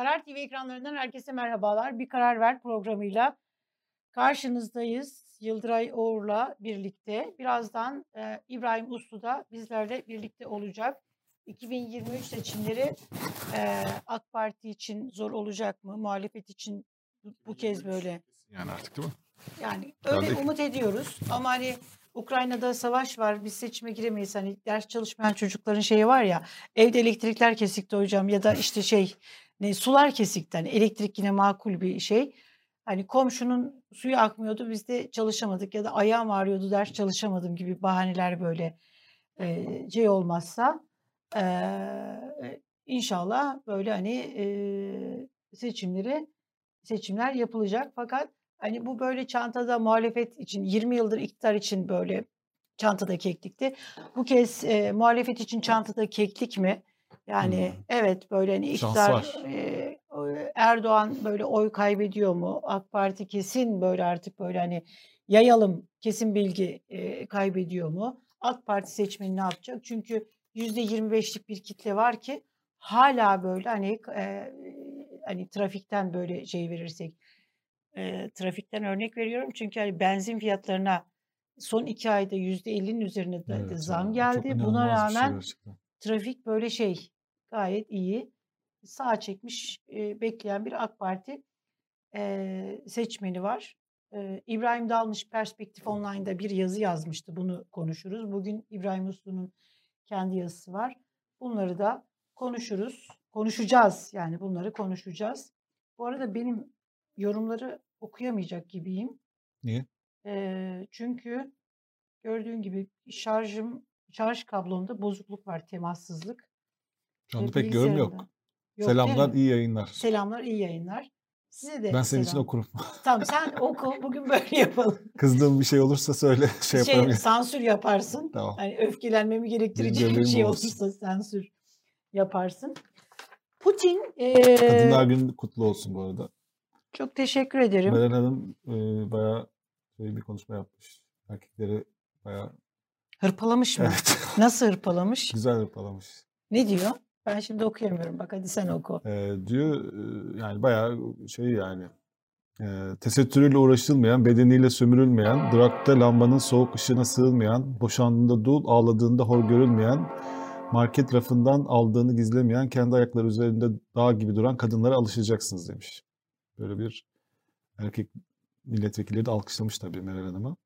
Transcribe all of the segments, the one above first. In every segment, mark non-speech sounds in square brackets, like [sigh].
Karar TV ekranlarından herkese merhabalar. Bir Karar Ver programıyla karşınızdayız. Yıldıray Oğur'la birlikte. Birazdan e, İbrahim Uslu da bizlerle birlikte olacak. 2023 seçimleri e, AK Parti için zor olacak mı? Muhalefet için bu, bu kez böyle. Yani artık değil mi? Yani öyle Herhalde- umut ediyoruz ama hani Ukrayna'da savaş var biz seçime giremeyiz. Hani ders çalışmayan çocukların şeyi var ya evde elektrikler kesikti hocam ya da işte şey ne sular kesikti. Hani elektrik yine makul bir şey. Hani komşunun suyu akmıyordu biz de çalışamadık ya da ayağım ağrıyordu ders çalışamadım gibi bahaneler böyle e, şey olmazsa e, inşallah böyle hani e, seçimleri seçimler yapılacak fakat hani bu böyle çantada muhalefet için 20 yıldır iktidar için böyle çantada keklikti. Bu kez e, muhalefet için çantada keklik mi? Yani Hmm. evet böyle hani iktidar e, Erdoğan böyle oy kaybediyor mu? AK Parti kesin böyle artık böyle hani yayalım kesin bilgi e, kaybediyor mu? AK Parti seçmeni ne yapacak? Çünkü %25'lik bir kitle var ki hala böyle hani e, hani trafikten böyle şey verirsek e, trafikten örnek veriyorum çünkü hani benzin fiyatlarına son iki ayda %50'nin üzerine de, Evet zam geldi. Buna şey rağmen gerçekten. trafik böyle şey gayet iyi. Sağ çekmiş e, bekleyen bir AK Parti e, seçmeni var. E, İbrahim Dalmış Perspektif Online'da bir yazı yazmıştı. Bunu konuşuruz. Bugün İbrahim Uslu'nun kendi yazısı var. Bunları da konuşuruz. Konuşacağız yani bunları konuşacağız. Bu arada benim yorumları okuyamayacak gibiyim. Niye? E, çünkü gördüğün gibi şarjım şarj kablomda bozukluk var, temassızlık. Şu anda pek yorum yok. Yok Selamlar, iyi yayınlar. Selamlar, iyi yayınlar. Size de Ben senin için selam. okurum. Tamam sen oku. Bugün böyle [laughs] yapalım. Kızdığım bir şey olursa söyle [laughs] şey Şey, yaparım. sansür yaparsın. Tamam. Hani öfkelenmemi gerektirecek bir şey olsun. olursa sansür yaparsın. Putin e, Kadınlar Günü kutlu olsun bu arada. çok teşekkür ederim. Meral Hanım e, bayağı şey bir konuşma yapmış. Erkekleri bayağı Hırpalamış mı? evet, Nasıl hırpalamış? [laughs] güzel hırpalamış. Ne diyor? Ben şimdi okuyamıyorum. Bak hadi sen oku. E, diyor yani bayağı şey yani e, tesettürüyle uğraşılmayan, bedeniyle sömürülmeyen, durakta lambanın soğuk ışığına sığılmayan, boşandığında dul, ağladığında hor görülmeyen, market rafından aldığını gizlemeyen, kendi ayakları üzerinde dağ gibi duran kadınlara alışacaksınız demiş. Böyle bir erkek milletvekilleri de alkışlamış tabii Meral Hanım'a.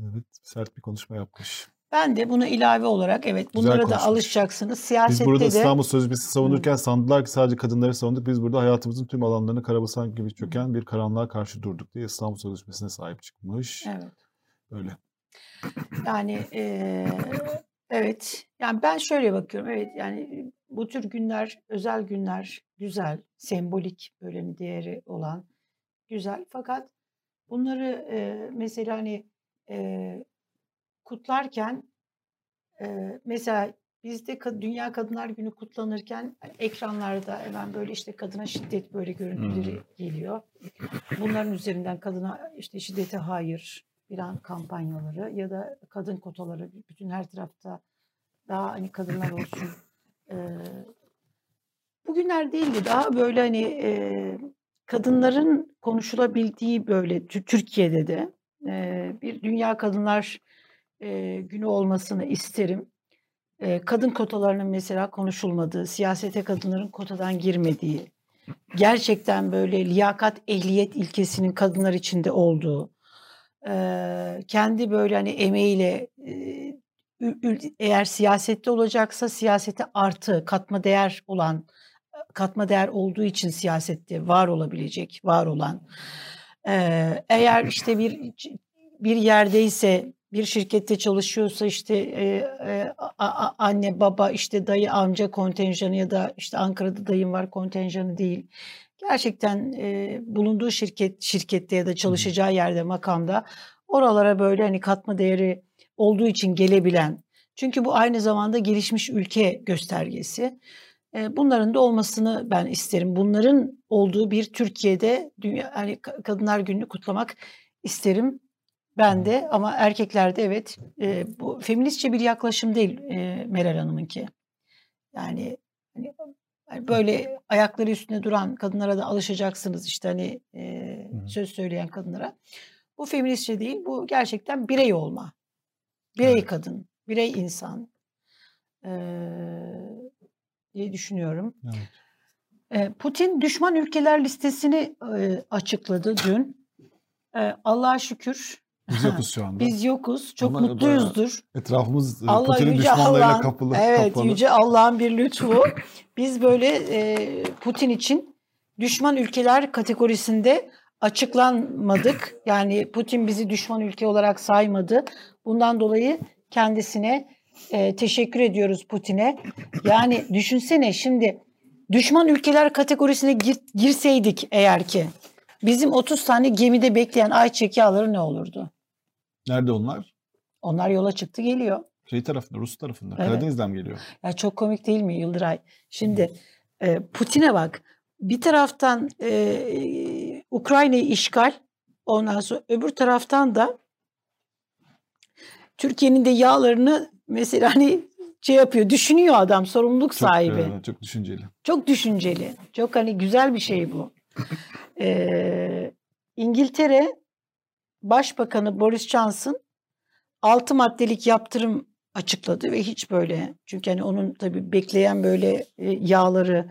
Evet, sert bir konuşma yapmış. Ben de buna ilave olarak evet Güzel bunlara da konuşmuş. alışacaksınız. Biz Siyasette burada de İstanbul Sözleşmesi savunurken sandılar ki sadece kadınları savunduk. Biz burada hayatımızın tüm alanlarını karabasan gibi çöken bir karanlığa karşı durduk diye İstanbul Sözleşmesi'ne sahip çıkmış. evet. Öyle. Yani eee, evet. Yani ben şöyle bakıyorum. Evet yani bu tür günler, özel günler güzel, sembolik böyle bir değeri olan güzel. Fakat bunları eee, mesela hani eee, kutlarken eee, mesela bizde Dünya Kadınlar Günü kutlanırken ekranlarda hemen böyle işte kadına şiddet böyle görüntüleri Hmm. geliyor. Bunların üzerinden kadına işte şiddete hayır filan kampanyaları ya da kadın kotaları bütün her tarafta daha hani kadınlar olsun. Ee, bugünler değil de daha böyle hani e, kadınların konuşulabildiği böyle Tü- Türkiye'de de e, bir Dünya Kadınlar e, Günü olmasını isterim. E, kadın kotalarının mesela konuşulmadığı, siyasete kadınların kotadan girmediği, gerçekten böyle liyakat, ehliyet ilkesinin kadınlar içinde olduğu, eee, kendi böyle hani emeğiyle ül- eğer siyasette olacaksa siyasete artı katma değer olan katma değer olduğu için siyasette var olabilecek, var olan. Eee, eğer işte bir bir yerdeyse, bir şirkette çalışıyorsa işte a- a- anne, baba, işte dayı, amca kontenjanı ya da işte Ankara'da dayım var kontenjanı değil. Gerçekten eee, bulunduğu şirket şirkette ya da çalışacağı yerde makamda oralara böyle hani katma değeri olduğu için gelebilen. Çünkü bu aynı zamanda gelişmiş ülke göstergesi. Eee, bunların da olmasını ben isterim. Bunların olduğu bir Türkiye'de dünya ka- Kadınlar Günü'nü kutlamak isterim ben de ama erkeklerde evet eee, bu feministçe bir yaklaşım değil eee, Meral Hanım'ınki. Yani hani, hani böyle ayakları üstünde duran kadınlara da alışacaksınız işte hani e, söz söyleyen kadınlara. Bu feministçe değil, bu gerçekten birey olma. Birey evet. kadın, birey insan e, diye düşünüyorum. Evet. E, Putin düşman ülkeler listesini e, açıkladı dün. E, Allah'a şükür biz yokuz şu anda. Biz yokuz. Çok Ama mutluyuzdur. Etrafımız Allah, Putin'in düşmanlarıyla kapılı. Evet, kapalı. yüce Allah'ın bir lütfu. [laughs] Biz böyle e, Putin için düşman ülkeler kategorisinde açıklanmadık. Yani Putin bizi düşman ülke olarak saymadı. Bundan dolayı kendisine e, teşekkür ediyoruz Putin'e. Yani düşünsene şimdi düşman ülkeler kategorisine gir, girseydik eğer ki bizim 30 tane gemide bekleyen ayçiçek yağları ne olurdu? Nerede onlar? Onlar yola çıktı geliyor. Şey tarafında, Rus tarafında. Evet. Karadeniz'den mi geliyor? Ya çok komik değil mi Yıldıray? Şimdi e, Putin'e bak. Bir taraftan e, Ukrayna'yı işgal, ondan sonra öbür taraftan da Türkiye'nin de yağlarını mesela hani şey yapıyor, düşünüyor adam, sorumluluk çok, sahibi. E, çok düşünceli. Çok düşünceli. Çok hani güzel bir şey bu. Ee, İngiltere Başbakanı Boris Johnson 6 maddelik yaptırım açıkladı ve hiç böyle çünkü hani onun tabii bekleyen böyle e, yağları,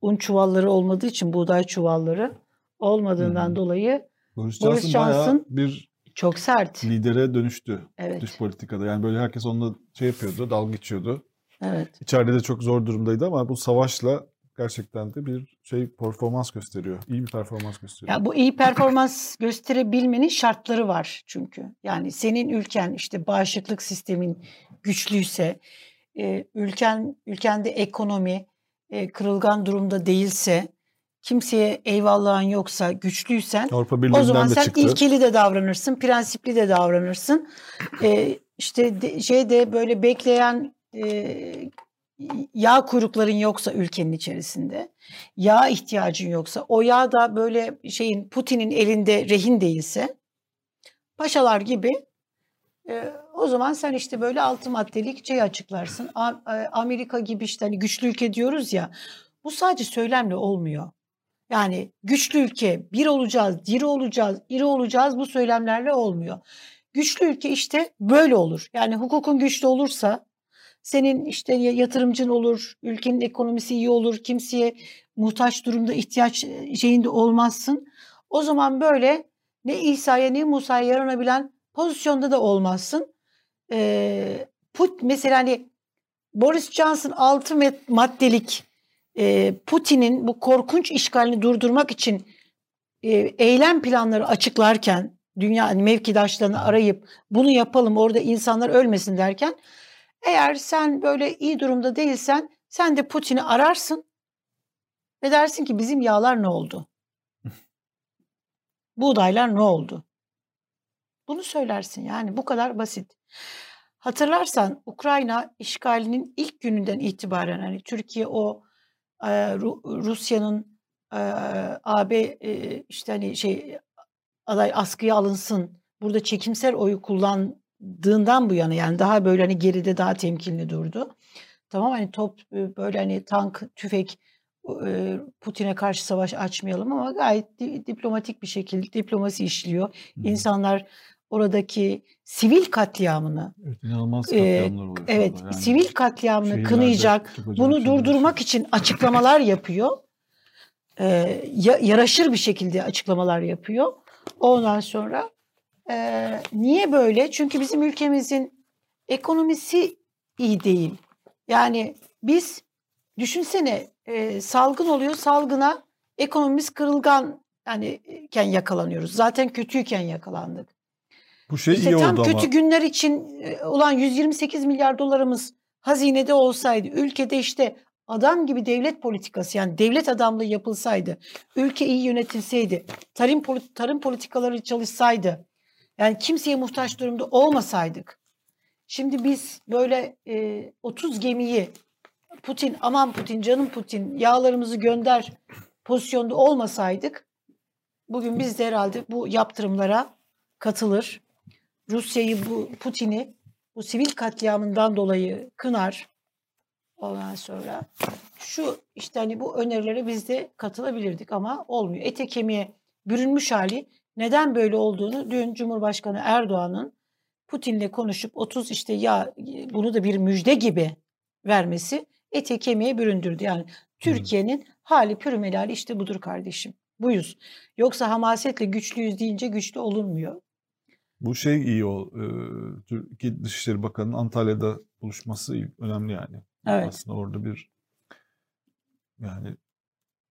un çuvalları olmadığı için buğday çuvalları olmadığından hmm. dolayı Boris Johnson, Boris Johnson bir çok sert lidere dönüştü evet. dış politikada. Yani böyle herkes onunla şey yapıyordu, dalga geçiyordu. Evet. İçeride de çok zor durumdaydı ama bu savaşla gerçekten de bir şey performans gösteriyor. İyi bir performans gösteriyor. Ya bu iyi performans gösterebilmenin şartları var çünkü. Yani senin ülken işte bağışıklık sistemin güçlüyse, e, ülken ülkende ekonomi e, kırılgan durumda değilse, kimseye eyvallahın yoksa, güçlüysen o zaman sen çıktı. ilkeli de davranırsın, prensipli de davranırsın. E, işte de, şeyde böyle bekleyen e, yağ kuyrukların yoksa ülkenin içerisinde, yağ ihtiyacın yoksa, o yağ da böyle şeyin Putin'in elinde rehin değilse, paşalar gibi e, o zaman sen işte böyle altı maddelik şey açıklarsın. A, e, Amerika gibi işte hani güçlü ülke diyoruz ya, bu sadece söylemle olmuyor. Yani güçlü ülke, bir olacağız, diri olacağız, iri olacağız bu söylemlerle olmuyor. Güçlü ülke işte böyle olur. Yani hukukun güçlü olursa, senin işte yatırımcın olur, ülkenin ekonomisi iyi olur, kimseye muhtaç durumda ihtiyaç e, şeyinde olmazsın. O zaman böyle ne İsa'ya ne Musa'ya yaranabilen pozisyonda da olmazsın. Ee, put mesela hani Boris Johnson 6 maddelik e, Putin'in bu korkunç işgalini durdurmak için e, eylem planları açıklarken dünya hani mevkidaşlarını arayıp bunu yapalım orada insanlar ölmesin derken eğer sen böyle iyi durumda değilsen sen de Putin'i ararsın ve dersin ki bizim yağlar ne oldu? [laughs] Buğdaylar ne oldu? Bunu söylersin yani bu kadar basit. Hatırlarsan Ukrayna işgalinin ilk gününden itibaren hani Türkiye o e, Rusya'nın e, AB e, işte hani şey aday askıya alınsın burada çekimsel oyu kullan dığından bu yana yani daha böyle hani geride daha temkinli durdu. Tamam hani top böyle hani tank, tüfek Putin'e karşı savaş açmayalım ama gayet diplomatik bir şekilde diplomasi işliyor. Hmm. İnsanlar oradaki sivil katliamını evet, inanılmaz katliamlar oluyor. Evet, yani sivil katliamını kınayacak, bunu durdurmak için açıklamalar yapıyor. Ee, yaraşır bir şekilde açıklamalar yapıyor. Ondan sonra ee, niye böyle? Çünkü bizim ülkemizin ekonomisi iyi değil. Yani biz düşünsene e, salgın oluyor, salgına ekonomimiz kırılgan yani iken yakalanıyoruz. Zaten kötüyken yakalandık. Bu şey işte iyi tam oldu kötü ama. günler için olan 128 milyar dolarımız hazinede olsaydı, ülkede işte adam gibi devlet politikası yani devlet adamlığı yapılsaydı, ülke iyi yönetilseydi, tarım tarım politikaları çalışsaydı, yani kimseye muhtaç durumda olmasaydık, şimdi biz böyle e, 30 gemiyi Putin, aman Putin, canım Putin, yağlarımızı gönder pozisyonda olmasaydık, bugün biz de herhalde bu yaptırımlara katılır. Rusya'yı, bu Putin'i bu sivil katliamından dolayı kınar. Ondan sonra şu işte hani bu önerilere biz de katılabilirdik ama olmuyor. Ete kemiğe bürünmüş hali neden böyle olduğunu dün Cumhurbaşkanı Erdoğan'ın Putin'le konuşup 30 işte ya bunu da bir müjde gibi vermesi ete kemiğe büründürdü. Yani Türkiye'nin hali pürümelali işte budur kardeşim. Buyuz. Yoksa hamasetle güçlüyüz deyince güçlü olunmuyor. Bu şey iyi o. E, Türkiye Dışişleri Bakanı'nın Antalya'da buluşması önemli yani. Evet. Aslında orada bir yani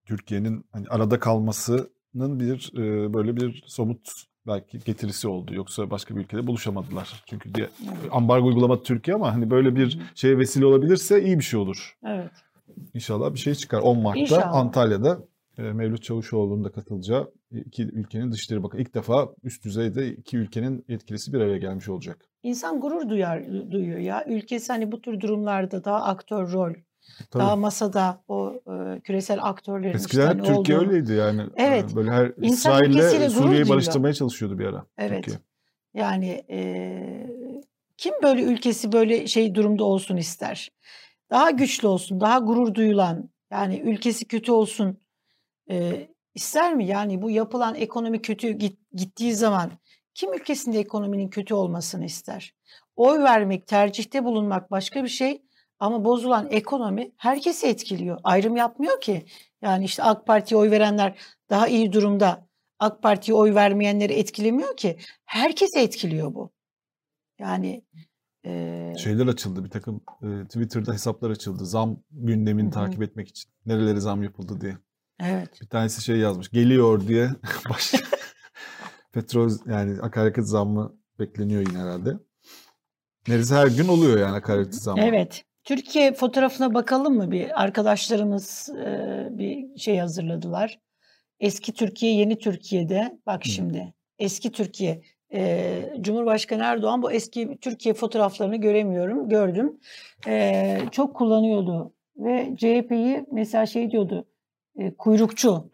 Türkiye'nin hani arada kalmasının bir e, böyle bir somut belki getirisi oldu. Yoksa başka bir ülkede buluşamadılar. Çünkü diye, ambargo uygulamadı Türkiye ama hani böyle bir şeye vesile olabilirse iyi bir şey olur. Evet. İnşallah bir şey çıkar. 10 Mart'ta İnşallah. Antalya'da e, Mevlüt Çavuşoğlu'nun da katılacağı iki ülkenin dışişleri bakanı. ilk defa üst düzeyde iki ülkenin yetkilisi bir araya gelmiş olacak. İnsan gurur duyar duyuyor ya. Ülkesi hani bu tür durumlarda daha aktör rol Tabii. Daha masada o e, küresel aktörlerin Eskiden işte hani Türkiye olduğu. öyleydi yani. Evet. Böyle her İsrail'le Suriye'yi barıştırmaya çalışıyordu bir ara. Evet. Türkiye. Yani e, kim böyle ülkesi böyle şey durumda olsun ister? Daha güçlü olsun, daha gurur duyulan, yani ülkesi kötü olsun e, ister mi? Yani bu yapılan ekonomi kötü git, gittiği zaman kim ülkesinde ekonominin kötü olmasını ister? Oy vermek, tercihte bulunmak başka bir şey. Ama bozulan ekonomi herkesi etkiliyor. Ayrım yapmıyor ki. Yani işte AK Parti'ye oy verenler daha iyi durumda. AK Parti'ye oy vermeyenleri etkilemiyor ki. Herkesi etkiliyor bu. Yani e... şeyler açıldı bir takım e, Twitter'da hesaplar açıldı. Zam gündemini Hı-hı. takip etmek için. Nereleri zam yapıldı diye. Evet. Bir tanesi şey yazmış. Geliyor diye [laughs] baş [laughs] petrol yani akaryakıt zammı bekleniyor yine herhalde. Neredeyse her gün oluyor yani akaryakıt zammı. Evet. Türkiye fotoğrafına bakalım mı bir? Arkadaşlarımız e, bir şey hazırladılar. Eski Türkiye, yeni Türkiye'de. Bak şimdi. Eski Türkiye. E, Cumhurbaşkanı Erdoğan bu eski Türkiye fotoğraflarını göremiyorum. Gördüm. E, çok kullanıyordu. Ve CHP'yi mesela şey diyordu. E, kuyrukçu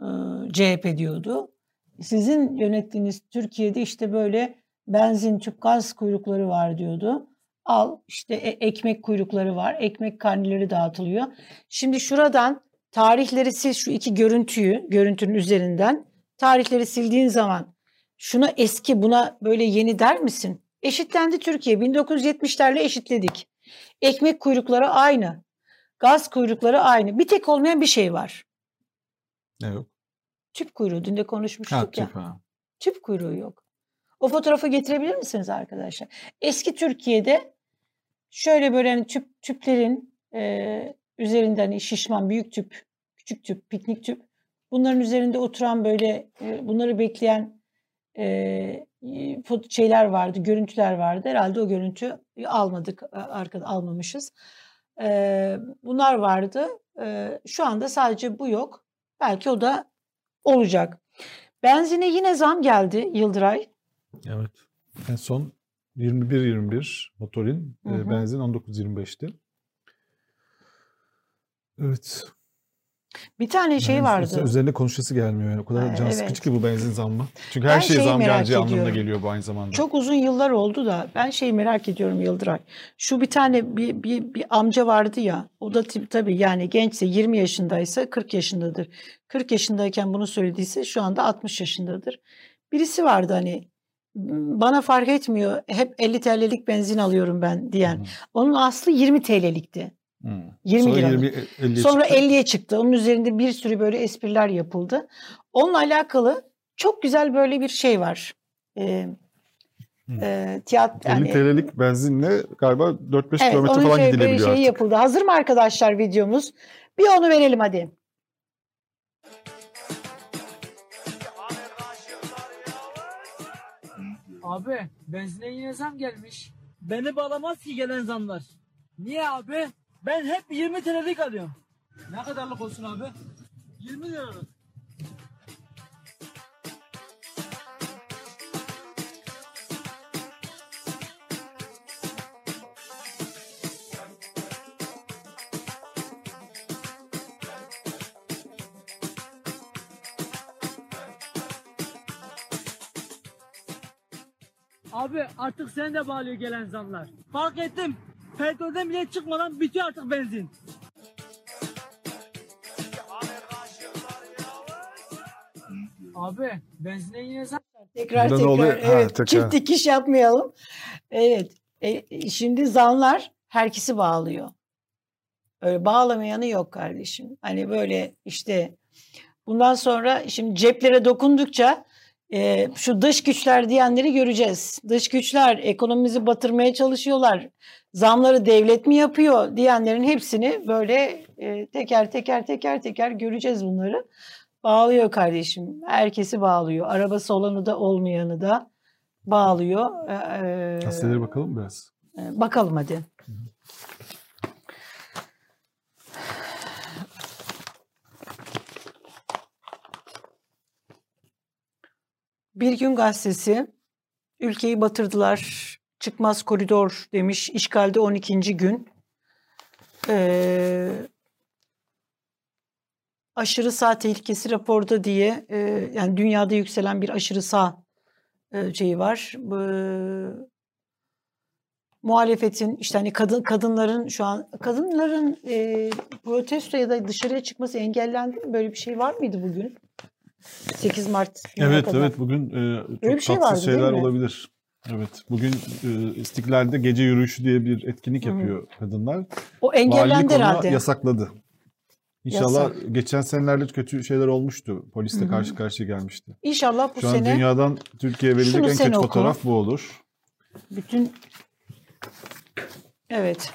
e, CHP diyordu. Sizin yönettiğiniz Türkiye'de işte böyle benzin, tüp gaz kuyrukları var diyordu. Al işte e- ekmek kuyrukları var. Ekmek karneleri dağıtılıyor. Şimdi şuradan tarihleri sil şu iki görüntüyü görüntünün üzerinden tarihleri sildiğin zaman şuna eski buna böyle yeni der misin? Eşitlendi Türkiye. 1970'lerle eşitledik. Ekmek kuyrukları aynı. Gaz kuyrukları aynı. Bir tek olmayan bir şey var. Ne yok? Tüp kuyruğu. Dün de konuşmuştuk ha, ya. Tüp, ha. tüp kuyruğu yok. O fotoğrafı getirebilir misiniz arkadaşlar? Eski Türkiye'de şöyle böyle hani tüp tüplerin e, üzerinden hani şişman büyük tüp, küçük tüp, piknik tüp bunların üzerinde oturan böyle e, bunları bekleyen e, şeyler vardı, görüntüler vardı. Herhalde o görüntü almadık, arkada almamışız. E, bunlar vardı. E, şu anda sadece bu yok. Belki o da olacak. Benzine yine zam geldi Yıldıray. Evet. En son 21-21 motorin, hı hı. E, benzin 19-25'ti. Evet. Bir tane şey yani vardı. Üzerinde konuşması gelmiyor. Yani. O kadar ha, can evet. sıkıcı ki bu benzin zammı. Çünkü her ben şey zam geleceği ediyorum. anlamına geliyor bu aynı zamanda. Çok uzun yıllar oldu da ben şeyi merak ediyorum Yıldıray. Şu bir tane bir, bir, bir amca vardı ya. O da tabii yani gençse 20 yaşındaysa 40 yaşındadır. 40 yaşındayken bunu söylediyse şu anda 60 yaşındadır. Birisi vardı hani bana fark etmiyor. Hep 50 TL'lik benzin alıyorum ben diyen. Hmm. Onun aslı 20 TL'likti. Hmm. 20 Sonra liralık. 20, Sonra çıktı. 50'ye çıktı. Onun üzerinde bir sürü böyle espriler yapıldı. Onunla alakalı çok güzel böyle bir şey var. Ee, hmm. e, tiyat, 50 yani, TL'lik benzinle galiba 4-5 evet, kilometre falan şey, gidilebiliyor şey artık. yapıldı. Hazır mı arkadaşlar videomuz? Bir onu verelim hadi. Abi benzine yine zam gelmiş. Beni bağlamaz ki gelen zamlar. Niye abi? Ben hep 20 TL'lik alıyorum. Ne kadarlık olsun abi? 20 liralık. Abi artık sen de bağlıyor gelen zamlar. Fark ettim. Petrolden bile çıkmadan bitiyor artık benzin. Abi benzine yine zam. Tekrar Burada tekrar, oluyor? Ha, evet, tekrar. çift dikiş yapmayalım. Evet, e, şimdi zamlar herkesi bağlıyor. Öyle bağlamayanı yok kardeşim. Hani böyle işte bundan sonra şimdi ceplere dokundukça e, şu dış güçler diyenleri göreceğiz. Dış güçler ekonomimizi batırmaya çalışıyorlar. Zamları devlet mi yapıyor diyenlerin hepsini böyle e, teker teker teker teker göreceğiz bunları. Bağlıyor kardeşim. Herkesi bağlıyor. Arabası olanı da olmayanı da bağlıyor. Ee, Gazetelere bakalım biraz. e, bakalım hadi. Bir gün gazetesi ülkeyi batırdılar. Çıkmaz koridor demiş. İşgalde 12. gün. Ee, aşırı sağ tehlikesi raporda diye e, yani dünyada yükselen bir aşırı sağ e, şeyi var. Bu, muhalefetin işte hani kadın kadınların şu an kadınların e, protesto ya da dışarıya çıkması engellendi mi? Böyle bir şey var mıydı bugün? 8 Mart. Evet kadar. evet bugün e, çok bir şey tatsız vardı, şeyler olabilir. Evet bugün e, İstiklal'de gece yürüyüşü diye bir etkinlik Hı hı. yapıyor kadınlar. O engellendi herhalde. yasakladı. İnşallah Yasak. geçen senelerde kötü şeyler olmuştu. Polisle Hı hı. karşı karşıya gelmişti. İnşallah bu Şu an sene dünyadan Türkiye'ye verilecek Şunu en kötü oku. fotoğraf bu olur. bütün evet.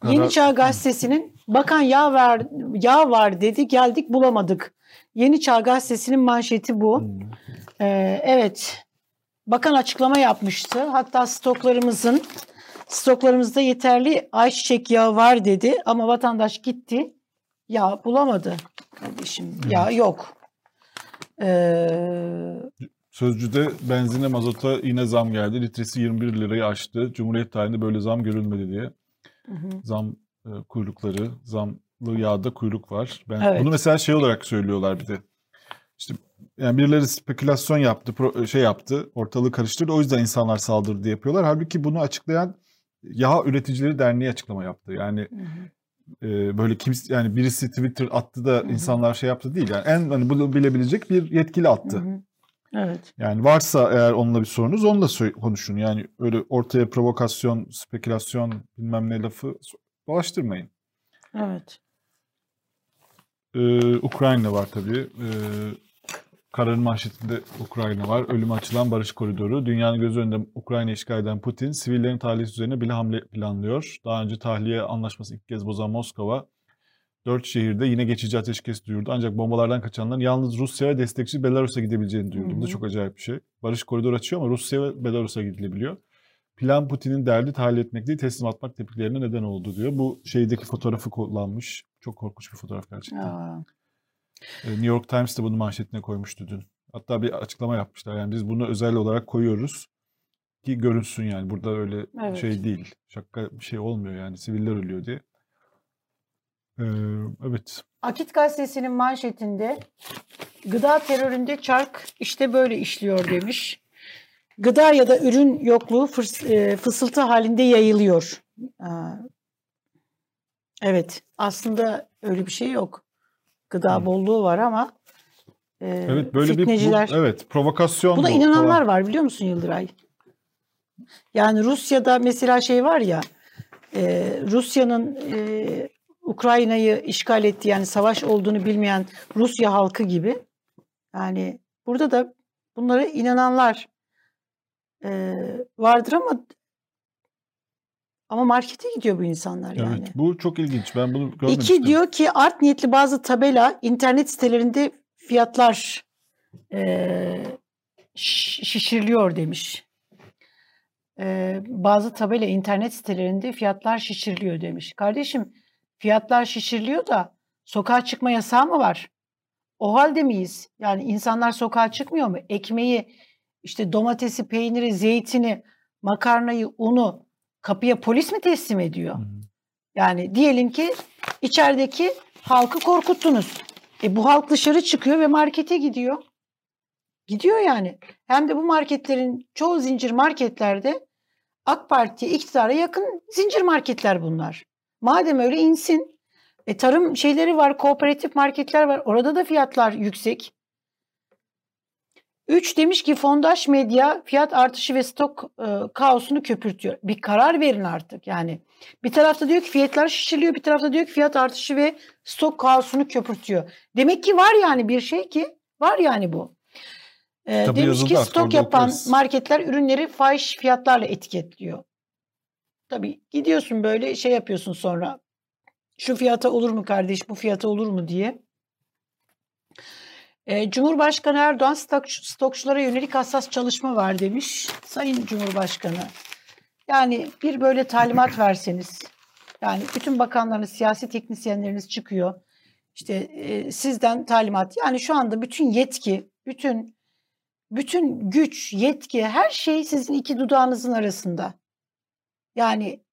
Kara- Yeni Çağ Gazetesi'nin bakan yağ var yağ var dedi geldik bulamadık. Yeni Çağ Gazetesi'nin manşeti bu. Hmm. Ee, evet. Bakan açıklama yapmıştı. Hatta stoklarımızın stoklarımızda yeterli ayçiçek yağı var dedi ama vatandaş gitti. Yağ bulamadı. Kardeşim yağ yok. Ee, Sözcüde benzine mazota yine zam geldi. Litresi 21 lirayı aştı. Cumhuriyet tarihinde böyle zam görülmedi diye. hı hı. Zam e, kuyrukları, zamlı yağda kuyruk var. Ben Evet. bunu mesela şey olarak söylüyorlar bir de. İşte yani birileri spekülasyon yaptı, pro- şey yaptı, ortalığı karıştırdı. O yüzden insanlar saldırdı diye yapıyorlar. Halbuki bunu açıklayan Yağ Üreticileri Derneği açıklama yaptı. Yani Hı hı. e, böyle kimse yani birisi Twitter attı da hı. insanlar şey yaptı değil. Yani en hani bunu bilebilecek bir yetkili attı. Hı hı. Evet. Yani varsa eğer onunla bir sorunuz onunla konuşun. Yani öyle ortaya provokasyon, spekülasyon bilmem ne lafı dolaştırmayın. Evet. Ee, Ukrayna var tabii. Ee, kararın manşetinde Ukrayna var. Ölüme açılan barış koridoru. Dünyanın gözü önünde Ukrayna işgal eden Putin, sivillerin tahliyesi üzerine bile hamle planlıyor. Daha önce tahliye anlaşması ilk kez bozan Moskova, dört şehirde yine geçici ateşkes duyurdu. Ancak bombalardan kaçanların yalnız Rusya ve destekçi Belarus'a gidebileceğini duyurdu. Bu da çok acayip bir şey. Barış koridoru açıyor ama Rusya ve Belarus'a gidilebiliyor. Plan Putin'in derdi tahliye etmek değil teslim atmak tepkilerine neden oldu diyor. Bu şeydeki fotoğrafı kullanmış. Çok korkunç bir fotoğraf gerçekten. Aa, E, New York Times de bunu manşetine koymuştu dün. Hatta bir açıklama yapmışlar. Yani biz bunu özel olarak koyuyoruz ki görünsün yani. Burada öyle Evet. şey değil. Şaka bir şey olmuyor yani. Siviller ölüyor diye. Ee, evet. Akit gazetesinin manşetinde gıda teröründe çark işte böyle işliyor demiş. Gıda ya da ürün yokluğu e, fısıltı halinde yayılıyor. Evet aslında öyle bir şey yok. Gıda Hı. bolluğu var ama e, Evet böyle bir fitneciler... bu, evet provokasyon Buna bu inananlar falan. var biliyor musun Yıldıray? Yani Rusya'da mesela şey var ya e, Rusya'nın e, Ukrayna'yı işgal ettiği yani savaş olduğunu bilmeyen Rusya halkı gibi yani burada da bunlara inananlar e, vardır ama ama markete gidiyor bu insanlar yani. Evet bu çok ilginç. Ben bunu görmemiştim. İki diyor ki art niyetli bazı tabela internet sitelerinde fiyatlar şiş- şişiriliyor demiş. Eee, bazı tabela internet sitelerinde fiyatlar şişiriliyor demiş. Kardeşim fiyatlar şişiriliyor da sokağa çıkma yasağı mı var? O halde miyiz? Yani insanlar sokağa çıkmıyor mu? Ekmeği, işte domatesi, peyniri, zeytini, makarnayı, unu kapıya polis mi teslim ediyor? Hı. Yani diyelim ki içerideki halkı korkuttunuz. E bu halk dışarı çıkıyor ve markete gidiyor. Gidiyor yani. Hem de bu marketlerin çoğu zincir marketlerde AK Parti iktidara yakın zincir marketler bunlar. Madem öyle insin. E tarım şeyleri var, kooperatif marketler var. Orada da fiyatlar yüksek. 3 demiş ki fondaş medya fiyat artışı ve stok e, kaosunu köpürtüyor. Bir karar verin artık yani. Bir tarafta diyor ki fiyatlar şişiriliyor, bir tarafta diyor ki fiyat artışı ve stok kaosunu köpürtüyor. Demek ki var yani bir şey ki var yani bu. E, demiş ki stok yapan okuruz. marketler ürünleri fahiş fiyatlarla etiketliyor. Tabii gidiyorsun böyle şey yapıyorsun sonra. Şu fiyata olur mu kardeş, bu fiyata olur mu diye. E, Cumhurbaşkanı Erdoğan stok, stokçulara yönelik hassas çalışma var demiş. Sayın Cumhurbaşkanı. Yani bir böyle talimat verseniz. Yani bütün bakanlarınız, siyasi teknisyenleriniz çıkıyor. İşte e, sizden talimat. Yani şu anda bütün yetki, bütün bütün güç, yetki, her şey sizin iki dudağınızın arasında. Yani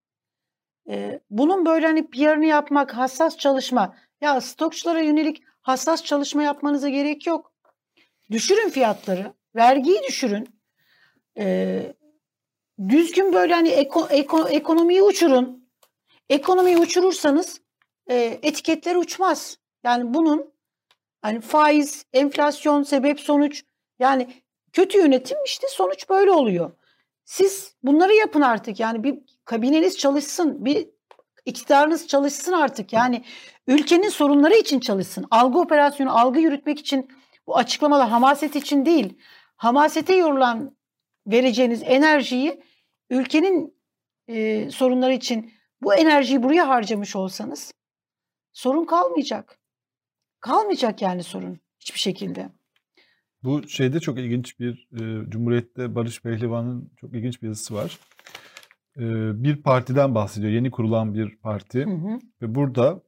e, bunun böyle hani PR'ını yapmak, hassas çalışma. Ya stokçulara yönelik hassas çalışma yapmanıza gerek yok. Düşürün fiyatları, vergiyi düşürün. Ee, düzgün böyle hani eko, eko, ekonomiyi uçurun. Ekonomiyi uçurursanız e, etiketler uçmaz. Yani bunun hani faiz, enflasyon, sebep sonuç yani kötü yönetim işte sonuç böyle oluyor. Siz bunları yapın artık yani bir kabineniz çalışsın, bir iktidarınız çalışsın artık. Yani ülkenin sorunları için çalışsın. Algı operasyonu, algı yürütmek için bu açıklamalar hamaset için değil. Hamasete yorulan vereceğiniz enerjiyi ülkenin e, sorunları için bu enerjiyi buraya harcamış olsanız sorun kalmayacak. Kalmayacak yani sorun hiçbir şekilde. Bu şeyde çok ilginç bir e, Cumhuriyet'te Barış Pehlivan'ın çok ilginç bir yazısı var bir partiden bahsediyor. Yeni kurulan bir parti. Hı hı. Ve burada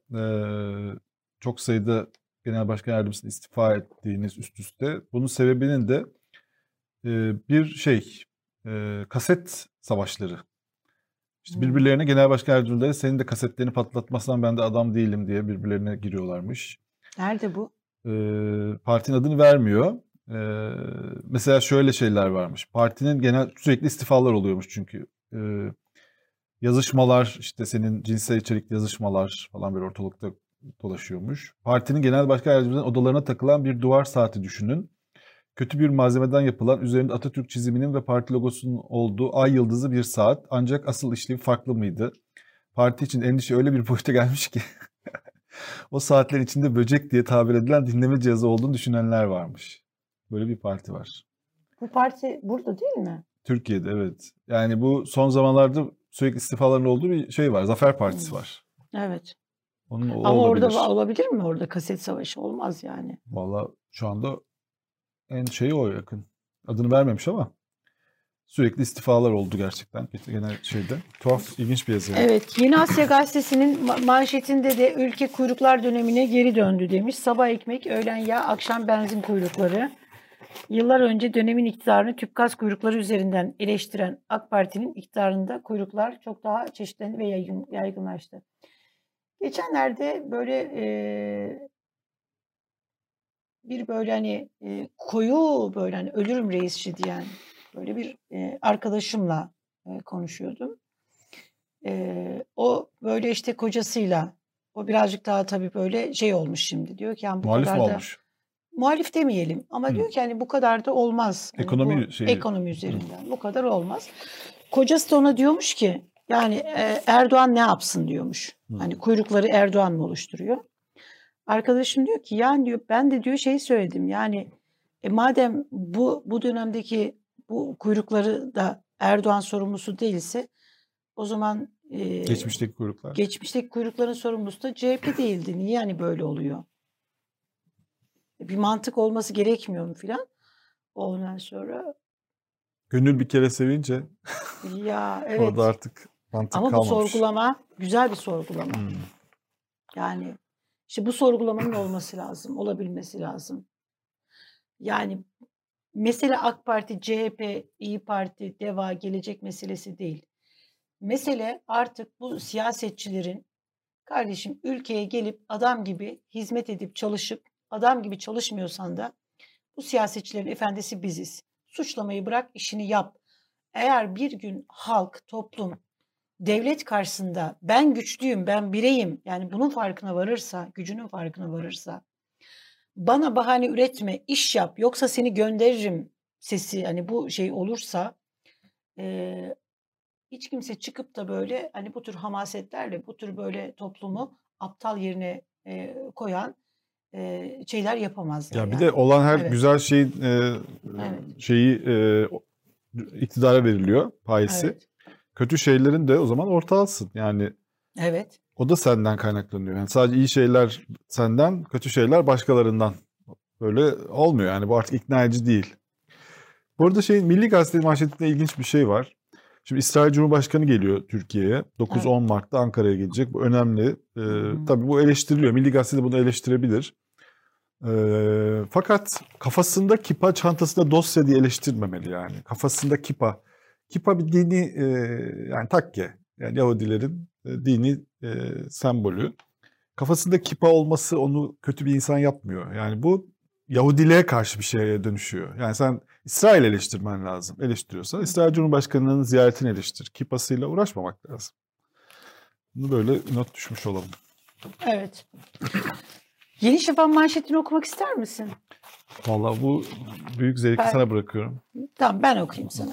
çok sayıda genel başkan yardımcısının istifa ettiğiniz üst üste. Bunun sebebinin de bir şey kaset savaşları. İşte birbirlerine genel başkan yardımcıları senin de kasetlerini patlatmazsan ben de adam değilim diye birbirlerine giriyorlarmış. Nerede bu? partinin adını vermiyor. mesela şöyle şeyler varmış. Partinin genel sürekli istifalar oluyormuş çünkü e, yazışmalar işte senin cinsel içerikli yazışmalar falan bir ortalıkta dolaşıyormuş. Partinin genel başkan yardımcısının odalarına takılan bir duvar saati düşünün. Kötü bir malzemeden yapılan üzerinde Atatürk çiziminin ve parti logosunun olduğu ay yıldızı bir saat ancak asıl işlevi farklı mıydı? Parti için endişe öyle bir boyuta gelmiş ki [laughs] o saatlerin içinde böcek diye tabir edilen dinleme cihazı olduğunu düşünenler varmış. Böyle bir parti var. Bu parti burada değil mi? Türkiye'de evet. Yani bu son zamanlarda sürekli istifaların olduğu bir şey var. Zafer Partisi var. Evet. Onun Ama olabilir. orada olabilir mi? Orada kaset savaşı olmaz yani. Valla şu anda en şeyi o yakın. Adını vermemiş ama sürekli istifalar oldu gerçekten genel şeyde. Tuhaf, ilginç bir yazı. Evet, Yeni Asya Gazetesi'nin manşetinde de ülke kuyruklar dönemine geri döndü demiş. Sabah ekmek, öğlen yağ, akşam benzin kuyrukları. Yıllar önce dönemin iktidarını tüp gaz kuyrukları üzerinden eleştiren AK Parti'nin iktidarında kuyruklar çok daha çeşitlendi ve yaygın, yaygınlaştı. Geçenlerde böyle e, bir böyle hani e, koyu böyle hani ölürüm reisçi diyen böyle bir e, arkadaşımla e, konuşuyordum. E, o böyle işte kocasıyla o birazcık daha tabii böyle şey olmuş şimdi diyor ki yani bu Muhalif kadar da olmuş? Muhalif demeyelim ama Hı. diyor ki hani bu kadar da olmaz. Hani ekonomi bu, şeyi. ekonomi üzerinden Hı. bu kadar olmaz. Kocası da ona diyormuş ki yani e, Erdoğan ne yapsın diyormuş. Hı. Hani kuyrukları Erdoğan mı oluşturuyor? Arkadaşım diyor ki yani diyor ben de diyor şey söyledim yani e, madem bu bu dönemdeki bu kuyrukları da Erdoğan sorumlusu değilse o zaman e, geçmişteki kuyruklar geçmişteki kuyrukların sorumlusu da CHP değildi. Niye yani böyle oluyor? Bir mantık olması gerekmiyor mu filan. Ondan sonra Gönül bir kere sevince ya [laughs] evet. orada artık mantık Ama kalmamış. bu sorgulama güzel bir sorgulama. Hmm. Yani işte bu sorgulamanın olması lazım, olabilmesi lazım. Yani mesele AK Parti, CHP, İyi Parti, DEVA, gelecek meselesi değil. Mesele artık bu siyasetçilerin kardeşim ülkeye gelip adam gibi hizmet edip çalışıp adam gibi çalışmıyorsan da bu siyasetçilerin efendisi biziz. Suçlamayı bırak, işini yap. Eğer bir gün halk, toplum, devlet karşısında ben güçlüyüm, ben bireyim yani bunun farkına varırsa, gücünün farkına varırsa bana bahane üretme, iş yap yoksa seni gönderirim sesi hani bu şey olursa e, hiç kimse çıkıp da böyle hani bu tür hamasetlerle bu tür böyle toplumu aptal yerine e, koyan e, şeyler yapamazlar. Ya bir yani. de olan her Evet. güzel şeyin e, Evet. şeyi e, iktidara veriliyor payesi. Evet. Kötü şeylerin de o zaman orta alsın. Yani Evet. o da senden kaynaklanıyor. Yani sadece iyi şeyler senden, kötü şeyler başkalarından. Böyle olmuyor yani bu artık ikna edici değil. Bu arada şey Milli Gazete manşetinde ilginç bir şey var. Şimdi İsrail Cumhurbaşkanı geliyor Türkiye'ye. 9-10 Mart'ta Ankara'ya gelecek. Bu önemli. Ee, tabii bu eleştiriliyor. Milli Gazete de bunu eleştirebilir. Ee, fakat kafasında kipa, çantasında dosya diye eleştirmemeli yani. Kafasında kipa. Kipa bir dini e, yani takke. Yani Yahudilerin e, dini e, sembolü. Kafasında kipa olması onu kötü bir insan yapmıyor. Yani bu Yahudiliğe karşı bir şeye dönüşüyor. Yani sen İsrail eleştirmen lazım. Eleştiriyorsan İsrail Cumhurbaşkanı'nın ziyaretini eleştir. Kipasıyla uğraşmamak lazım. Bunu böyle not düşmüş olalım. Evet. Yeni Şafak manşetini okumak ister misin? Vallahi bu büyük zevki Ben- sana bırakıyorum. Tamam ben okuyayım sana.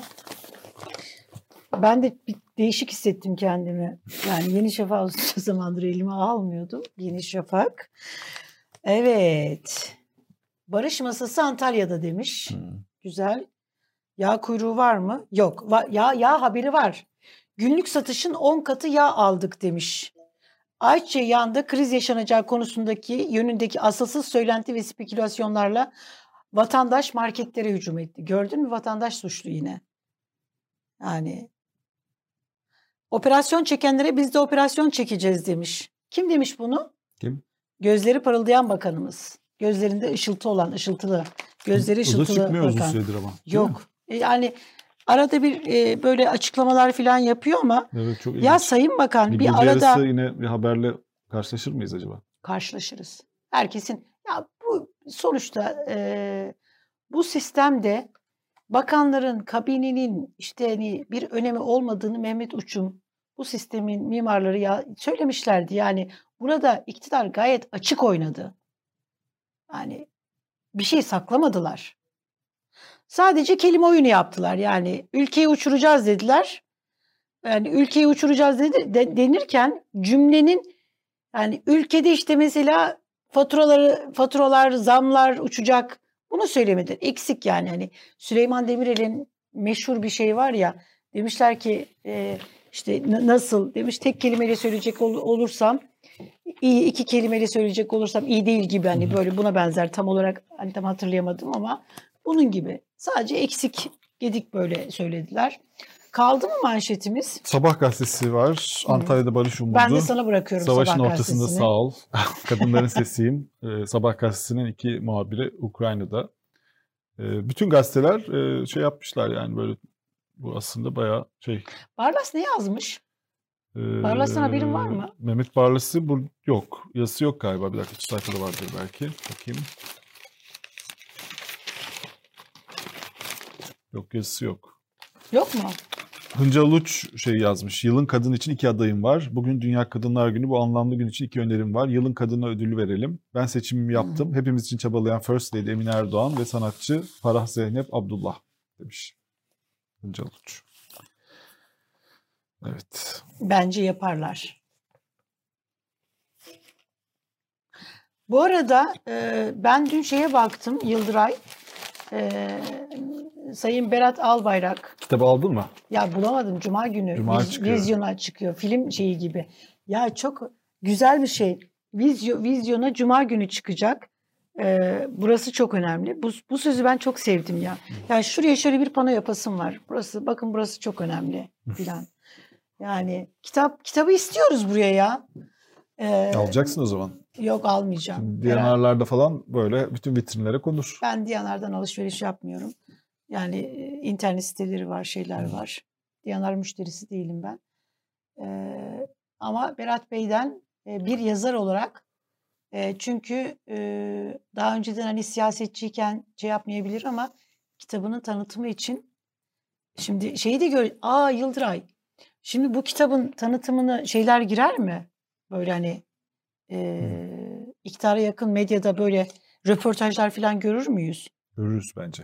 Ben de bir değişik hissettim kendimi. Yani Yeni Şafak uzun [laughs] zamandır elime almıyordum. Yeni Şafak. Evet. Barış Masası Antalya'da demiş. Güzel. Yağ kuyruğu var mı? Yok. Va- yağ, yağ haberi var. Günlük satışın 10 katı yağ aldık demiş. Ayçiçeği yağında kriz yaşanacağı konusundaki yönündeki asılsız söylenti ve spekülasyonlarla vatandaş marketlere hücum etti. Gördün mü vatandaş suçlu yine. Yani operasyon çekenlere biz de operasyon çekeceğiz demiş. Kim demiş bunu? Kim? Gözleri parıldayan bakanımız. Gözlerinde ışıltı olan, ışıltılı. Gözleri da ışıltılı çıkmıyor uzun bakan. süredir ama. değil mi? Yok. Yani arada bir e, böyle açıklamalar falan yapıyor ama Evet çok ya. Sayın Bakan bir gece arada yarısı yine bir haberle karşılaşır mıyız acaba? karşılaşırız. Herkesin ya bu sonuçta e, bu sistemde bakanların kabininin işte hani bir önemi olmadığını Mehmet Uçum bu sistemin mimarları ya söylemişlerdi. Yani burada iktidar gayet açık oynadı. Yani bir şey saklamadılar. Sadece kelime oyunu yaptılar. Yani ülkeyi uçuracağız dediler. Yani ülkeyi uçuracağız dedi, de- denirken cümlenin yani ülkede işte mesela faturaları faturalar, zamlar uçacak. Bunu söylemedi. Eksik yani hani Süleyman Demirel'in meşhur bir şey var ya demişler ki e, işte nasıl demiş tek kelimeyle söyleyecek ol- olursam iyi iki kelimeyle söyleyecek olursam iyi değil gibi hani böyle buna benzer tam olarak hani tam hatırlayamadım ama bunun gibi sadece eksik gedik böyle söylediler. Kaldı mı manşetimiz? Sabah gazetesi var. Antalya'da Barış Umudu. Ben de sana bırakıyorum Savaşın sabah ortasında gazetesini. sağ ol. [laughs] Kadınların sesiyim. Ee, Sabah gazetesinin iki muhabiri Ukrayna'da. Ee, bütün gazeteler e, şey yapmışlar yani böyle bu aslında bayağı şey. Barlas ne yazmış? Barlas'tan haberin var mı? Mehmet Barlas'ı bu yok. Yazısı yok galiba. Bir dakika sayfada vardır belki. Bakayım. Yok yazısı yok. Yok mu? Hıncal Uluç şey yazmış. Yılın kadın için iki adayım var. Bugün Dünya Kadınlar Günü. Bu anlamlı gün için iki önerim var. Yılın kadına ödülü verelim. Ben seçimimi yaptım. Hepimiz için çabalayan First Lady Emine Erdoğan ve sanatçı Farah Zeynep Abdullah demiş. Hıncal Uluç. Evet. Bence yaparlar. Bu arada e, ben dün şeye baktım Yıldıray. E, Sayın Berat Albayrak. Kitabı aldın mı? Ya bulamadım Cuma günü. Cuma viz- çıkıyor. Vizyona çıkıyor. Film şeyi gibi. Ya çok güzel bir şey. Vizyo, vizyona Cuma günü çıkacak. E, burası çok önemli. Bu, bu sözü ben çok sevdim ya. Yani şuraya şöyle bir pano yapasım var. Burası bakın burası çok önemli filan. Yani kitap kitabı istiyoruz buraya ya. Ee, Alacaksın o zaman. Yok almayacağım. Diyanarlarda falan böyle bütün vitrinlere konur. Ben Diyanar'dan alışveriş yapmıyorum. Yani e, internet siteleri var, şeyler var. Diyanar müşterisi değilim ben. Ee, ama Berat Bey'den e, bir yazar olarak e, çünkü e, daha önceden hani siyasetçiyken şey yapmayabilir ama kitabının tanıtımı için Şimdi şeyi de gör. Aa Yıldıray. Şimdi bu kitabın tanıtımını şeyler girer mi? Böyle hani e, iktidara yakın medyada böyle röportajlar falan görür müyüz? Görürüz bence.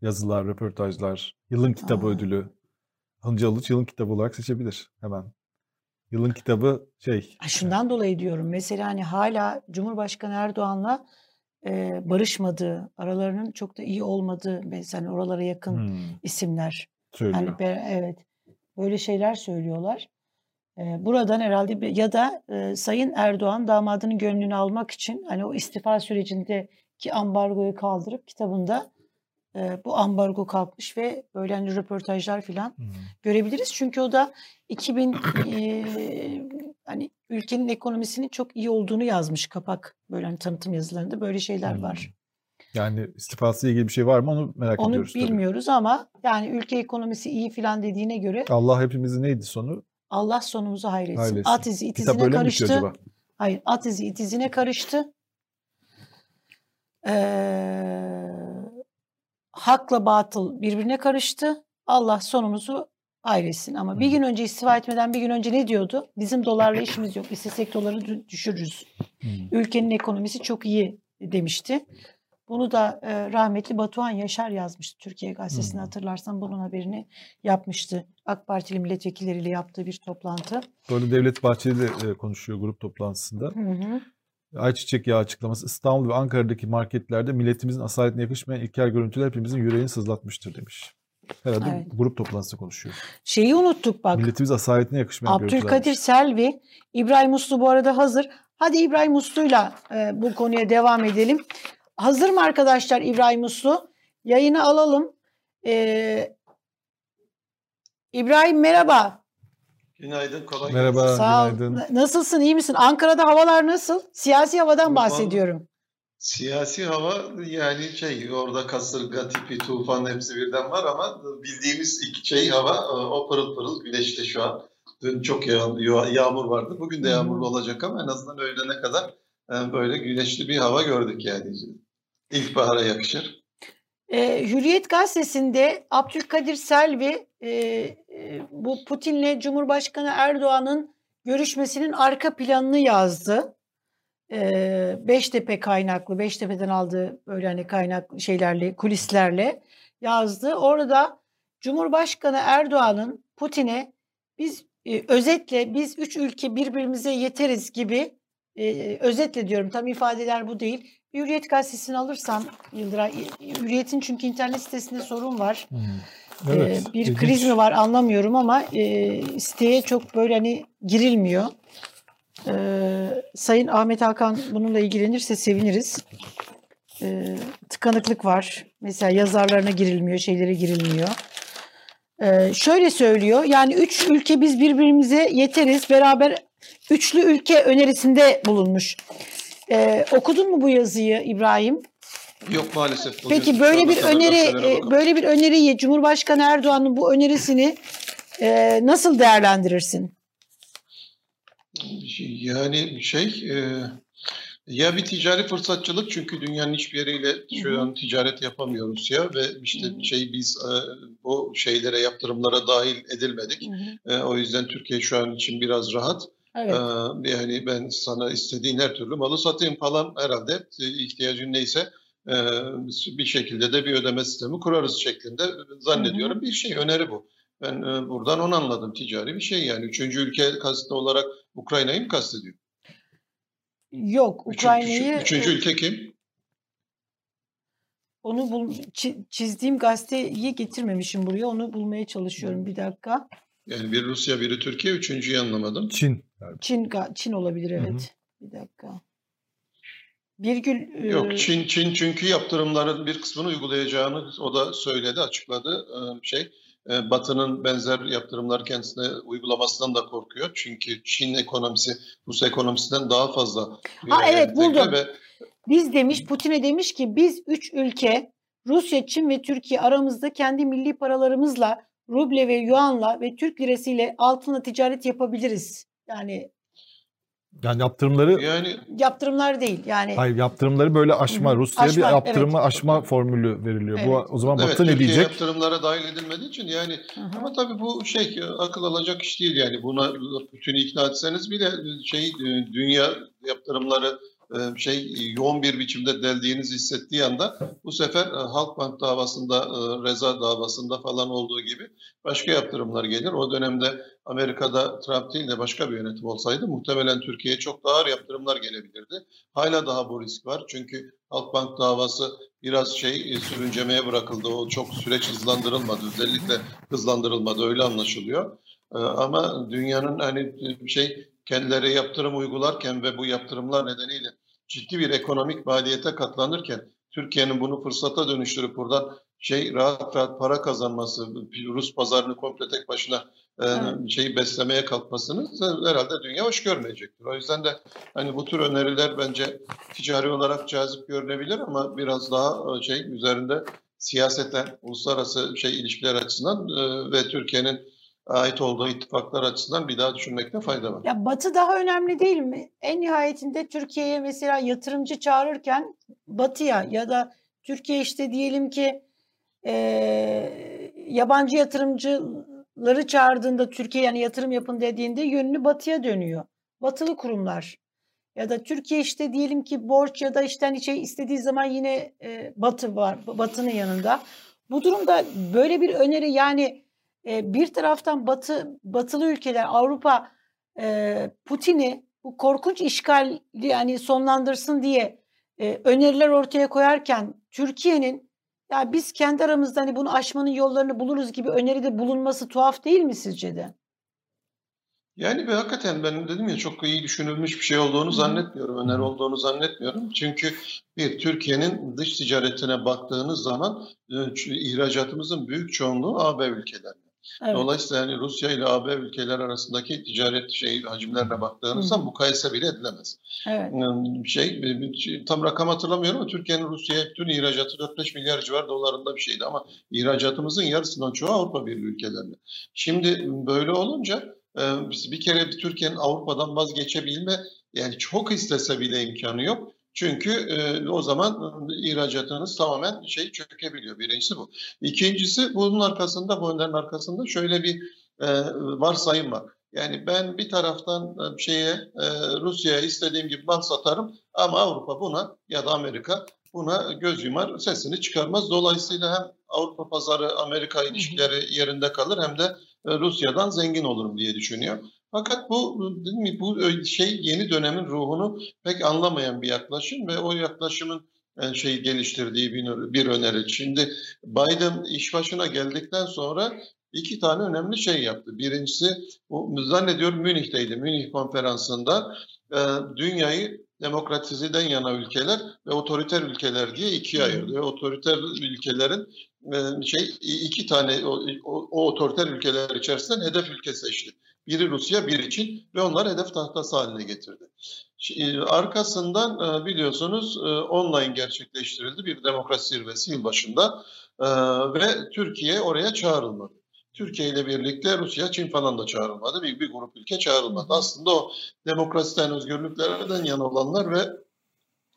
Yazılar, röportajlar, yılın kitabı Aa. ödülü. Hınca Alıç yılın kitabı olarak seçebilir hemen. Yılın kitabı şey. Ha, şundan dolayı diyorum. Mesela hani hala Cumhurbaşkanı Erdoğan'la e, barışmadığı, aralarının çok da iyi olmadığı mesela hani oralara yakın hmm, isimler. söylüyor. Yani evet böyle şeyler söylüyorlar. E, buradan herhalde bir- ya da e, Sayın Erdoğan damadının gönlünü almak için hani o istifa sürecindeki ambargoyu kaldırıp kitabında e, bu ambargo kalkmış ve böyle hani röportajlar filan Hmm. görebiliriz. Çünkü o da 2000 e, hani ülkenin ekonomisinin çok iyi olduğunu yazmış kapak böyle hani tanıtım yazılarında böyle şeyler var. Yani istifası ilgili bir şey var mı onu merak Onu ediyoruz tabii. bilmiyoruz ama yani ülke ekonomisi iyi filan dediğine göre Allah hepimizin neydi sonu? Allah sonumuzu hayretsin. Hayretsin. At izi it Kitap karıştı. acaba? Hayır, at izi it izine karıştı. Ee, hakla batıl birbirine karıştı. Allah sonumuzu hayretsin. Ama bir gün önce istifa etmeden bir gün önce ne diyordu? Bizim dolarla işimiz yok. İstesek doları dü- düşürürüz. Ülkenin ekonomisi çok iyi demişti. Bunu da e, rahmetli Batuhan Yaşar yazmıştı Türkiye Gazetesi'ne Hmm. hatırlarsan bunun haberini yapmıştı. AK Partili milletvekilleriyle yaptığı bir toplantı. Böyle Devlet Bahçeli de e, konuşuyor grup toplantısında. Hı hı. Ayçiçek yağı açıklaması İstanbul ve Ankara'daki marketlerde milletimizin asaletine yakışmayan ilkel görüntüler hepimizin yüreğini sızlatmıştır demiş. Herhalde Evet. grup toplantısı konuşuyor. Şeyi unuttuk bak. Milletimiz asaletine yakışmayan Abdülkadir. Selvi, İbrahim Uslu bu arada hazır. Hadi İbrahim Uslu'yla e, bu konuya devam edelim. Hazır mı arkadaşlar İbrahim Uslu? Yayını alalım. E, İbrahim merhaba. Günaydın, kolay Merhaba. gelsin. Sağ ol. günaydın. Na- Nasılsın, iyi misin? Ankara'da havalar nasıl? Siyasi havadan Vallahi- bahsediyorum. Siyasi hava yani şey orada kasırga tipi tufan hepsi birden var ama bildiğimiz iki şey hava e, o pırıl pırıl güneşli şu an. Dün çok yağ, yağ- yağmur vardı. Bugün de yağmurlu olacak ama en azından öğlene kadar e, böyle güneşli bir hava gördük yani. İlkbahara yakışır. E, Hürriyet gazetesinde Abdülkadir Selvi e, e, bu Putin'le Cumhurbaşkanı Erdoğan'ın görüşmesinin arka planını yazdı. E, Beştepe kaynaklı, Beştepe'den aldığı böyle hani kaynak şeylerle, kulislerle yazdı. Orada Cumhurbaşkanı Erdoğan'ın Putin'e biz e, özetle biz üç ülke birbirimize yeteriz gibi e, özetle diyorum tam ifadeler bu değil. Hürriyet gazetesini alırsan Yıldıray, Hürriyet'in çünkü internet sitesinde sorun var. Hmm. Ee, Evet. bir ilginç. kriz mi var anlamıyorum ama e, siteye çok böyle hani girilmiyor. Ee, Sayın Ahmet Hakan bununla ilgilenirse seviniriz. Ee, tıkanıklık var. Mesela yazarlarına girilmiyor, şeylere girilmiyor. Ee, şöyle söylüyor. Yani üç ülke biz birbirimize yeteriz. Beraber üçlü ülke önerisinde bulunmuş. Ee, okudun mu bu yazıyı İbrahim? Yok maalesef. Peki böyle bir öneri e, böyle bir öneriyi Cumhurbaşkanı Erdoğan'ın bu önerisini e, nasıl değerlendirirsin? Yani şey e, ya bir ticari fırsatçılık çünkü dünyanın hiçbir yeriyle şu an ticaret yapamıyoruz ya ve işte şey biz e, bu şeylere yaptırımlara dahil edilmedik. E, o yüzden Türkiye şu an için biraz rahat. Evet. E, yani ben sana istediğin her türlü malı satayım falan herhalde ihtiyacın neyse e, bir şekilde de bir ödeme sistemi kurarız şeklinde zannediyorum bir şey öneri bu. Ben e, buradan onu anladım ticari bir şey yani. Üçüncü ülke kastı olarak Ukrayna'yı mı kastediyor? Yok Ukrayna'yı üçü- üçüncü e, ülke kim? onu bul, çi- çizdiğim gazeteyi getirmemişim buraya. Onu bulmaya çalışıyorum bir dakika. Yani bir Rusya, biri Türkiye, üçüncüyü anlamadım. Çin. Çin Çin olabilir Hı hı. evet. Bir dakika. Virgül e, Yok Çin Çin çünkü yaptırımların bir kısmını uygulayacağını o da söyledi, açıkladı. Şey Batı'nın benzer yaptırımlar kendisine uygulamasından da korkuyor. Çünkü Çin ekonomisi Rus ekonomisinden daha fazla. Ha, evet, buldum. Ve Biz demiş Putin'e demiş ki biz üç ülke Rusya, Çin ve Türkiye aramızda kendi milli paralarımızla ruble ve yuanla ve Türk lirası ile altınla ticaret yapabiliriz. Yani Yani yaptırımları Yani Yaptırımlar değil. Yani hayır yaptırımları böyle aşma. Rusya'ya bir yaptırımı evet. aşma formülü veriliyor. Bu Evet. o zaman evet, Batı ne Türkiye diyecek? yaptırımlara dahil edilmediği için yani Hı hı. ama tabii bu şey akıl alacak iş değil yani buna Putin'i ikna etseniz bile şey dünya yaptırımları şey yoğun bir biçimde deldiğinizi hissettiği anda bu sefer e, Halkbank davasında, e, Reza davasında falan olduğu gibi başka yaptırımlar gelir. O dönemde Amerika'da Trump değil de başka bir yönetim olsaydı muhtemelen Türkiye'ye çok daha ağır yaptırımlar gelebilirdi. Hala daha bu risk var. Çünkü Halkbank davası biraz şey e, sürüncemeye bırakıldı. O çok süreç hızlandırılmadı. Özellikle hızlandırılmadı. Öyle anlaşılıyor. E, Ama dünyanın hani e, şey kendileri yaptırım uygularken ve bu yaptırımlar nedeniyle ciddi bir ekonomik maliyete katlanırken Türkiye'nin bunu fırsata dönüştürüp buradan şey rahat rahat para kazanması, Rus pazarını komple tek başına e, Evet. şeyi beslemeye kalkmasını herhalde dünya hoş görmeyecektir. O yüzden de hani bu tür öneriler bence ticari olarak cazip görünebilir ama biraz daha e, şey üzerinde siyaseten, uluslararası şey ilişkiler açısından e, ve Türkiye'nin ait olduğu ittifaklar açısından bir daha düşünmekte fayda var. Ya Batı daha önemli değil mi? En nihayetinde Türkiye'ye mesela yatırımcı çağırırken Batı'ya ya da Türkiye işte diyelim ki eee, yabancı yatırımcıları çağırdığında Türkiye yani yatırım yapın dediğinde yönünü Batı'ya dönüyor. Batılı kurumlar. Ya da Türkiye işte diyelim ki borç ya da işte hani şey istediği zaman yine e, Batı var, Batı'nın yanında. Bu durumda böyle bir öneri yani e, bir taraftan Batı Batılı ülkeler Avrupa e, Putin'i bu korkunç işgali yani sonlandırsın diye e, öneriler ortaya koyarken Türkiye'nin ya biz kendi aramızda hani bunu aşmanın yollarını buluruz gibi öneride bulunması tuhaf değil mi sizce de? Yani ve hakikaten ben dedim ya çok iyi düşünülmüş bir şey olduğunu zannetmiyorum. Öneri olduğunu zannetmiyorum. Çünkü bir Türkiye'nin dış ticaretine baktığınız zaman ihracatımızın büyük çoğunluğu AB ülkelerine. Evet. Dolayısıyla yani Rusya ile AB ülkeler arasındaki ticaret şey hacimlerine baktığınız Hı hı. zaman mukayese bile edilemez. Evet. Bir şey tam rakam hatırlamıyorum ama Türkiye'nin Rusya'ya bütün ihracatı 4-5 milyar civar dolarında bir şeydi ama ihracatımızın yarısından çoğu Avrupa Birliği ülkelerine. Şimdi böyle olunca e, biz bir kere Türkiye'nin Avrupa'dan vazgeçebilme yani çok istese bile imkanı yok. Çünkü e, o zaman e, ihracatınız tamamen şey çökebiliyor. Birincisi bu. İkincisi bunun arkasında, bu önerin arkasında şöyle bir e, varsayım var. Yani ben bir taraftan e, şeye e, Rusya'ya istediğim gibi mal satarım ama Avrupa buna ya da Amerika buna göz yumar, sesini çıkarmaz. Dolayısıyla hem Avrupa pazarı Amerika ilişkileri yerinde kalır hem de e, Rusya'dan zengin olurum diye düşünüyor. Fakat bu değil mi, bu ö- şey yeni dönemin ruhunu pek anlamayan bir yaklaşım ve o yaklaşımın e, şey geliştirdiği bir, bir öneri. Şimdi Biden iş başına geldikten sonra iki tane önemli şey yaptı. Birincisi bu zannediyorum Münih'teydi. Münih konferansında e, dünyayı demokrasiden yana ülkeler ve otoriter ülkeler diye ikiye ayırdı. Otoriter ülkelerin e, şey iki tane o, o, o otoriter ülkeler içerisinden hedef ülke seçti. Biri Rusya, biri Çin ve onlar hedef tahtası haline getirdi. Şi- Arkasından e, biliyorsunuz e, online gerçekleştirildi bir demokrasi zirvesi yılbaşında E, ve Türkiye oraya çağrılmadı. Türkiye ile birlikte Rusya, Çin falan da çağrılmadı. Bir, bir grup ülke çağrılmadı. Aslında o demokrasiden, özgürlüklerden yana olanlar ve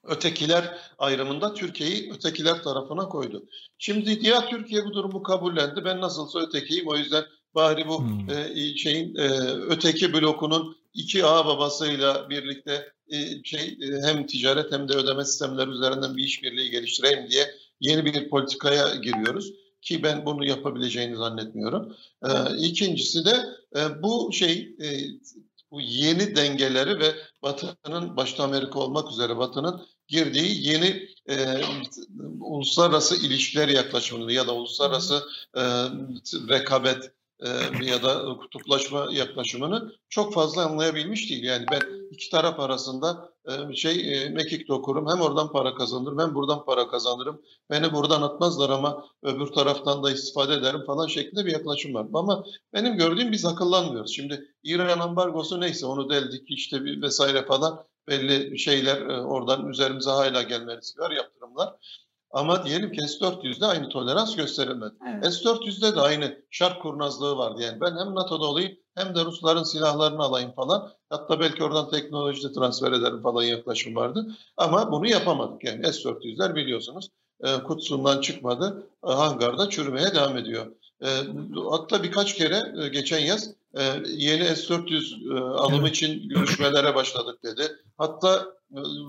ötekiler ayrımında Türkiye'yi ötekiler tarafına koydu. Şimdi ya Türkiye bu durumu kabullendi. Ben nasılsa ötekiyim. O yüzden bari bu Hmm. e, şeyin e, öteki blokunun iki ağ babasıyla birlikte e, şey e, hem ticaret hem de ödeme sistemleri üzerinden bir işbirliği geliştireyim diye yeni bir politikaya giriyoruz ki ben bunu yapabileceğini zannetmiyorum. E, ikincisi de e, bu şey e, bu yeni dengeleri ve Batı'nın başta Amerika olmak üzere Batı'nın girdiği yeni e, uluslararası ilişkiler yaklaşımını ya da uluslararası e, rekabet e, ya da kutuplaşma yaklaşımını çok fazla anlayabilmiş değil. Yani ben iki taraf arasında e, şey e, mekik dokurum hem oradan para kazanırım hem buradan para kazanırım. Beni buradan atmazlar ama öbür taraftan da istifade ederim falan şeklinde bir yaklaşım var. Ama benim gördüğüm biz akıllanmıyoruz. Şimdi İran ambargosu neyse onu deldik işte bir vesaire falan belli şeyler e, oradan üzerimize hala gelme riski var yaptırımlar. Ama diyelim ki S-400'de aynı tolerans gösterilmedi. Evet. S-400'de de aynı şark kurnazlığı vardı. Yani ben hem NATO'da olayım hem de Rusların silahlarını alayım falan. Hatta belki oradan teknoloji de transfer ederim falan yaklaşım vardı. Ama bunu yapamadık. Yani S-400'ler biliyorsunuz e, kutusundan çıkmadı. E, hangarda çürümeye devam ediyor. E, hatta birkaç kere geçen yaz yeni S-400 e, alımı için görüşmelere başladık dedi. Hatta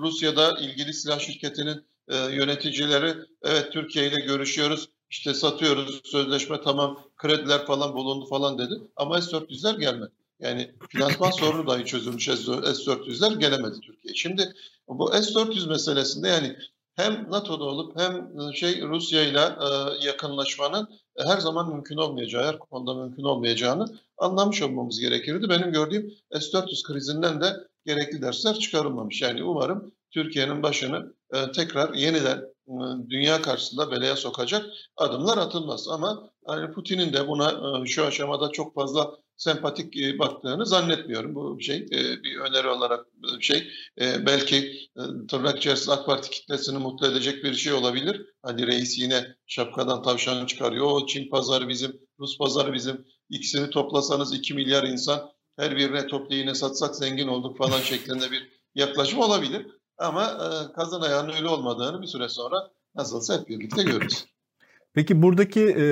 Rusya'da ilgili silah şirketinin e, yöneticileri evet Türkiye ile görüşüyoruz işte satıyoruz sözleşme tamam krediler falan bulundu falan dedi ama S-400'ler gelmedi. Yani finansman [laughs] sorunu dahi çözülmüş S-400'ler gelemedi Türkiye. Şimdi bu S-400 meselesinde yani hem NATO'da olup hem e, şey Rusya ile e, yakınlaşmanın her zaman mümkün olmayacağı, her konuda mümkün olmayacağını anlamış olmamız gerekirdi. Benim gördüğüm S-400 krizinden de gerekli dersler çıkarılmamış. Yani umarım Türkiye'nin başını e, tekrar yeniden e, dünya karşısında belaya sokacak adımlar atılmaz. Ama yani Putin'in de buna e, şu aşamada çok fazla sempatik e, baktığını zannetmiyorum. Bu şey e, bir öneri olarak bir şey e, belki e, tırnak içerisinde AK Parti kitlesini mutlu edecek bir şey olabilir. Hani reis yine şapkadan tavşan çıkarıyor. O Çin pazarı bizim, Rus pazarı bizim. İkisini toplasanız 2 milyar insan her birine toplu satsak zengin olduk falan şeklinde bir yaklaşım olabilir. Ama e, kazan öyle olmadığını bir süre sonra nasılsa hep birlikte görürüz. [laughs] Peki buradaki e,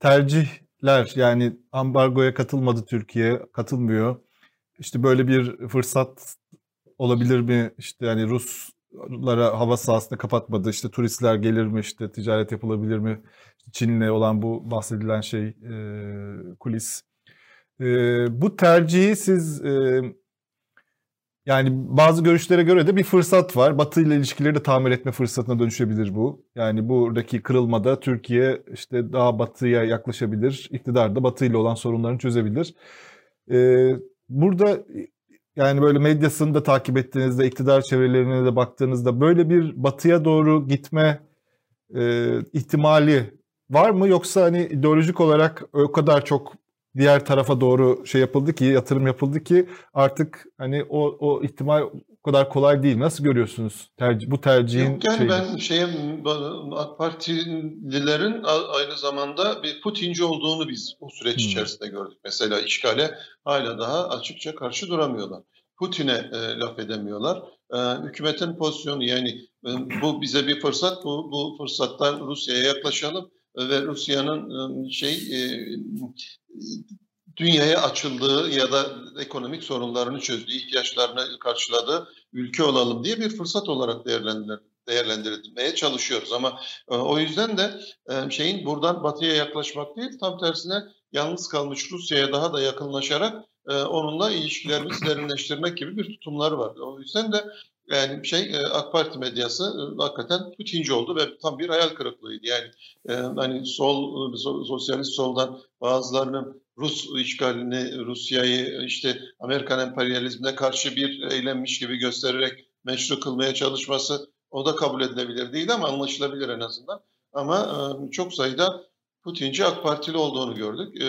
tercihler yani ambargoya katılmadı Türkiye, katılmıyor. İşte böyle bir fırsat olabilir mi? İşte yani Ruslara hava sahasını kapatmadı. İşte turistler gelir mi? İşte ticaret yapılabilir mi? Çin'le olan bu bahsedilen şey e, kulis. E, bu tercihi siz e, yani bazı görüşlere göre de bir fırsat var. Batı ile ilişkileri de tamir etme fırsatına dönüşebilir bu. Yani buradaki kırılmada Türkiye işte daha batıya yaklaşabilir. İktidar da batı ile olan sorunlarını çözebilir. Ee, burada yani böyle medyasını da takip ettiğinizde, iktidar çevrelerine de baktığınızda böyle bir batıya doğru gitme e, ihtimali var mı? Yoksa hani ideolojik olarak o kadar çok diğer tarafa doğru şey yapıldı ki yatırım yapıldı ki artık hani o o ihtimal o kadar kolay değil. Nasıl görüyorsunuz tercih, bu tercihin Yok yani şeyini? ben şeye AK Partililerin aynı zamanda bir Putinci olduğunu biz bu süreç hmm. içerisinde gördük. Mesela işgale hala daha açıkça karşı duramıyorlar. Putin'e e, laf edemiyorlar. E, hükümetin pozisyonu yani e, bu bize bir fırsat. Bu, bu fırsattan Rusya'ya yaklaşalım ve Rusya'nın e, şey e, dünyaya açıldığı ya da ekonomik sorunlarını çözdüğü, ihtiyaçlarını karşıladığı ülke olalım diye bir fırsat olarak değerlendir değerlendirilmeye çalışıyoruz. Ama e, o yüzden de e, şeyin buradan batıya yaklaşmak değil, tam tersine yalnız kalmış Rusya'ya daha da yakınlaşarak e, onunla ilişkilerimizi derinleştirmek gibi bir tutumları var. O yüzden de yani şey e, AK Parti medyası e, hakikaten Putinci oldu ve tam bir hayal kırıklığıydı. Yani e, hani sol sosyalist soldan bazılarının Rus işgalini, Rusya'yı işte Amerikan emperyalizmine karşı bir eylemmiş gibi göstererek meşru kılmaya çalışması o da kabul edilebilir değil ama anlaşılabilir en azından. Ama çok sayıda Putinci AK Partili olduğunu gördük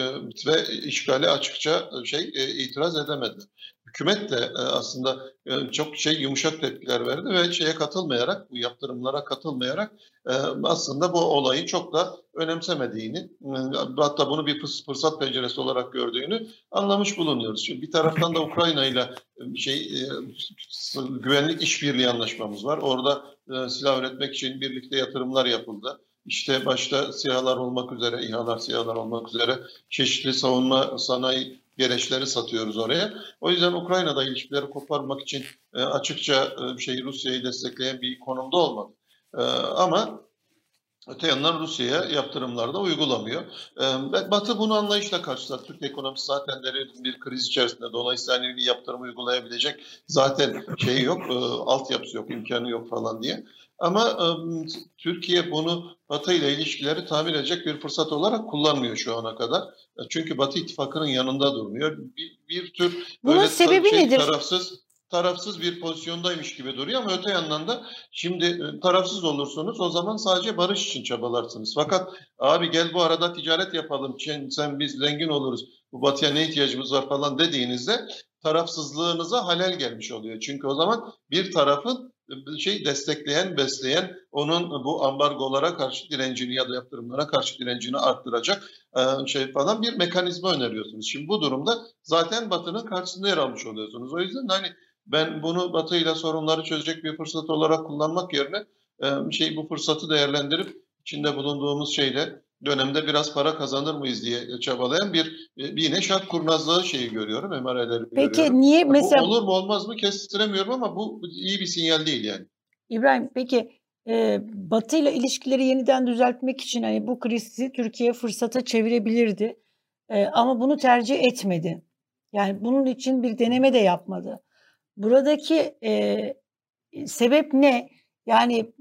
ve işgale açıkça şey itiraz edemedi. Hükümet de e, aslında e, çok şey yumuşak tepkiler verdi ve şeye katılmayarak, bu yaptırımlara katılmayarak e, aslında bu olayı çok da önemsemediğini, hatta bunu bir fırsat penceresi olarak gördüğünü anlamış bulunuyoruz. Şimdi bir taraftan da Ukrayna ile şey güvenlik işbirliği anlaşmamız var. Orada silah üretmek için birlikte yatırımlar yapıldı. İşte başta SİHA'lar olmak üzere, İHA'lar, SİHA'lar olmak üzere çeşitli savunma sanayi gereçleri satıyoruz oraya. O yüzden Ukrayna'da ilişkileri koparmak için e, açıkça e, şey Rusya'yı destekleyen bir konumda olmadı. E, ama öte yandan Rusya'ya yaptırımlar da uygulamıyor. E, Batı bunu anlayışla karşılar. Türk ekonomisi zaten derin bir kriz içerisinde. Dolayısıyla hani bir yaptırım uygulayabilecek zaten şey yok, e, altyapısı yok, imkanı yok falan diye. Ama e, Türkiye bunu Batı ile ilişkileri tamir edecek bir fırsat olarak kullanmıyor şu ana kadar. Çünkü Batı ittifakının yanında durmuyor. Bir, bir tür Bunun böyle sebebi şey, nedir? tarafsız tarafsız bir pozisyondaymış gibi duruyor ama öte yandan da şimdi tarafsız olursunuz o zaman sadece barış için çabalarsınız. Fakat abi gel bu arada ticaret yapalım sen, sen biz zengin oluruz bu batıya ne ihtiyacımız var falan dediğinizde tarafsızlığınıza halel gelmiş oluyor. Çünkü o zaman bir tarafın şey destekleyen, besleyen, onun bu ambargolara karşı direncini ya da yaptırımlara karşı direncini arttıracak e, şey falan bir mekanizma öneriyorsunuz. Şimdi bu durumda zaten Batı'nın karşısında yer almış oluyorsunuz. O yüzden hani ben bunu Batı ile sorunları çözecek bir fırsat olarak kullanmak yerine e, şey bu fırsatı değerlendirip içinde bulunduğumuz şeyle dönemde biraz para kazanır mıyız diye çabalayan bir e, bir yine şart kurnazlığı şeyi görüyorum, emareleri Peki görüyorum. niye mesela... Bu olur mu olmaz mı kestiremiyorum ama bu iyi bir sinyal değil yani. İbrahim peki e, Batı ile ilişkileri yeniden düzeltmek için hani bu krizi Türkiye fırsata çevirebilirdi. E, ama bunu tercih etmedi. Yani bunun için bir deneme de yapmadı. Buradaki e, sebep ne? Yani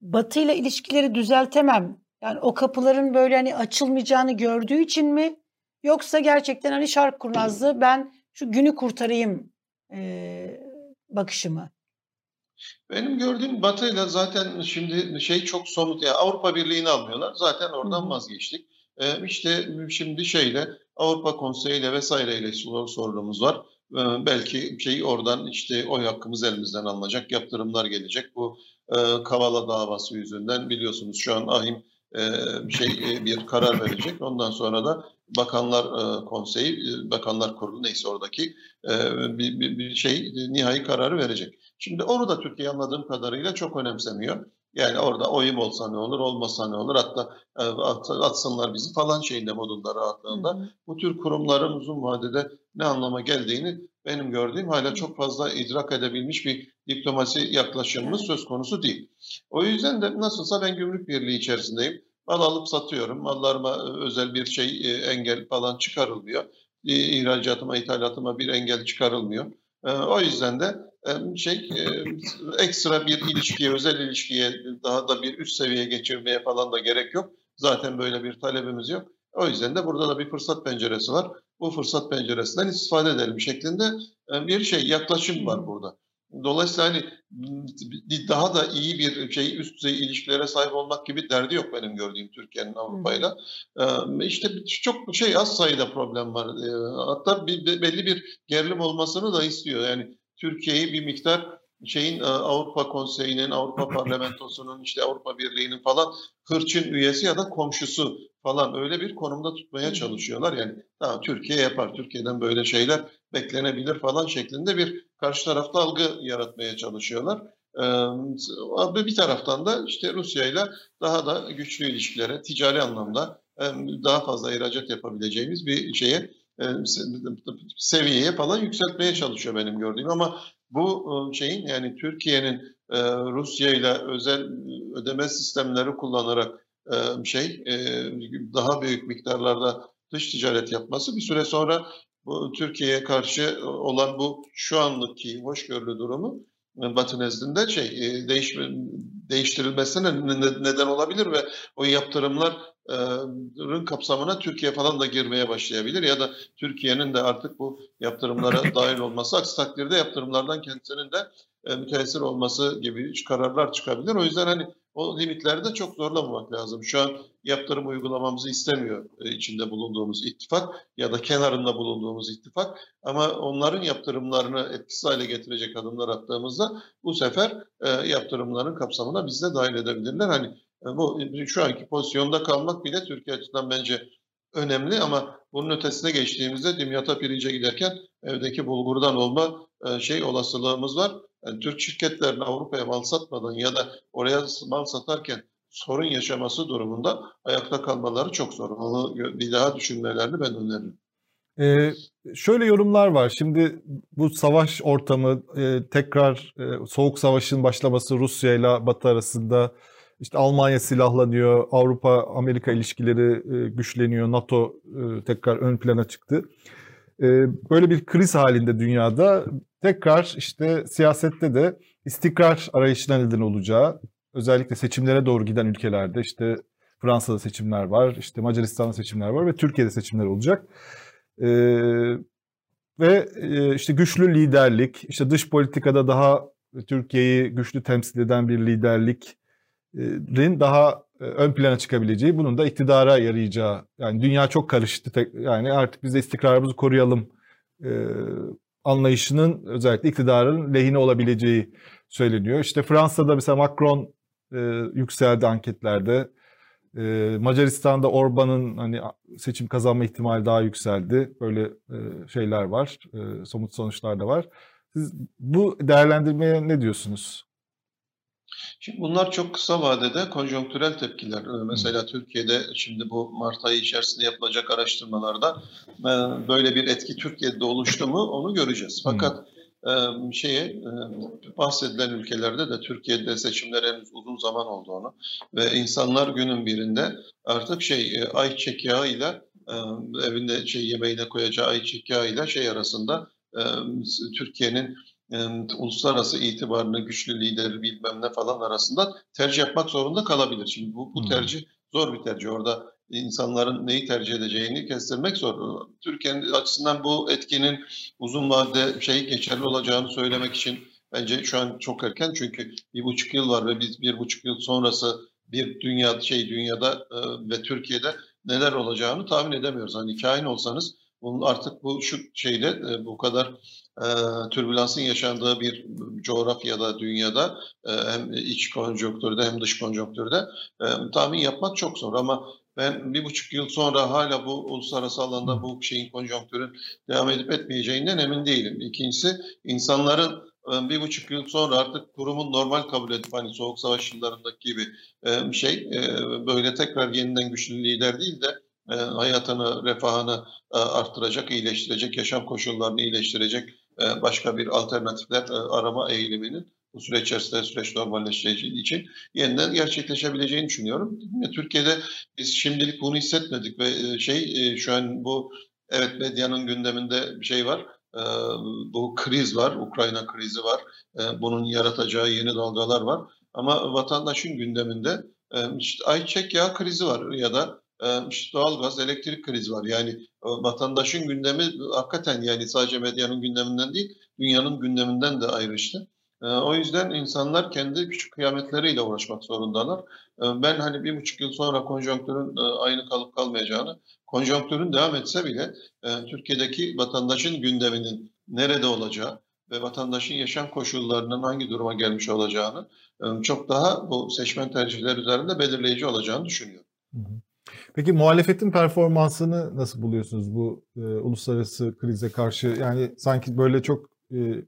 Batı ile ilişkileri düzeltemem yani o kapıların böyle hani açılmayacağını gördüğü için mi? Yoksa gerçekten hani şark kurnazlığı ben şu günü kurtarayım e, bakışı mı? Benim gördüğüm Batı'yla zaten şimdi şey çok somut. Yani Avrupa Birliği'ni almıyorlar. Zaten oradan vazgeçtik. Ee, işte şimdi şeyle Avrupa Konseyi ile vesaireyle sorunumuz var. Ee, belki şey oradan işte oy hakkımız elimizden alınacak, yaptırımlar gelecek. Bu e, Kavala davası yüzünden biliyorsunuz şu an ahim şey e, bir karar verecek. Ondan sonra da Bakanlar e, Konseyi, Bakanlar Kurulu neyse oradaki bir, bir, bir şey nihai kararı verecek. Şimdi onu da Türkiye anladığım kadarıyla çok önemsemiyor. Yani orada oyum olsa ne olur, olmasa ne olur, hatta atsınlar bizi falan şeyinde modunda rahatlığında. Bu tür kurumların uzun vadede ne anlama geldiğini benim gördüğüm hala çok fazla idrak edebilmiş bir diplomasi yaklaşımımız söz konusu değil. O yüzden de nasılsa ben gümrük birliği içerisindeyim. Mal alıp satıyorum. Mallarıma özel bir şey e, engel falan çıkarılmıyor. İhracatıma, ithalatıma bir engel çıkarılmıyor. E, o yüzden de e, şey ekstra bir ilişkiye, özel ilişkiye daha da bir üst seviyeye geçirmeye falan da gerek yok. Zaten böyle bir talebimiz yok. O yüzden de burada da bir fırsat penceresi var. Bu fırsat penceresinden istifade edelim şeklinde bir şey yaklaşım var burada. Dolayısıyla hani daha da iyi bir şey üst düzey ilişkilere sahip olmak gibi derdi yok benim gördüğüm Türkiye'nin Avrupa'yla. Ee, işte çok şey az sayıda problem var. hatta bir, belli bir gerilim olmasını da istiyor. Yani Türkiye'yi bir miktar şeyin Avrupa Konseyi'nin, Avrupa [laughs] Parlamentosu'nun, işte Avrupa Birliği'nin falan hırçın üyesi ya da komşusu falan öyle bir konumda tutmaya çalışıyorlar. Yani tamam Türkiye yapar, Türkiye'den böyle şeyler beklenebilir falan şeklinde bir karşı tarafta algı yaratmaya çalışıyorlar. Bir taraftan da işte Rusya ile daha da güçlü ilişkilere, ticari anlamda daha fazla ihracat yapabileceğimiz bir şeye seviyeye falan yükseltmeye çalışıyor benim gördüğüm ama bu şeyin yani Türkiye'nin Rusya ile özel ödeme sistemleri kullanarak şey daha büyük miktarlarda dış ticaret yapması bir süre sonra bu Türkiye'ye karşı olan bu şu anlık hoşgörülü durumu Batı nezdinde şey değiş, değiştirilmesine neden olabilir ve o yaptırımların kapsamına Türkiye falan da girmeye başlayabilir ya da Türkiye'nin de artık bu yaptırımlara [laughs] dahil olması aksi takdirde yaptırımlardan kendisinin de müteessir olması gibi kararlar çıkabilir. O yüzden hani o limitleri de çok zorlamamak lazım. Şu an yaptırım uygulamamızı istemiyor e, içinde bulunduğumuz ittifak ya da kenarında bulunduğumuz ittifak. Ama onların yaptırımlarını etkisiz hale getirecek adımlar attığımızda bu sefer e, yaptırımların kapsamına biz de dahil edebilirler. Hani e, bu şu anki pozisyonda kalmak bile Türkiye açısından bence önemli ama bunun ötesine geçtiğimizde dimyata pirince giderken evdeki bulgurdan olma şey olasılığımız var. Yani Türk şirketlerinin Avrupa'ya mal satmadan ya da oraya mal satarken sorun yaşaması durumunda ayakta kalmaları çok zor. Onu bir daha düşünmelerini ben öneririm. Ee, şöyle yorumlar var. Şimdi bu savaş ortamı e, tekrar e, soğuk savaşın başlaması Rusya ile Batı arasında işte Almanya silahlanıyor, Avrupa Amerika ilişkileri e, güçleniyor, NATO e, tekrar ön plana çıktı. E, böyle bir kriz halinde dünyada tekrar işte siyasette de istikrar arayışına neden olacağı, özellikle seçimlere doğru giden ülkelerde işte Fransa'da seçimler var, işte Macaristan'da seçimler var ve Türkiye'de seçimler olacak. Ve işte güçlü liderlik, işte dış politikada daha Türkiye'yi güçlü temsil eden bir liderlikrin daha e, ön plana çıkabileceği, bunun da iktidara yarayacağı. Yani dünya çok karıştı. Yani artık biz de istikrarımızı koruyalım e, anlayışının özellikle iktidarın lehine olabileceği söyleniyor. İşte Fransa'da mesela Macron e, yükseldi anketlerde. Macaristan'da Orban'ın hani seçim kazanma ihtimali daha yükseldi. Böyle şeyler var, somut sonuçlar da var. Siz bu değerlendirmeye ne diyorsunuz? Şimdi bunlar çok kısa vadede konjonktürel tepkiler. Ee, mesela Türkiye'de şimdi bu Mart ayı içerisinde yapılacak araştırmalarda e, böyle bir etki Türkiye'de oluştu mu onu göreceğiz. Fakat e, şeye e, bahsedilen ülkelerde de Türkiye'de seçimler henüz uzun zaman oldu onu ve insanlar günün birinde artık şey ayçiçek yağıyla evinde şey yemeğine koyacağı ayçiçek yağıyla şey arasında Türkiye'nin uluslararası itibarını, güçlü lideri bilmem ne falan arasında tercih yapmak zorunda kalabilir. Şimdi bu, bu tercih zor bir tercih. Orada insanların neyi tercih edeceğini kestirmek zor. Türkiye'nin açısından bu etkinin uzun vadede şey geçerli olacağını söylemek için bence şu an çok erken. Çünkü bir buçuk yıl var ve biz bir buçuk yıl sonrası bir dünya şey dünyada e, ve Türkiye'de neler olacağını tahmin edemiyoruz. Hani kain olsanız bunun artık bu şu şeyde e, bu kadar e, türbülansın yaşandığı bir coğrafyada, dünyada e, hem iç konjonktürde hem dış konjonktürde e, tahmin yapmak çok zor ama ben bir buçuk yıl sonra hala bu uluslararası alanda bu şeyin konjonktürün devam edip etmeyeceğinden emin değilim. İkincisi insanların e, bir buçuk yıl sonra artık kurumun normal kabul edip hani soğuk savaş yıllarındaki gibi e, şey böyle tekrar yeniden güçlü lider değil de hayatını, refahını arttıracak, iyileştirecek, yaşam koşullarını iyileştirecek başka bir alternatifler arama eğiliminin bu süreç içerisinde süreç normalleşeceği için yeniden gerçekleşebileceğini düşünüyorum. Türkiye'de biz şimdilik bunu hissetmedik ve şey şu an bu evet medyanın gündeminde bir şey var. Bu kriz var, Ukrayna krizi var. Bunun yaratacağı yeni dalgalar var. Ama vatandaşın gündeminde işte ayçiçek yağı krizi var ya da işte doğalgaz, elektrik krizi var. Yani vatandaşın gündemi hakikaten yani sadece medyanın gündeminden değil, dünyanın gündeminden de ayrıştı. O yüzden insanlar kendi küçük kıyametleriyle uğraşmak zorundalar. Ben hani bir buçuk yıl sonra konjonktürün aynı kalıp kalmayacağını, konjonktürün devam etse bile Türkiye'deki vatandaşın gündeminin nerede olacağı ve vatandaşın yaşam koşullarının hangi duruma gelmiş olacağını çok daha bu seçmen tercihler üzerinde belirleyici olacağını düşünüyorum. Hı hı. Peki muhalefetin performansını nasıl buluyorsunuz bu e, uluslararası krize karşı? Yani sanki böyle çok e,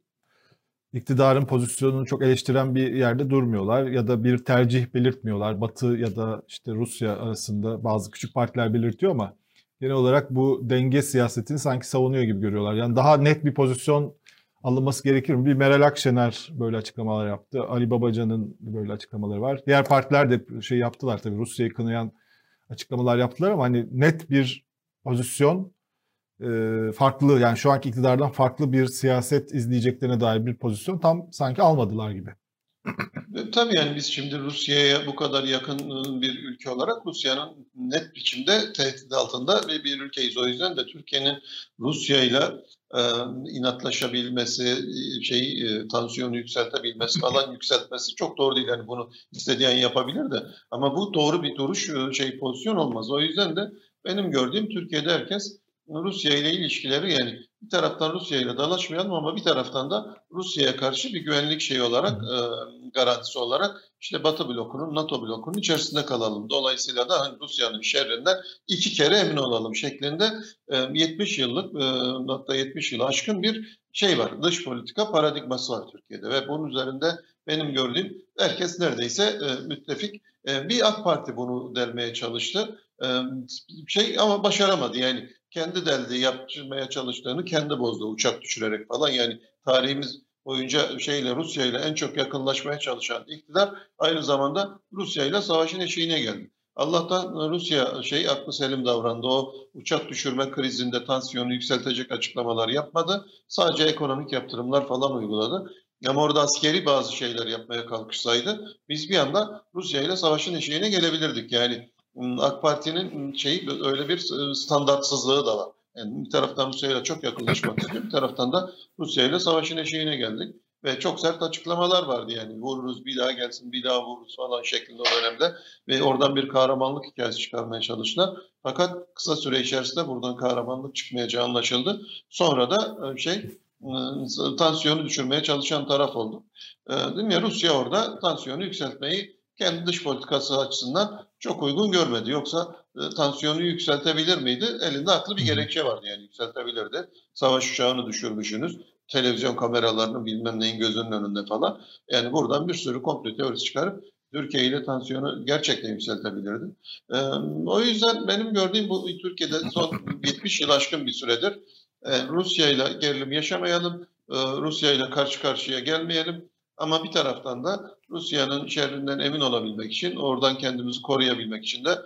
iktidarın pozisyonunu çok eleştiren bir yerde durmuyorlar ya da bir tercih belirtmiyorlar. Batı ya da işte Rusya arasında bazı küçük partiler belirtiyor ama genel olarak bu denge siyasetini sanki savunuyor gibi görüyorlar. Yani daha net bir pozisyon alınması gerekir mi? Bir Meral Akşener böyle açıklamalar yaptı. Ali Babacan'ın böyle açıklamaları var. Diğer partiler de şey yaptılar tabii Rusya'yı kınayan açıklamalar yaptılar ama hani net bir pozisyon e, farklı yani şu anki iktidardan farklı bir siyaset izleyeceklerine dair bir pozisyon tam sanki almadılar gibi. E, tabii yani biz şimdi Rusya'ya bu kadar yakın ıı, bir ülke olarak Rusya'nın net biçimde tehdit altında bir, bir ülkeyiz. O yüzden de Türkiye'nin Rusya ile inatlaşabilmesi, şey e, tansiyonu yükseltebilmesi falan [laughs] yükseltmesi çok doğru değil. Yani bunu istediğin yapabilir de. Ama bu doğru bir duruş şey pozisyon olmaz. O yüzden de benim gördüğüm Türkiye'de herkes Rusya ile ilişkileri yani bir taraftan Rusya ile dalaşmayalım ama bir taraftan da Rusya'ya karşı bir güvenlik şeyi olarak e, garantisi olarak işte Batı blokunun NATO blokunun içerisinde kalalım. Dolayısıyla da hani Rusya'nın şerrinden iki kere emin olalım şeklinde e, 70 yıllık e, hatta 70 yılı aşkın bir şey var. Dış politika paradigması var Türkiye'de ve bunun üzerinde benim gördüğüm herkes neredeyse e, müttefik. E, bir AK Parti bunu delmeye çalıştı. E, şey ama başaramadı yani kendi deldi yapmaya çalıştığını kendi bozdu uçak düşürerek falan yani tarihimiz boyunca şeyle Rusya ile en çok yakınlaşmaya çalışan iktidar aynı zamanda Rusya ile savaşın eşiğine geldi. Allah'tan Rusya şey aklı selim davrandı. O uçak düşürme krizinde tansiyonu yükseltecek açıklamalar yapmadı. Sadece ekonomik yaptırımlar falan uyguladı. Ama orada askeri bazı şeyler yapmaya kalkışsaydı biz bir anda Rusya ile savaşın eşiğine gelebilirdik. Yani AK Parti'nin şeyi öyle bir standartsızlığı da var. Yani bir taraftan Rusya ile çok yakınlaşmak istiyor, bir taraftan da Rusya ile savaşın eşiğine geldik. Ve çok sert açıklamalar vardı yani vururuz bir daha gelsin bir daha vururuz falan şeklinde o dönemde. Ve oradan bir kahramanlık hikayesi çıkarmaya çalıştılar. Fakat kısa süre içerisinde buradan kahramanlık çıkmayacağı anlaşıldı. Sonra da şey tansiyonu düşürmeye çalışan taraf oldu. Değil mi? Rusya orada tansiyonu yükseltmeyi kendi dış politikası açısından çok uygun görmedi. Yoksa tansiyonu yükseltebilir miydi? Elinde aklı bir gerekçe vardı yani yükseltebilirdi. Savaş uçağını düşürmüşsünüz televizyon kameralarının bilmem neyin gözünün önünde falan. Yani buradan bir sürü komplo teorisi çıkarıp Türkiye ile tansiyonu gerçekten yükseltebilirdi. Ee, o yüzden benim gördüğüm bu Türkiye'de son [laughs] 70 yıl aşkın bir süredir e, Rusya ile gerilim yaşamayalım, e, Rusya ile karşı karşıya gelmeyelim. Ama bir taraftan da Rusya'nın şerrinden emin olabilmek için, oradan kendimizi koruyabilmek için de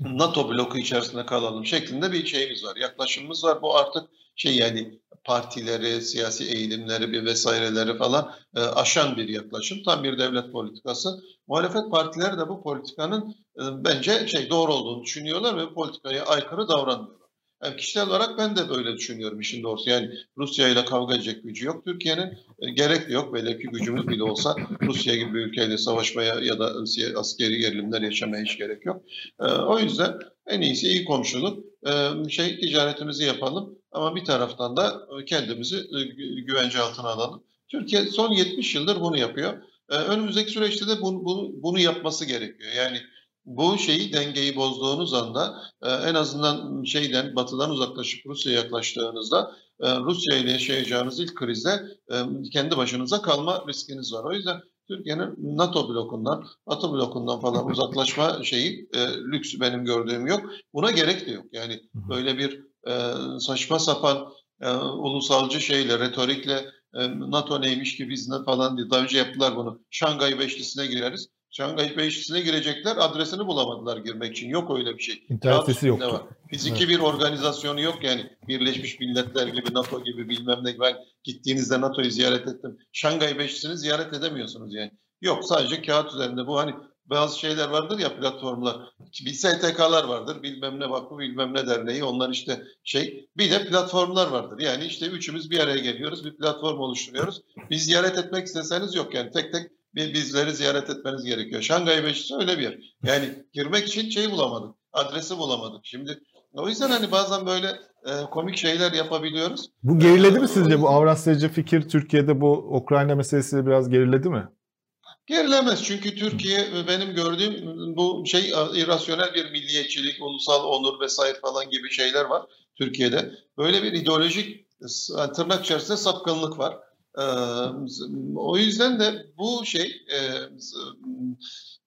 NATO bloku içerisinde kalalım şeklinde bir şeyimiz var, yaklaşımımız var. Bu artık şey yani partileri, siyasi eğilimleri bir vesaireleri falan e, aşan bir yaklaşım. Tam bir devlet politikası. Muhalefet partileri de bu politikanın e, bence şey doğru olduğunu düşünüyorlar ve politikaya aykırı davranmıyorlar. Yani kişisel olarak ben de böyle düşünüyorum işin doğrusu. Yani Rusya ile kavga edecek gücü yok Türkiye'nin. E, gerek de yok. Velev ki gücümüz bile olsa [laughs] Rusya gibi bir ülkeyle savaşmaya ya da askeri gerilimler yaşamaya hiç gerek yok. E, o yüzden en iyisi iyi komşuluk. E, şey ticaretimizi yapalım ama bir taraftan da kendimizi e, güvence altına alalım. Türkiye son 70 yıldır bunu yapıyor. E, önümüzdeki süreçte de bunu, bunu, bunu yapması gerekiyor. Yani bu şeyi dengeyi bozduğunuz anda e, en azından şeyden batıdan uzaklaşıp Rusya'ya yaklaştığınızda Rusya ile yaşayacağınız ilk krizde kendi başınıza kalma riskiniz var. O yüzden Türkiye'nin NATO blokundan, NATO blokundan falan [laughs] uzaklaşma şeyi e, lüksü benim gördüğüm yok. Buna gerek de yok. Yani böyle bir e, saçma sapan e, ulusalcı şeyle, retorikle e, NATO neymiş ki biz ne falan diye daha önce yaptılar bunu. Şangay Beşlisi'ne gireriz. Şangay Beşlisi'ne girecekler adresini bulamadılar girmek için. Yok öyle bir şey. İnternet sitesi. Var. Fiziki evet. bir organizasyonu yok yani. Birleşmiş Milletler gibi, NATO gibi bilmem ne. Ben gittiğinizde NATO'yu ziyaret ettim. Şangay Beşlisi'ni ziyaret edemiyorsunuz yani. Yok sadece kağıt üzerinde bu hani bazı şeyler vardır ya platformlar. Bir STK'lar vardır. Bilmem ne vakfı, bilmem ne derneği. Onlar işte şey. Bir de platformlar vardır. Yani işte üçümüz bir araya geliyoruz. Bir platform oluşturuyoruz. Biz ziyaret etmek isteseniz yok yani. Tek tek bizleri ziyaret etmeniz gerekiyor. Şangay Beşisi öyle bir yer. Yani girmek için şey bulamadık. Adresi bulamadık. Şimdi o yüzden hani bazen böyle e, komik şeyler yapabiliyoruz. Bu geriledi mi sizce bu Avrasyacı fikir Türkiye'de bu Ukrayna meselesiyle biraz geriledi mi? Gerilemez çünkü Türkiye benim gördüğüm bu şey irrasyonel bir milliyetçilik, ulusal onur vesaire falan gibi şeyler var Türkiye'de. Böyle bir ideolojik tırnak içerisinde sapkınlık var. Ee, o yüzden de bu şey e,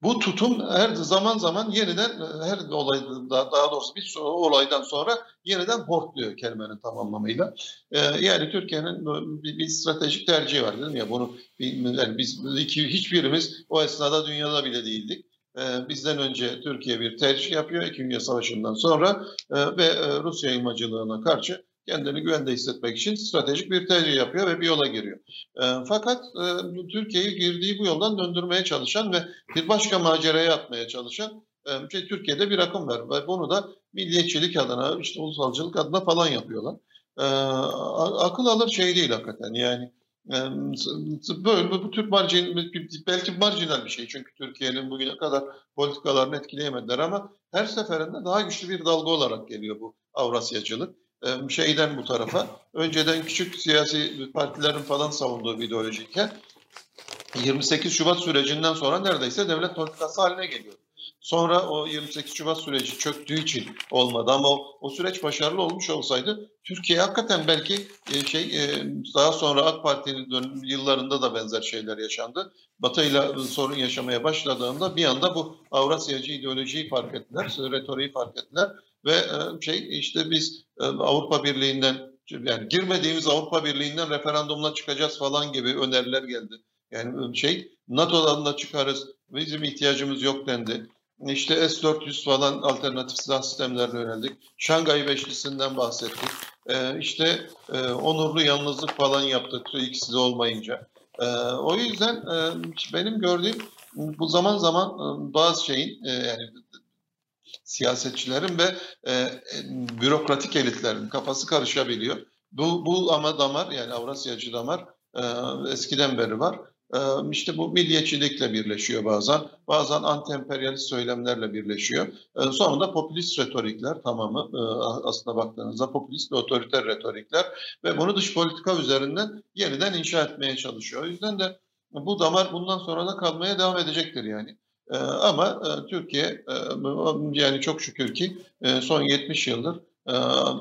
bu tutum her zaman zaman yeniden her olayda daha doğrusu bir olaydan sonra yeniden hortluyor kelimenin tamamlamıyla. Ee, yani Türkiye'nin bir, bir stratejik tercihi var dedim ya bunu yani biz iki, hiçbirimiz o esnada dünyada bile değildik. Ee, bizden önce Türkiye bir tercih yapıyor İkinci Dünya Savaşı'ndan sonra e, ve e, Rusya imacılığına karşı kendini güvende hissetmek için stratejik bir tercih yapıyor ve bir yola giriyor. E, fakat e, Türkiye'yi girdiği bu yoldan döndürmeye çalışan ve bir başka maceraya atmaya çalışan e, şey, Türkiye'de bir akım var ve bunu da milliyetçilik adına, işte ulusalcılık adına falan yapıyorlar. E, akıl alır şey değil hakikaten yani. E, böyle bu tür marjin belki marjinal bir şey çünkü Türkiye'nin bugüne kadar politikalarını etkileyemediler ama her seferinde daha güçlü bir dalga olarak geliyor bu Avrasyacılık şeyden bu tarafa. Önceden küçük siyasi partilerin falan savunduğu bir ideolojiyken 28 Şubat sürecinden sonra neredeyse devlet politikası haline geliyor. Sonra o 28 Şubat süreci çöktüğü için olmadı ama o, o süreç başarılı olmuş olsaydı Türkiye hakikaten belki e, şey e, daha sonra AK Parti'nin yıllarında da benzer şeyler yaşandı. Batı ile sorun yaşamaya başladığında bir anda bu Avrasyacı ideolojiyi fark ettiler, retoriği fark ettiler ve e, şey işte biz e, Avrupa Birliği'nden yani girmediğimiz Avrupa Birliği'nden referandumla çıkacağız falan gibi öneriler geldi. Yani e, şey NATO'dan da çıkarız. Bizim ihtiyacımız yok dendi. İşte S-400 falan alternatif silah sistemlerine yöneldik. Şangay Beşlisi'nden bahsettik. Ee, işte e, onurlu yalnızlık falan yaptık ikisi de olmayınca. Ee, o yüzden e, benim gördüğüm bu zaman zaman e, bazı şeyin e, yani siyasetçilerin ve e, e, bürokratik elitlerin kafası karışabiliyor. Bu, bu ama damar yani Avrasyacı damar e, eskiden beri var. işte bu milliyetçilikle birleşiyor bazen. Bazen anti-emperyalist söylemlerle birleşiyor. Sonunda popülist retorikler tamamı aslında baktığınızda popülist ve otoriter retorikler ve bunu dış politika üzerinden yeniden inşa etmeye çalışıyor. O yüzden de bu damar bundan sonra da kalmaya devam edecektir yani. Ama Türkiye yani çok şükür ki son 70 yıldır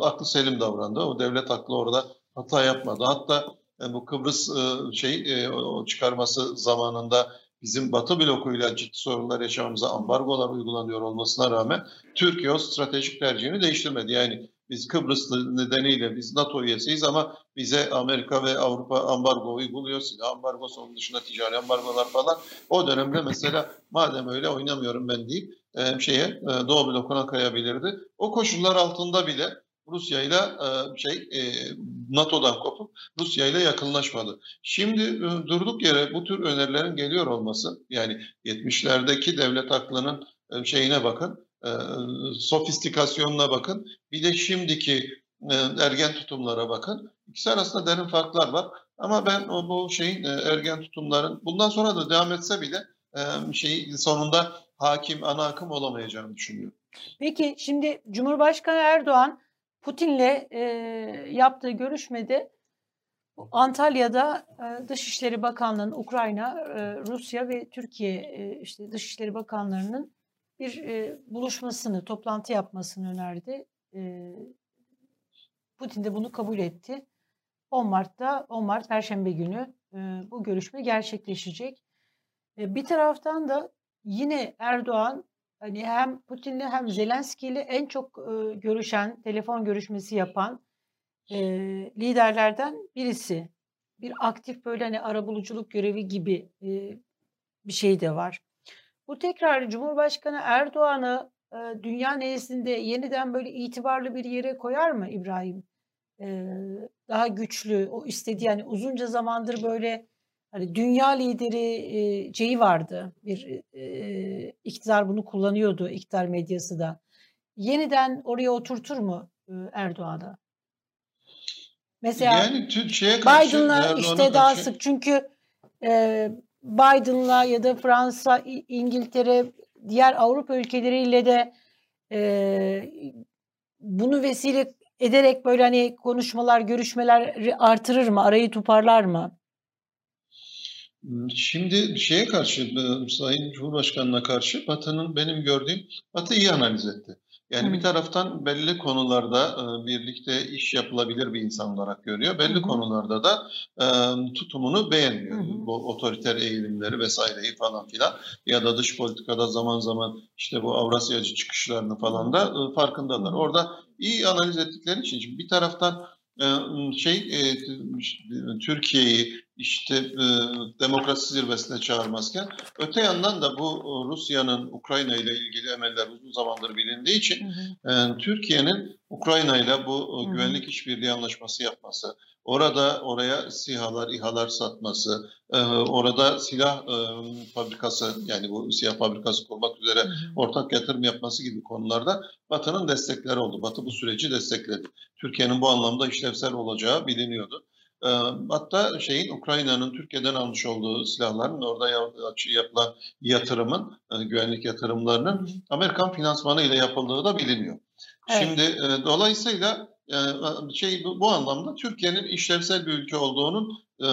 aklı selim davrandı. O devlet aklı orada hata yapmadı. Hatta bu Kıbrıs e, şey e, çıkarması zamanında bizim Batı blokuyla ciddi sorunlar yaşamamıza ambargolar uygulanıyor olmasına rağmen Türkiye o stratejik tercihini değiştirmedi. Yani biz Kıbrıs nedeniyle biz NATO üyesiyiz ama bize Amerika ve Avrupa ambargo uyguluyor. Silah ambargosu onun dışında ticari ambargolar falan. O dönemde mesela madem öyle oynamıyorum ben deyip e, şeye Doğu blokuna kayabilirdi. O koşullar altında bile Rusya ile şey e, NATO'dan kopup Rusya ile yakınlaşmadı. Şimdi e, durduk yere bu tür önerilerin geliyor olması yani 70'lerdeki devlet aklının e, şeyine bakın, sofistikasyonuna bakın. Bir de şimdiki ergen tutumlara bakın. İkisi arasında derin farklar var. Ama ben o bu şeyin ergen tutumların bundan sonra da devam etse bile şey sonunda hakim, ana akım olamayacağını düşünüyorum. Peki şimdi Cumhurbaşkanı Erdoğan Putin'le e, yaptığı görüşmede Antalya'da e, Dışişleri Bakanlığı'nın Ukrayna, e, Rusya ve Türkiye e, işte Dışişleri Bakanlarının bir e, buluşmasını, toplantı yapmasını önerdi. E, Putin de bunu kabul etti. 10 Mart'ta, 10 Mart Perşembe günü e, bu görüşme gerçekleşecek. E, bir taraftan da yine Erdoğan Hani hem Putin'le hem Zelenski'yle en çok e, görüşen, telefon görüşmesi yapan e, liderlerden birisi. Bir aktif böyle hani arabuluculuk görevi gibi e, bir şey de var. Bu tekrar Cumhurbaşkanı Erdoğan'ı e, dünya nezdinde yeniden böyle itibarlı bir yere koyar mı İbrahim? E, daha güçlü, o istediği yani uzunca zamandır böyle Hani dünya lideri e, şeyi vardı. Bir e, iktidar bunu kullanıyordu, iktidar medyası da. Yeniden oraya oturtur mu e, Erdoğan'a? Mesela yani Biden'la işte daha sık çünkü e, Biden'la ya da Fransa, İngiltere, diğer Avrupa ülkeleriyle de e, bunu vesile ederek böyle hani konuşmalar, görüşmeler artırır mı, arayı toparlar mı? Şimdi şeye karşı, Sayın Cumhurbaşkanı'na karşı Batı'nın benim gördüğüm, Batı iyi analiz etti. Yani Hı. bir taraftan belli konularda birlikte iş yapılabilir bir insan olarak görüyor. Belli Hı. konularda da e, tutumunu beğenmiyor. Hı. Bu otoriter eğilimleri vesaireyi falan filan ya da dış politikada zaman zaman işte bu Avrasyacı çıkışlarını falan da e, farkındalar. Orada iyi analiz ettikleri için bir taraftan şey Türkiye'yi işte demokrasi zirvesine çağırmazken öte yandan da bu Rusya'nın Ukrayna ile ilgili emeller uzun zamandır bilindiği için Türkiye'nin Ukrayna ile bu güvenlik işbirliği anlaşması yapması, Orada oraya sihalar, İHA'lar satması, e, orada silah e, fabrikası yani bu silah fabrikası kurmak üzere ortak yatırım yapması gibi konularda Batı'nın destekleri oldu. Batı bu süreci destekledi. Türkiye'nin bu anlamda işlevsel olacağı biliniyordu. E, hatta şeyin Ukrayna'nın Türkiye'den almış olduğu silahların orada yapılan yatırımın, güvenlik yatırımlarının Amerikan finansmanı ile yapıldığı da biliniyor. Evet. Şimdi dolayısıyla şey bu, anlamda Türkiye'nin işlevsel bir ülke olduğunun e,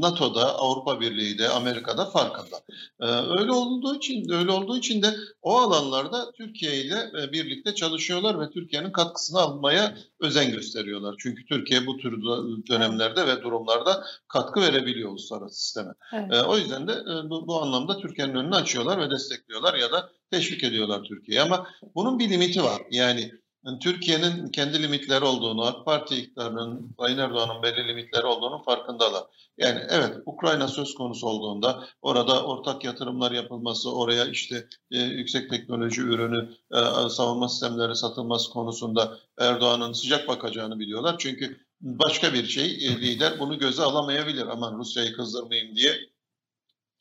NATO'da, Avrupa Birliği'de, Amerika'da farkında. E, öyle olduğu için öyle olduğu için de o alanlarda Türkiye ile e, birlikte çalışıyorlar ve Türkiye'nin katkısını almaya özen gösteriyorlar. Çünkü Türkiye bu tür dönemlerde ve durumlarda katkı verebiliyor uluslararası sisteme. Evet. O yüzden de bu, bu anlamda Türkiye'nin önünü açıyorlar ve destekliyorlar ya da teşvik ediyorlar Türkiye'yi. Ama bunun bir limiti var. Yani yani Türkiye'nin kendi limitleri olduğunu, AK Parti iktidarının, Sayın Erdoğan'ın belli limitleri olduğunu farkındalar. Yani evet Ukrayna söz konusu olduğunda orada ortak yatırımlar yapılması, oraya işte e, yüksek teknoloji ürünü, e, savunma sistemleri satılması konusunda Erdoğan'ın sıcak bakacağını biliyorlar. Çünkü başka bir şey e, lider bunu göze alamayabilir. Aman Rusya'yı kızdırmayayım diye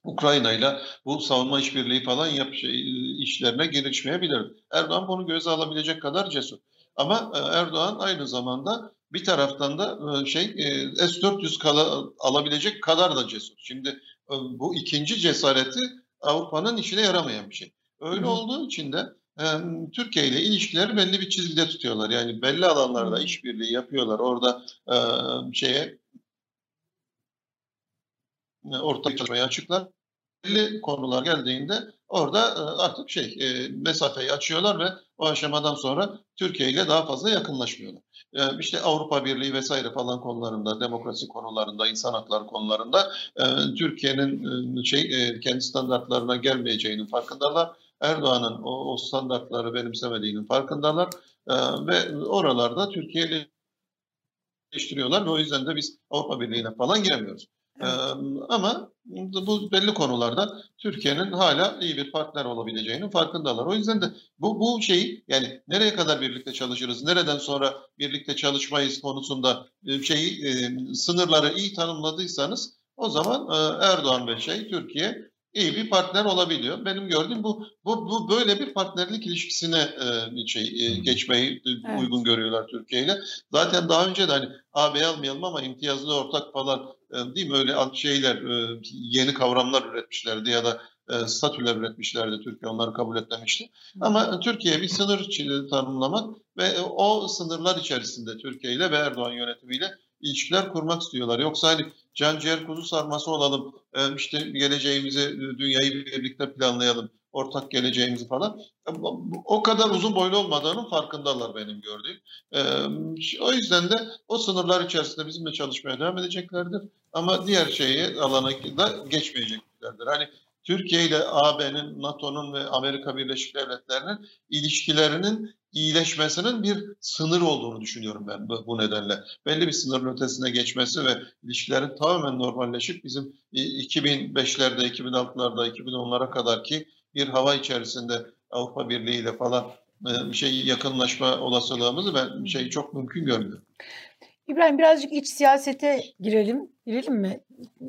Ukrayna ile bu savunma işbirliği falan yap, şey, işlerine girişmeyebilir. Erdoğan bunu göze alabilecek kadar cesur. Ama e, Erdoğan aynı zamanda bir taraftan da e, şey e, S-400 kala, alabilecek kadar da cesur. Şimdi bu ikinci cesareti Avrupa'nın işine yaramayan bir şey. Öyle Hı. olduğu için de Türkiye ile ilişkileri belli bir çizgide tutuyorlar. Yani belli alanlarda işbirliği yapıyorlar. Orada şeye ortak çalışmayı açıklar. Belli konular geldiğinde orada e, artık şey e, mesafeyi açıyorlar ve o aşamadan sonra Türkiye ile daha fazla yakınlaşmıyorlar. E, işte Avrupa Birliği vesaire falan konularında, demokrasi konularında, insan hakları konularında Türkiye'nin şey kendi standartlarına gelmeyeceğinin farkındalar. Erdoğan'ın o, o standartları benimsemediğinin farkındalar ve oralarda Türkiye ile ve o yüzden de biz Avrupa Birliği'ne falan giremiyoruz. Evet. ama bu belli konularda Türkiye'nin hala iyi bir partner olabileceğinin farkındalar. O yüzden de bu bu şeyi yani nereye kadar birlikte çalışırız, nereden sonra birlikte çalışmayız konusunda şeyi sınırları iyi tanımladıysanız o zaman Erdoğan ve şey Türkiye iyi bir partner olabiliyor. Benim gördüğüm bu bu, bu böyle bir partnerlik ilişkisine e, şey e, geçmeyi e, evet. uygun görüyorlar Türkiye ile. Zaten daha önce de hani AB almayalım ama imtiyazlı ortak falan e, değil mi öyle şeyler e, yeni kavramlar üretmişlerdi ya da e, statüler üretmişlerdi Türkiye onları kabul etmemişti. Ama Türkiye bir sınır tanımlamak ve o sınırlar içerisinde Türkiye ile ve Erdoğan yönetimiyle ilişkiler kurmak istiyorlar. Yoksa hani can ciğer kuzu sarması olalım, e, işte geleceğimizi, e, dünyayı birlikte planlayalım, ortak geleceğimizi falan. E, o kadar uzun boylu olmadığının farkındalar benim gördüğüm. O yüzden de o sınırlar içerisinde bizimle çalışmaya devam edeceklerdir. Ama diğer şeyi alana da geçmeyeceklerdir. Hani Türkiye ile AB'nin, NATO'nun ve Amerika Birleşik Devletleri'nin ilişkilerinin iyileşmesinin bir sınır olduğunu düşünüyorum ben bu nedenle. Belli bir sınırın ötesine geçmesi ve ilişkilerin tamamen normalleşip bizim 2005'lerde, 2006'larda, 2010'lara kadar ki bir hava içerisinde Avrupa Birliği ile falan e, bir şey yakınlaşma olasılığımızı ben şey çok mümkün görmüyorum. İbrahim birazcık iç siyasete girelim. Girelim mi?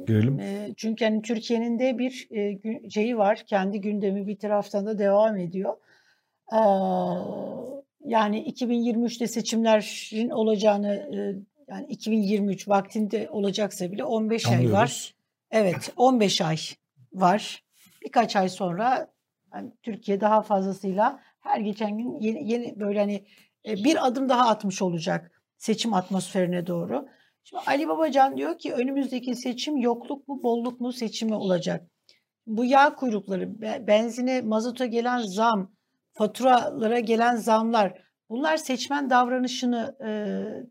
Girelim. E, çünkü hani Türkiye'nin de bir e, şeyi var. Kendi gündemi bir taraftan da devam ediyor. Yani 2023'te seçimlerin olacağını e, yani 2023 vaktinde olacaksa bile 15 Anlıyoruz. ay var. Evet 15 ay var. Birkaç ay sonra yani Türkiye daha fazlasıyla her geçen gün yeni, yeni böyle hani e, bir adım daha atmış olacak seçim atmosferine doğru. Şimdi Ali Babacan diyor ki önümüzdeki seçim yokluk mu bolluk mu seçimi olacak. Bu yağ kuyrukları, benzine, mazota gelen zam, faturalara gelen zamlar bunlar seçmen davranışını e,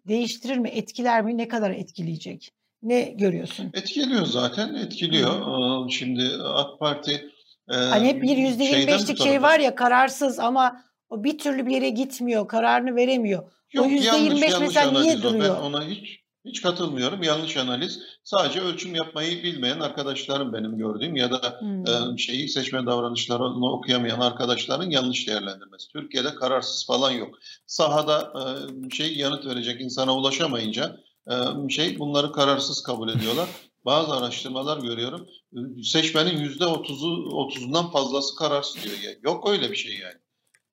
değiştirir mi, etkiler mi, ne kadar etkileyecek? Ne görüyorsun? Etkiliyor zaten, etkiliyor. Şimdi AK Parti e, Hani hep bir yüzde yirmi beşlik şey var ya kararsız ama o bir türlü bir yere gitmiyor, kararını veremiyor. Yok, o yüzde yirmi beş mesela niye duruyor? Ben ona hiç hiç katılmıyorum. Yanlış analiz. Sadece ölçüm yapmayı bilmeyen arkadaşlarım benim gördüğüm ya da hmm. e, şeyi seçme davranışlarını okuyamayan arkadaşların yanlış değerlendirmesi. Türkiye'de kararsız falan yok. Sahada e, şey yanıt verecek insana ulaşamayınca e, şey bunları kararsız kabul ediyorlar. [laughs] Bazı araştırmalar görüyorum. Seçmenin yüzde otuzu otuzundan fazlası kararsız diyor. Yok öyle bir şey yani.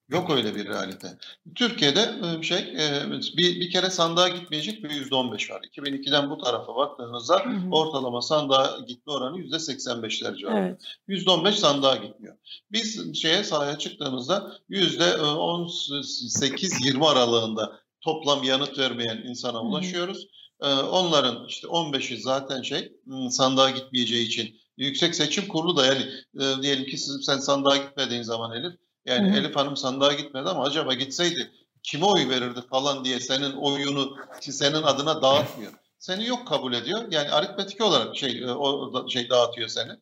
Yok öyle bir realite. Türkiye'de e, şey e, bir, bir kere sandığa gitmeyecek bir yüzde on beş var. 2002'den bu tarafa baktığınızda hı hı. ortalama sandığa gitme oranı yüzde seksen beşler civarında. Yüzde on beş sandığa gitmiyor. Biz şeye sahaya çıktığımızda yüzde on sekiz yirmi aralığında toplam yanıt vermeyen insana ulaşıyoruz. Onların işte 15'i zaten şey sandığa gitmeyeceği için Yüksek Seçim Kurulu da yani diyelim ki siz, sen sandığa gitmediğin zaman Elif yani Hı-hı. Elif Hanım sandığa gitmedi ama acaba gitseydi kime oy verirdi falan diye senin oyunu senin adına dağıtmıyor. Seni yok kabul ediyor. Yani aritmetik olarak şey o şey dağıtıyor seni.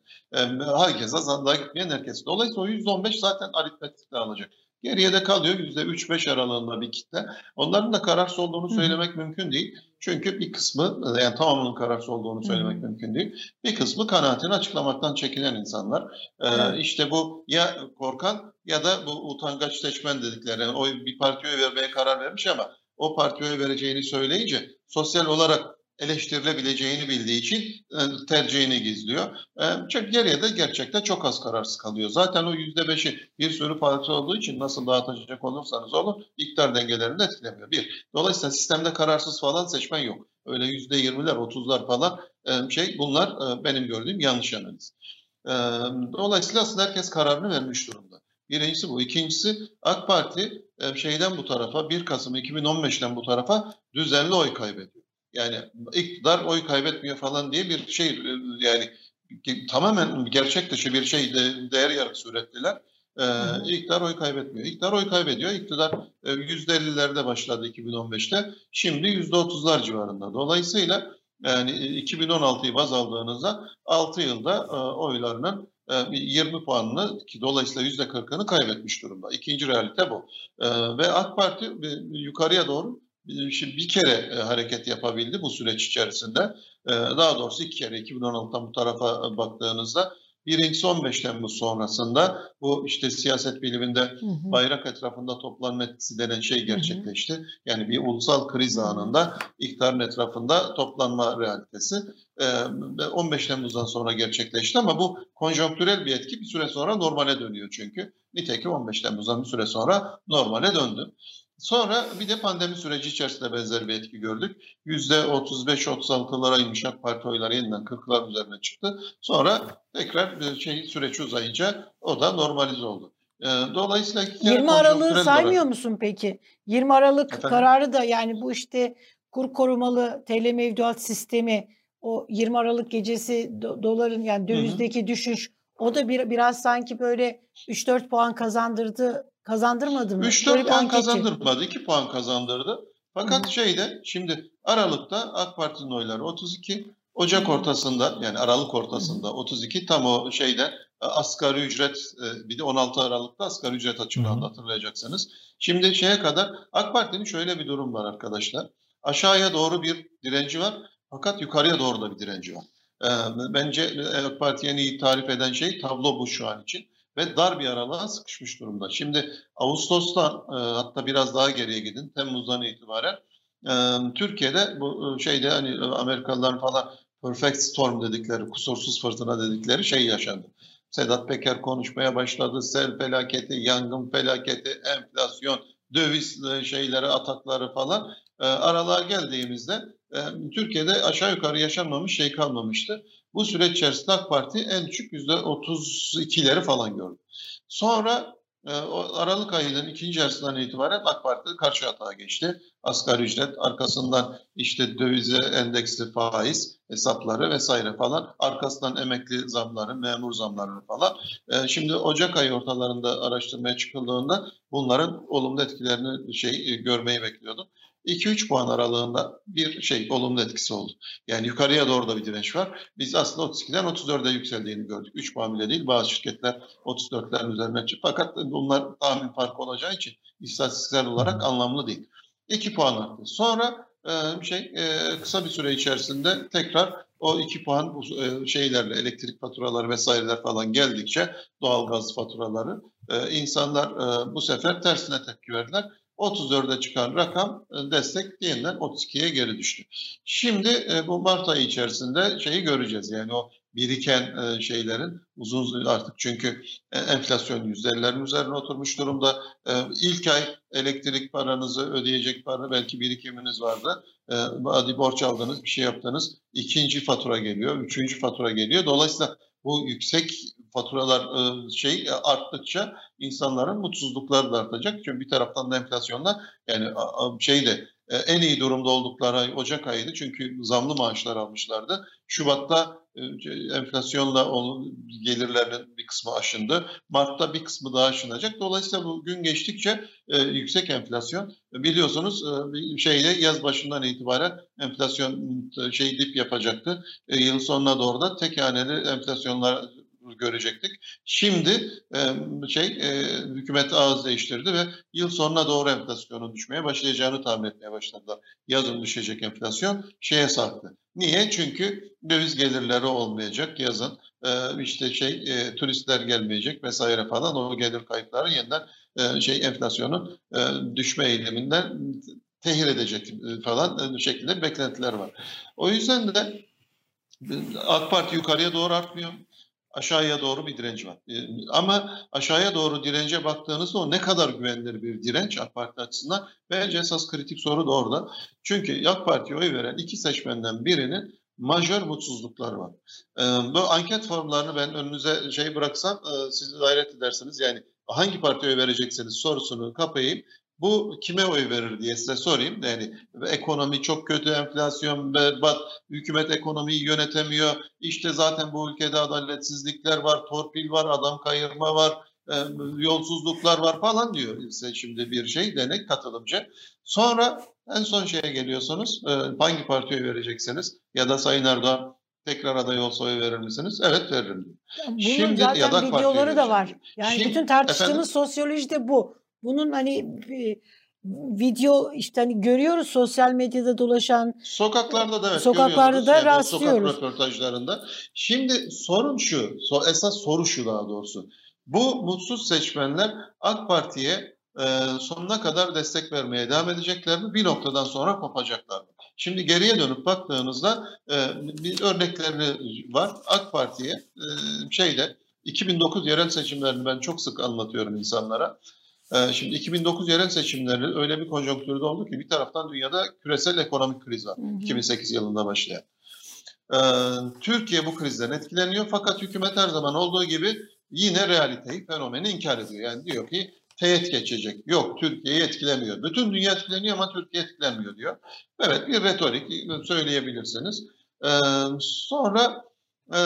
Herkese sandığa gitmeyen herkes. Dolayısıyla o %15 zaten aritmetikle alacak. Geriye de kalıyor %3-5 aralığında bir kitle. Onların da kararsız olduğunu söylemek Hı. mümkün değil. Çünkü bir kısmı yani tamamının kararsız olduğunu söylemek Hı. mümkün değil. Bir kısmı kanaatini açıklamaktan çekinen insanlar. Ee, işte bu ya korkan ya da bu utangaç seçmen dedikleri. Yani oy, bir partiye vermeye karar vermiş ama o partiye vereceğini söyleyince sosyal olarak eleştirilebileceğini bildiği için e, tercihini gizliyor. E, geriye de gerçekten çok az kararsız kalıyor. Zaten o yüzde beşi bir sürü parti olduğu için nasıl dağıtacak olursanız olun iktidar dengelerini etkilemiyor. Bir. Dolayısıyla sistemde kararsız falan seçmen yok. öyle yüzde yirmiler, otuzlar falan e, şey bunlar benim gördüğüm yanlış analiz. Dolayısıyla aslında herkes kararını vermiş durumda. Birincisi bu. İkincisi AK Parti şeyden bu tarafa 1 Kasım 2015'ten bu tarafa düzenli oy kaybediyor. Yani iktidar oy kaybetmiyor falan diye bir şey e, yani tamamen gerçek dışı bir şey de, değer yargısı ürettiler. Ee, iktidar oy kaybetmiyor. İktidar oy kaybediyor. İktidar e, %50'lerde başladı 2015'te. Şimdi %30'lar civarında. Dolayısıyla yani 2016'yı baz aldığınızda 6 yılda e, oylarının 20 e, puanını ki dolayısıyla %40'ını kaybetmiş durumda. İkinci realite bu. E, ve AK Parti yukarıya doğru şimdi bir kere hareket yapabildi bu süreç içerisinde. Daha doğrusu iki kere 2016'dan bu tarafa baktığınızda Birincisi 15 Temmuz sonrasında bu işte siyaset biliminde hı hı. bayrak etrafında toplanma etkisi denen şey gerçekleşti. Hı hı. Yani bir ulusal kriz anında iktidarın etrafında toplanma realitesi 15 Temmuz'dan sonra gerçekleşti ama bu konjonktürel bir etki bir süre sonra normale dönüyor çünkü. Nitekim 15 Temmuz'dan bir süre sonra normale döndü. Sonra bir de pandemi süreci içerisinde benzer bir etki gördük. %35-36'lara inmiş AK Parti oyları yeniden 40'lar üzerine çıktı. Sonra tekrar şey süreç uzayınca o da normalize oldu. Ee, dolayısıyla 20 Aralık'ı saymıyor olarak... musun peki? 20 Aralık Efendim? kararı da yani bu işte kur korumalı TL mevduat sistemi o 20 Aralık gecesi do- doların yani dövizdeki hı hı. düşüş o da bir, biraz sanki böyle 3-4 puan kazandırdı Kazandırmadı mı? 3-4 puan kazandırmadı. 2 puan kazandırdı. Fakat Hı. şeyde şimdi Aralık'ta AK Parti'nin oyları 32. Ocak ortasında yani Aralık ortasında Hı. 32 tam o şeyde e, asgari ücret e, bir de 16 Aralık'ta asgari ücret açıklandı hatırlayacaksınız. Şimdi şeye kadar AK Parti'nin şöyle bir durum var arkadaşlar. Aşağıya doğru bir direnci var fakat yukarıya doğru da bir direnci var. E, bence AK Parti'ye iyi tarif eden şey tablo bu şu an için ve dar bir aralığa sıkışmış durumda. Şimdi Ağustos'tan e, hatta biraz daha geriye gidin Temmuz'dan itibaren e, Türkiye'de bu e, şeyde hani Amerikalıların falan perfect storm dedikleri, kusursuz fırtına dedikleri şey yaşandı. Sedat Peker konuşmaya başladı. Sel felaketi, yangın felaketi, enflasyon, döviz e, şeyleri, atakları falan. E, aralığa geldiğimizde e, Türkiye'de aşağı yukarı yaşanmamış şey kalmamıştı. Bu süreç içerisinde AK Parti en düşük %32'leri falan gördü. Sonra e, Aralık ayının ikinci yarısından itibaren AK Parti karşı hata geçti. Asgari ücret arkasından işte dövize endeksli faiz hesapları vesaire falan. Arkasından emekli zamları, memur zamları falan. E, şimdi Ocak ayı ortalarında araştırmaya çıkıldığında bunların olumlu etkilerini şey e, görmeyi bekliyordum. 2-3 puan aralığında bir şey olumlu etkisi oldu. Yani yukarıya doğru da bir direnç var. Biz aslında 32'den 34'e yükseldiğini gördük. 3 puan bile değil. Bazı şirketler 34'lerin üzerine çıktı. Fakat bunlar tahmin farkı olacağı için istatistiksel olarak anlamlı değil. 2 puan arttı. Sonra e, şey e, kısa bir süre içerisinde tekrar o 2 puan bu e, şeylerle elektrik faturaları vesaireler falan geldikçe doğalgaz faturaları insanlar bu sefer tersine tepki verdiler 34'e çıkan rakam e, destek yeniden 32'ye geri düştü. Şimdi e, bu Mart ayı içerisinde şeyi göreceğiz. Yani o biriken e, şeylerin uzun artık çünkü enflasyon yüzdelerin üzerine oturmuş durumda. İlk ay elektrik paranızı ödeyecek para belki birikiminiz vardı. Hadi borç aldınız bir şey yaptınız. İkinci fatura geliyor, üçüncü fatura geliyor. Dolayısıyla bu yüksek faturalar e, şey e, arttıkça insanların mutsuzlukları da artacak. Çünkü bir taraftan da enflasyonda yani şey de e, en iyi durumda oldukları ay Ocak ayıydı. Çünkü zamlı maaşlar almışlardı. Şubat'ta enflasyonla onun gelirlerinin bir kısmı aşındı. Mart'ta bir kısmı daha aşınacak. Dolayısıyla bu gün geçtikçe yüksek enflasyon biliyorsunuz e, şeyde yaz başından itibaren enflasyon şey dip yapacaktı. yıl sonuna doğru da tek haneli enflasyonlar görecektik. Şimdi e, şey e, hükümet ağız değiştirdi ve yıl sonuna doğru enflasyonun düşmeye başlayacağını tahmin etmeye başladılar. Yazın düşecek enflasyon şeye sarktı. Niye? Çünkü döviz gelirleri olmayacak yazın. E, işte şey e, turistler gelmeyecek vesaire falan o gelir kayıpları yeniden e, şey enflasyonun e, düşme eğiliminden tehir edecek e, falan e, şeklinde beklentiler var. O yüzden de AK Parti yukarıya doğru artmıyor. Aşağıya doğru bir direnç var. E, ama aşağıya doğru dirence baktığınızda o ne kadar güvenilir bir direnç AK Parti açısından bence esas kritik soru da orada. Çünkü AK Parti'ye oy veren iki seçmenden birinin majör mutsuzlukları var. E, bu anket formlarını ben önünüze şey bıraksam e, siz hayret edersiniz. Yani hangi partiye oy vereceksiniz sorusunu kapayayım bu kime oy verir diye size sorayım. Yani ekonomi çok kötü, enflasyon berbat, hükümet ekonomiyi yönetemiyor. İşte zaten bu ülkede adaletsizlikler var, torpil var, adam kayırma var, e, yolsuzluklar var falan diyor size şimdi bir şey denek katılımcı. Sonra en son şeye geliyorsunuz. E, hangi partiye vereceksiniz? Ya da Sayın Erdoğan tekrar aday olsa oy verir misiniz? Evet veririm. Bunun Şimdi zaten ya da videoları da var. Yani Şimdi, bütün tartıştığımız efendim, sosyoloji de bu. Bunun hani video işte hani görüyoruz sosyal medyada dolaşan sokaklarda da evet, sokaklarda da yani rastlıyoruz. Sokak röportajlarında. Şimdi sorun şu, esas soru şu daha doğrusu. Bu mutsuz seçmenler AK Parti'ye e, sonuna kadar destek vermeye devam edecekler mi? Bir noktadan sonra kopacaklar mı? Şimdi geriye dönüp baktığınızda e, bir örnekleri var. AK Parti'ye e, şeyde 2009 yerel seçimlerini ben çok sık anlatıyorum insanlara. Ee, şimdi 2009 yerel seçimleri öyle bir konjonktürde oldu ki bir taraftan dünyada küresel ekonomik kriz var. Hı hı. 2008 yılında başlayan. Ee, Türkiye bu krizden etkileniyor fakat hükümet her zaman olduğu gibi yine realiteyi, fenomeni inkar ediyor. Yani diyor ki teğet geçecek. Yok Türkiye'yi etkilemiyor. Bütün dünya etkileniyor ama Türkiye etkilenmiyor diyor. Evet bir retorik söyleyebilirsiniz. Ee, sonra e,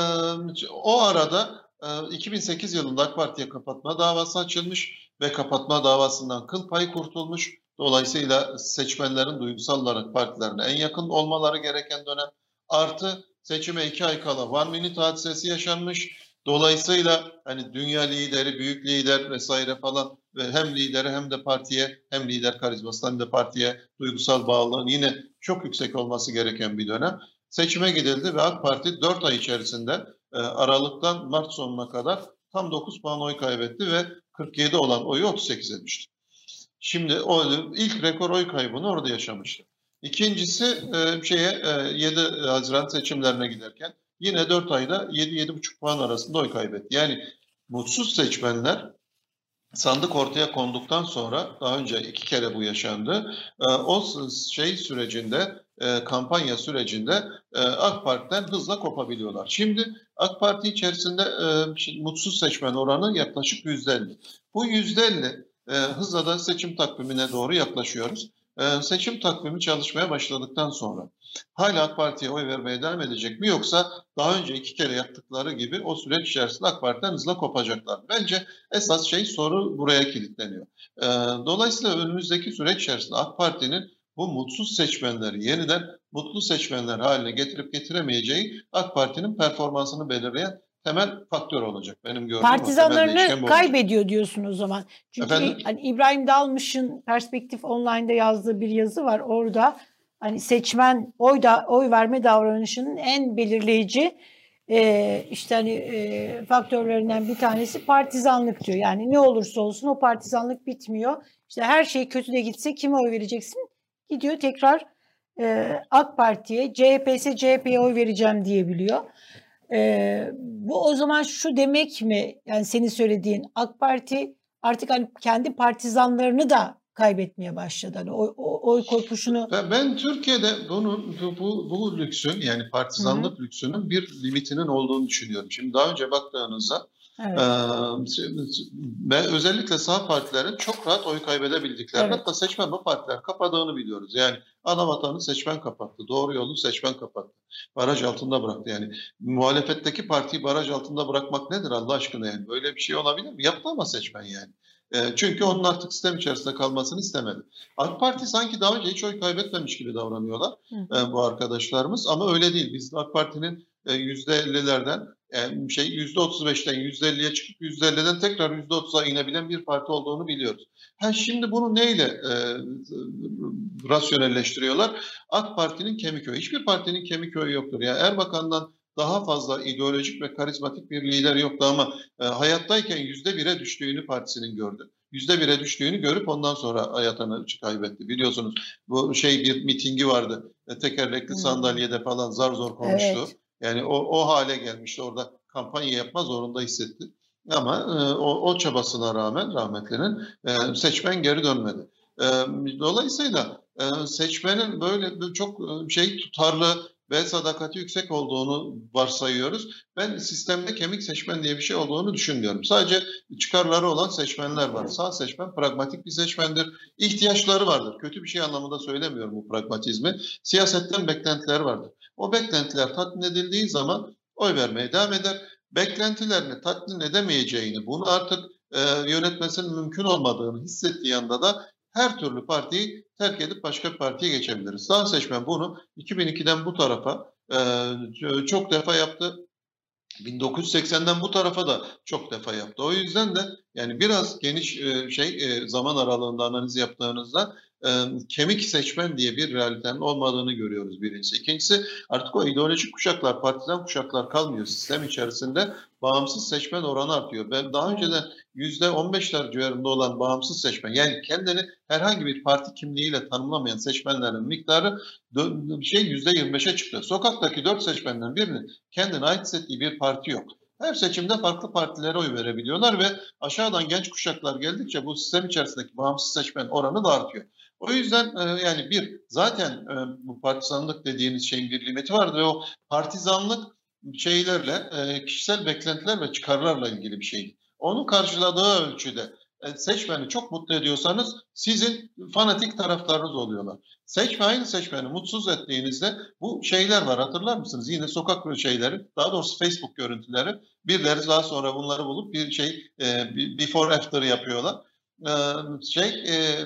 o arada 2008 yılında AK Parti'ye kapatma davası açılmış ve kapatma davasından kıl payı kurtulmuş. Dolayısıyla seçmenlerin duygusal olarak partilerine en yakın olmaları gereken dönem. Artı seçime iki ay kala One Minute hadisesi yaşanmış. Dolayısıyla hani dünya lideri, büyük lider vesaire falan ve hem lideri hem de partiye hem lider karizması hem de partiye duygusal bağlılığın yine çok yüksek olması gereken bir dönem. Seçime gidildi ve AK Parti 4 ay içerisinde e, Aralık'tan Mart sonuna kadar tam 9 puan oy kaybetti ve 47 olan oyu 38'e düştü. Şimdi o ilk rekor oy kaybını orada yaşamıştı. İkincisi e, şeye e, 7 Haziran seçimlerine giderken yine 4 ayda 7-7,5 puan arasında oy kaybetti. Yani mutsuz seçmenler sandık ortaya konduktan sonra daha önce iki kere bu yaşandı. E, o şey sürecinde e, kampanya sürecinde e, AK Parti'den hızla kopabiliyorlar. Şimdi AK Parti içerisinde e, mutsuz seçmen oranı yaklaşık %50. Bu %50 e, hızla da seçim takvimine doğru yaklaşıyoruz. Seçim takvimi çalışmaya başladıktan sonra hala AK Parti'ye oy vermeye devam edecek mi yoksa daha önce iki kere yaptıkları gibi o süreç içerisinde AK Parti'den hızla kopacaklar. Bence esas şey soru buraya kilitleniyor. Dolayısıyla önümüzdeki süreç içerisinde AK Parti'nin bu mutsuz seçmenleri yeniden mutlu seçmenler haline getirip getiremeyeceği AK Parti'nin performansını belirleyen temel faktör olacak benim gördüğüm. Partizanlarını kaybediyor diyorsun o zaman. Çünkü Efendim? hani İbrahim Dalmış'ın Perspektif Online'da yazdığı bir yazı var. Orada hani seçmen oy da oy verme davranışının en belirleyici e, işte hani e, faktörlerinden bir tanesi partizanlık diyor. Yani ne olursa olsun o partizanlık bitmiyor. İşte her şey kötü de gitse kime oy vereceksin? Gidiyor tekrar e, AK Parti'ye, CHP ise CHP'ye oy vereceğim diyebiliyor. E, bu o zaman şu demek mi? Yani senin söylediğin AK Parti artık hani kendi partizanlarını da kaybetmeye başladı. Hani oy, oy korpuşunu. Ben, ben Türkiye'de bunun bu, bu, bu lüksün yani partizanlık Hı-hı. lüksünün bir limitinin olduğunu düşünüyorum. Şimdi daha önce baktığınızda Evet. Ee, özellikle sağ partilerin çok rahat oy kaybedebildiklerini evet. hatta seçmen bu partiler kapadığını biliyoruz. Yani ana vatanı seçmen kapattı. Doğru yolu seçmen kapattı. Baraj altında bıraktı. Yani muhalefetteki partiyi baraj altında bırakmak nedir Allah aşkına yani? Böyle bir şey olabilir mi? Yaptı ama seçmen yani. E, çünkü onun artık sistem içerisinde kalmasını istemedi. AK Parti sanki daha önce hiç oy kaybetmemiş gibi davranıyorlar e, bu arkadaşlarımız ama öyle değil. Biz AK Parti'nin %50'lerden yani şey %35'ten %50'ye çıkıp %50'den tekrar %30'a inebilen bir parti olduğunu biliyoruz. Ha şimdi bunu neyle e, rasyonelleştiriyorlar? AK Parti'nin kemik oyu. Hiçbir partinin kemik oyu yoktur. Yani Erbakan'dan daha fazla ideolojik ve karizmatik bir lider yoktu ama e, hayattayken yüzde bire düştüğünü partisinin gördü. Yüzde bire düştüğünü görüp ondan sonra hayatını kaybetti. Biliyorsunuz bu şey bir mitingi vardı. E, tekerlekli sandalyede falan zar zor konuştu. Evet. Yani o, o hale gelmişti orada kampanya yapma zorunda hissetti. Ama e, o, o çabasına rağmen rahmetlinin e, seçmen geri dönmedi. E, dolayısıyla e, seçmenin böyle çok e, şey tutarlı ve sadakati yüksek olduğunu varsayıyoruz. Ben sistemde kemik seçmen diye bir şey olduğunu düşünmüyorum. Sadece çıkarları olan seçmenler var. Sağ seçmen pragmatik bir seçmendir. İhtiyaçları vardır. Kötü bir şey anlamında söylemiyorum bu pragmatizmi. Siyasetten beklentiler vardır. O beklentiler tatmin edildiği zaman oy vermeye devam eder. Beklentilerini tatmin edemeyeceğini, bunu artık e, yönetmesinin mümkün olmadığını hissettiği anda da her türlü partiyi terk edip başka bir partiye geçebiliriz. Sağ seçmen bunu 2002'den bu tarafa e, çok defa yaptı. 1980'den bu tarafa da çok defa yaptı. O yüzden de yani biraz geniş e, şey e, zaman aralığında analiz yaptığınızda e, kemik seçmen diye bir realitenin olmadığını görüyoruz birincisi. İkincisi artık o ideolojik kuşaklar, partizan kuşaklar kalmıyor sistem içerisinde. Bağımsız seçmen oranı artıyor. Ben daha önceden yüzde 15'ler civarında olan bağımsız seçmen yani kendini herhangi bir parti kimliğiyle tanımlamayan seçmenlerin miktarı şey yüzde 25'e çıktı. Sokaktaki dört seçmenden birinin kendine ait hissettiği bir parti yok. Her seçimde farklı partilere oy verebiliyorlar ve aşağıdan genç kuşaklar geldikçe bu sistem içerisindeki bağımsız seçmen oranı da artıyor. O yüzden e, yani bir zaten e, bu partizanlık dediğiniz şeyin bir limiti vardı ve o partizanlık şeylerle e, kişisel beklentiler ve çıkarlarla ilgili bir şeydi. Onu karşıladığı ölçüde seçmeni çok mutlu ediyorsanız sizin fanatik taraftarınız oluyorlar. Seçme aynı seçmeni mutsuz ettiğinizde bu şeyler var hatırlar mısınız? Yine sokak şeyleri daha doğrusu Facebook görüntüleri birileri daha sonra bunları bulup bir şey before after yapıyorlar e, şey e,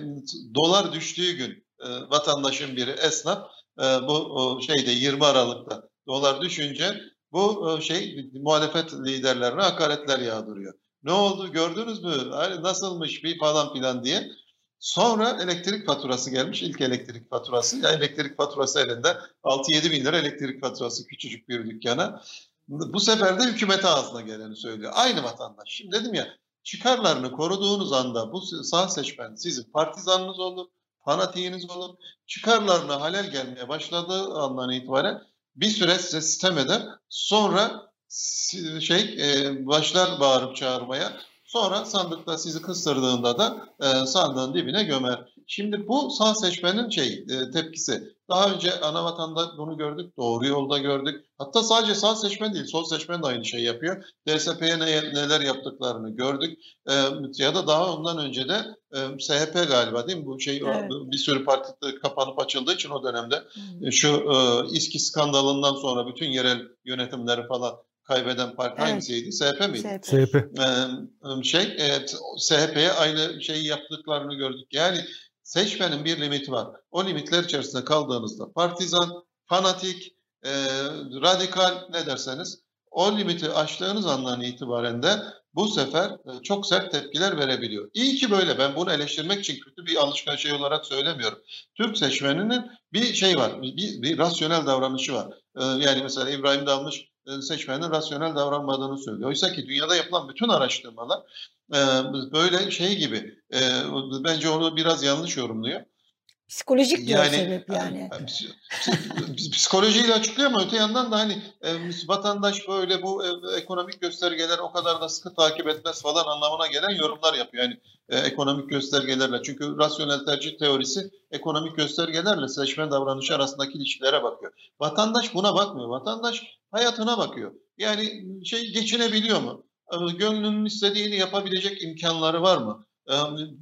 dolar düştüğü gün e, vatandaşın biri esnaf e, bu şeyde 20 Aralık'ta dolar düşünce bu şey muhalefet liderlerine hakaretler yağdırıyor. Ne oldu gördünüz mü? Nasılmış bir falan filan diye. Sonra elektrik faturası gelmiş. ilk elektrik faturası. Yani elektrik faturası elinde 6-7 bin lira elektrik faturası küçücük bir dükkana. Bu sefer de hükümete ağzına geleni söylüyor. Aynı vatandaş. Şimdi dedim ya çıkarlarını koruduğunuz anda bu sağ seçmen sizin partizanınız olur, fanatiğiniz olur. Çıkarlarına halel gelmeye başladığı andan itibaren bir süre size sistem eder. Sonra şey e, başlar bağırıp çağırmaya. Sonra sandıkta sizi kıstırdığında da e, sandığın dibine gömer. Şimdi bu sağ seçmenin şey e, tepkisi. Daha önce ana vatanda bunu gördük, doğru yolda gördük. Hatta sadece sağ seçmen değil, sol seçmen de aynı şey yapıyor. DSP'ye ne, neler yaptıklarını gördük. E, ya da daha ondan önce de e, SHP galiba değil mi? Bu şey evet. bir sürü parti kapanıp açıldığı için o dönemde hmm. şu e, İSKİ skandalından sonra bütün yerel yönetimleri falan kaybeden parti evet. hangisiydi? SHP miydi? SHP. Ee, şey, evet, SHP'ye aynı şeyi yaptıklarını gördük. Yani seçmenin bir limiti var. O limitler içerisinde kaldığınızda partizan, fanatik, e, radikal ne derseniz o limiti aştığınız andan itibaren de bu sefer e, çok sert tepkiler verebiliyor. İyi ki böyle. Ben bunu eleştirmek için kötü bir alışkan şey olarak söylemiyorum. Türk seçmeninin bir şey var, bir, bir rasyonel davranışı var. E, yani mesela İbrahim Dalmış seçmenin rasyonel davranmadığını söylüyor. Oysa ki dünyada yapılan bütün araştırmalar e, böyle şey gibi e, bence onu biraz yanlış yorumluyor. Psikolojik diyor yani, sebep yani. Psikolojiyle açıklıyor ama öte yandan da hani e, vatandaş böyle bu e, ekonomik göstergeler o kadar da sıkı takip etmez falan anlamına gelen yorumlar yapıyor. Yani e, ekonomik göstergelerle. Çünkü rasyonel tercih teorisi ekonomik göstergelerle seçmen davranışı arasındaki ilişkilere bakıyor. Vatandaş buna bakmıyor. Vatandaş hayatına bakıyor. Yani şey geçinebiliyor mu? Gönlünün istediğini yapabilecek imkanları var mı?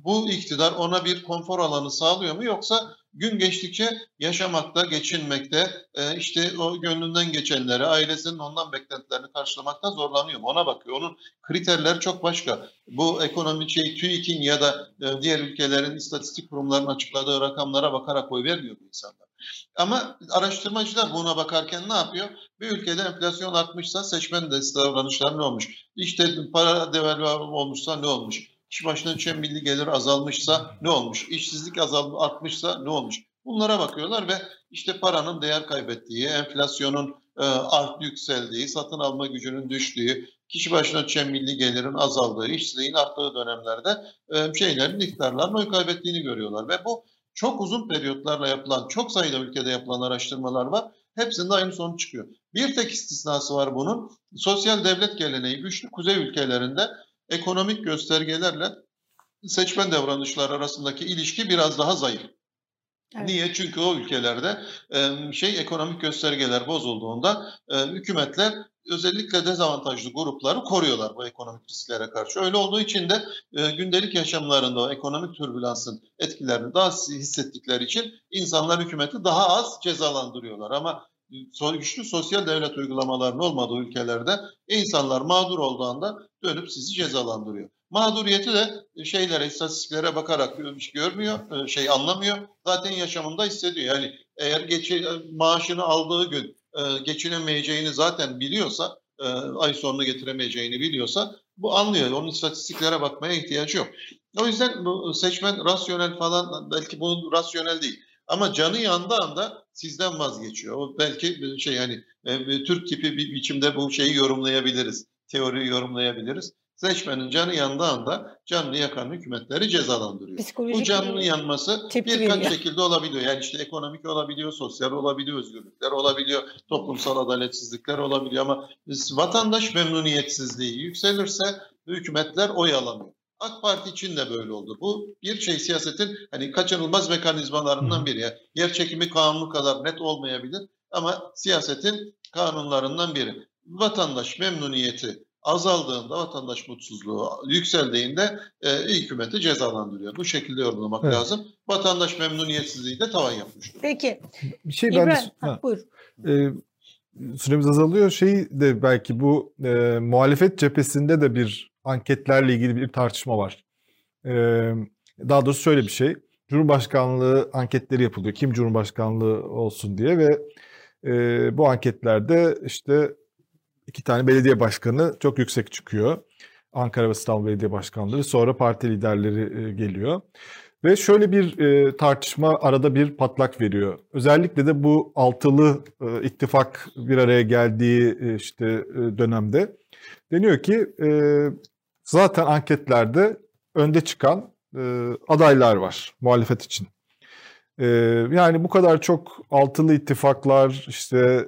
bu iktidar ona bir konfor alanı sağlıyor mu yoksa gün geçtikçe yaşamakta, geçinmekte, işte o gönlünden geçenleri, ailesinin ondan beklentilerini karşılamakta zorlanıyor mu? Ona bakıyor. Onun kriterleri çok başka. Bu ekonomi şey TÜİK'in ya da diğer ülkelerin istatistik kurumlarının açıkladığı rakamlara bakarak oy vermiyor bu insanlar. Ama araştırmacılar buna bakarken ne yapıyor? Bir ülkede enflasyon artmışsa seçmen de davranışlar ne olmuş? İşte para devalüe olmuşsa ne olmuş? kişi başına düşen milli gelir azalmışsa ne olmuş? İşsizlik azal artmışsa ne olmuş? Bunlara bakıyorlar ve işte paranın değer kaybettiği, enflasyonun e, art yükseldiği, satın alma gücünün düştüğü, kişi başına düşen milli gelirin azaldığı, işsizliğin arttığı dönemlerde e, şeylerin miktarların oy kaybettiğini görüyorlar ve bu çok uzun periyotlarla yapılan, çok sayıda ülkede yapılan araştırmalar var. hepsinde aynı sonuç çıkıyor. Bir tek istisnası var bunun. Sosyal devlet geleneği güçlü kuzey ülkelerinde ekonomik göstergelerle seçmen davranışlar arasındaki ilişki biraz daha zayıf. Evet. Niye? Çünkü o ülkelerde şey ekonomik göstergeler bozulduğunda hükümetler özellikle dezavantajlı grupları koruyorlar bu ekonomik risklere karşı. Öyle olduğu için de e, gündelik yaşamlarında o ekonomik türbülansın etkilerini daha hissettikleri için insanlar hükümeti daha az cezalandırıyorlar. Ama güçlü sosyal devlet uygulamalarının olmadığı ülkelerde insanlar mağdur olduğunda dönüp sizi cezalandırıyor. Mağduriyeti de şeylere, istatistiklere bakarak görmüyor, e, şey anlamıyor. Zaten yaşamında hissediyor. Yani eğer geçi, maaşını aldığı gün e, geçinemeyeceğini zaten biliyorsa, e, ay sonunu getiremeyeceğini biliyorsa bu anlıyor. Onun istatistiklere bakmaya ihtiyacı yok. O yüzden bu seçmen rasyonel falan belki bu rasyonel değil. Ama canı yandığı anda sizden vazgeçiyor. O belki şey yani e, Türk tipi bir biçimde bu şeyi yorumlayabiliriz. Teoriyi yorumlayabiliriz. Seçmenin canı yandığı anda canını yakan hükümetleri cezalandırıyor. Psikolojik Bu canının yanması birkaç veriyor. şekilde olabiliyor. Yani işte ekonomik olabiliyor, sosyal olabiliyor, özgürlükler olabiliyor, toplumsal adaletsizlikler olabiliyor ama vatandaş memnuniyetsizliği yükselirse hükümetler oy alamıyor. AK Parti için de böyle oldu. Bu bir şey siyasetin hani kaçınılmaz mekanizmalarından biri. Yani yer çekimi kanunu kadar net olmayabilir ama siyasetin kanunlarından biri. Vatandaş memnuniyeti azaldığında vatandaş mutsuzluğu yükseldiğinde e, hükümeti cezalandırıyor. Bu şekilde yorumlamak evet. lazım. Vatandaş memnuniyetsizliği de tavan yapmıştır. Peki. Bir şey İbrahim, ben ha, buyur. E, süremiz azalıyor. Şey de belki bu e, muhalefet cephesinde de bir anketlerle ilgili bir tartışma var. E, daha doğrusu şöyle bir şey. Cumhurbaşkanlığı anketleri yapılıyor. Kim Cumhurbaşkanlığı olsun diye ve e, bu anketlerde işte iki tane belediye başkanı çok yüksek çıkıyor. Ankara ve İstanbul Belediye Başkanları sonra parti liderleri e, geliyor. Ve şöyle bir e, tartışma arada bir patlak veriyor. Özellikle de bu altılı e, ittifak bir araya geldiği işte dönemde deniyor ki zaten anketlerde önde çıkan adaylar var muhalefet için. Yani bu kadar çok altılı ittifaklar işte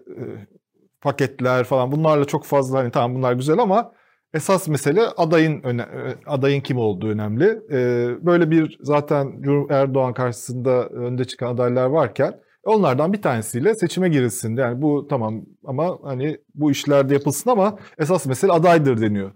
paketler falan bunlarla çok fazla hani tamam bunlar güzel ama esas mesele adayın e, adayın kim olduğu önemli. Ee, böyle bir zaten Erdoğan karşısında önde çıkan adaylar varken onlardan bir tanesiyle seçime girilsin. Yani bu tamam ama hani bu işlerde yapılsın ama esas mesele adaydır deniyor.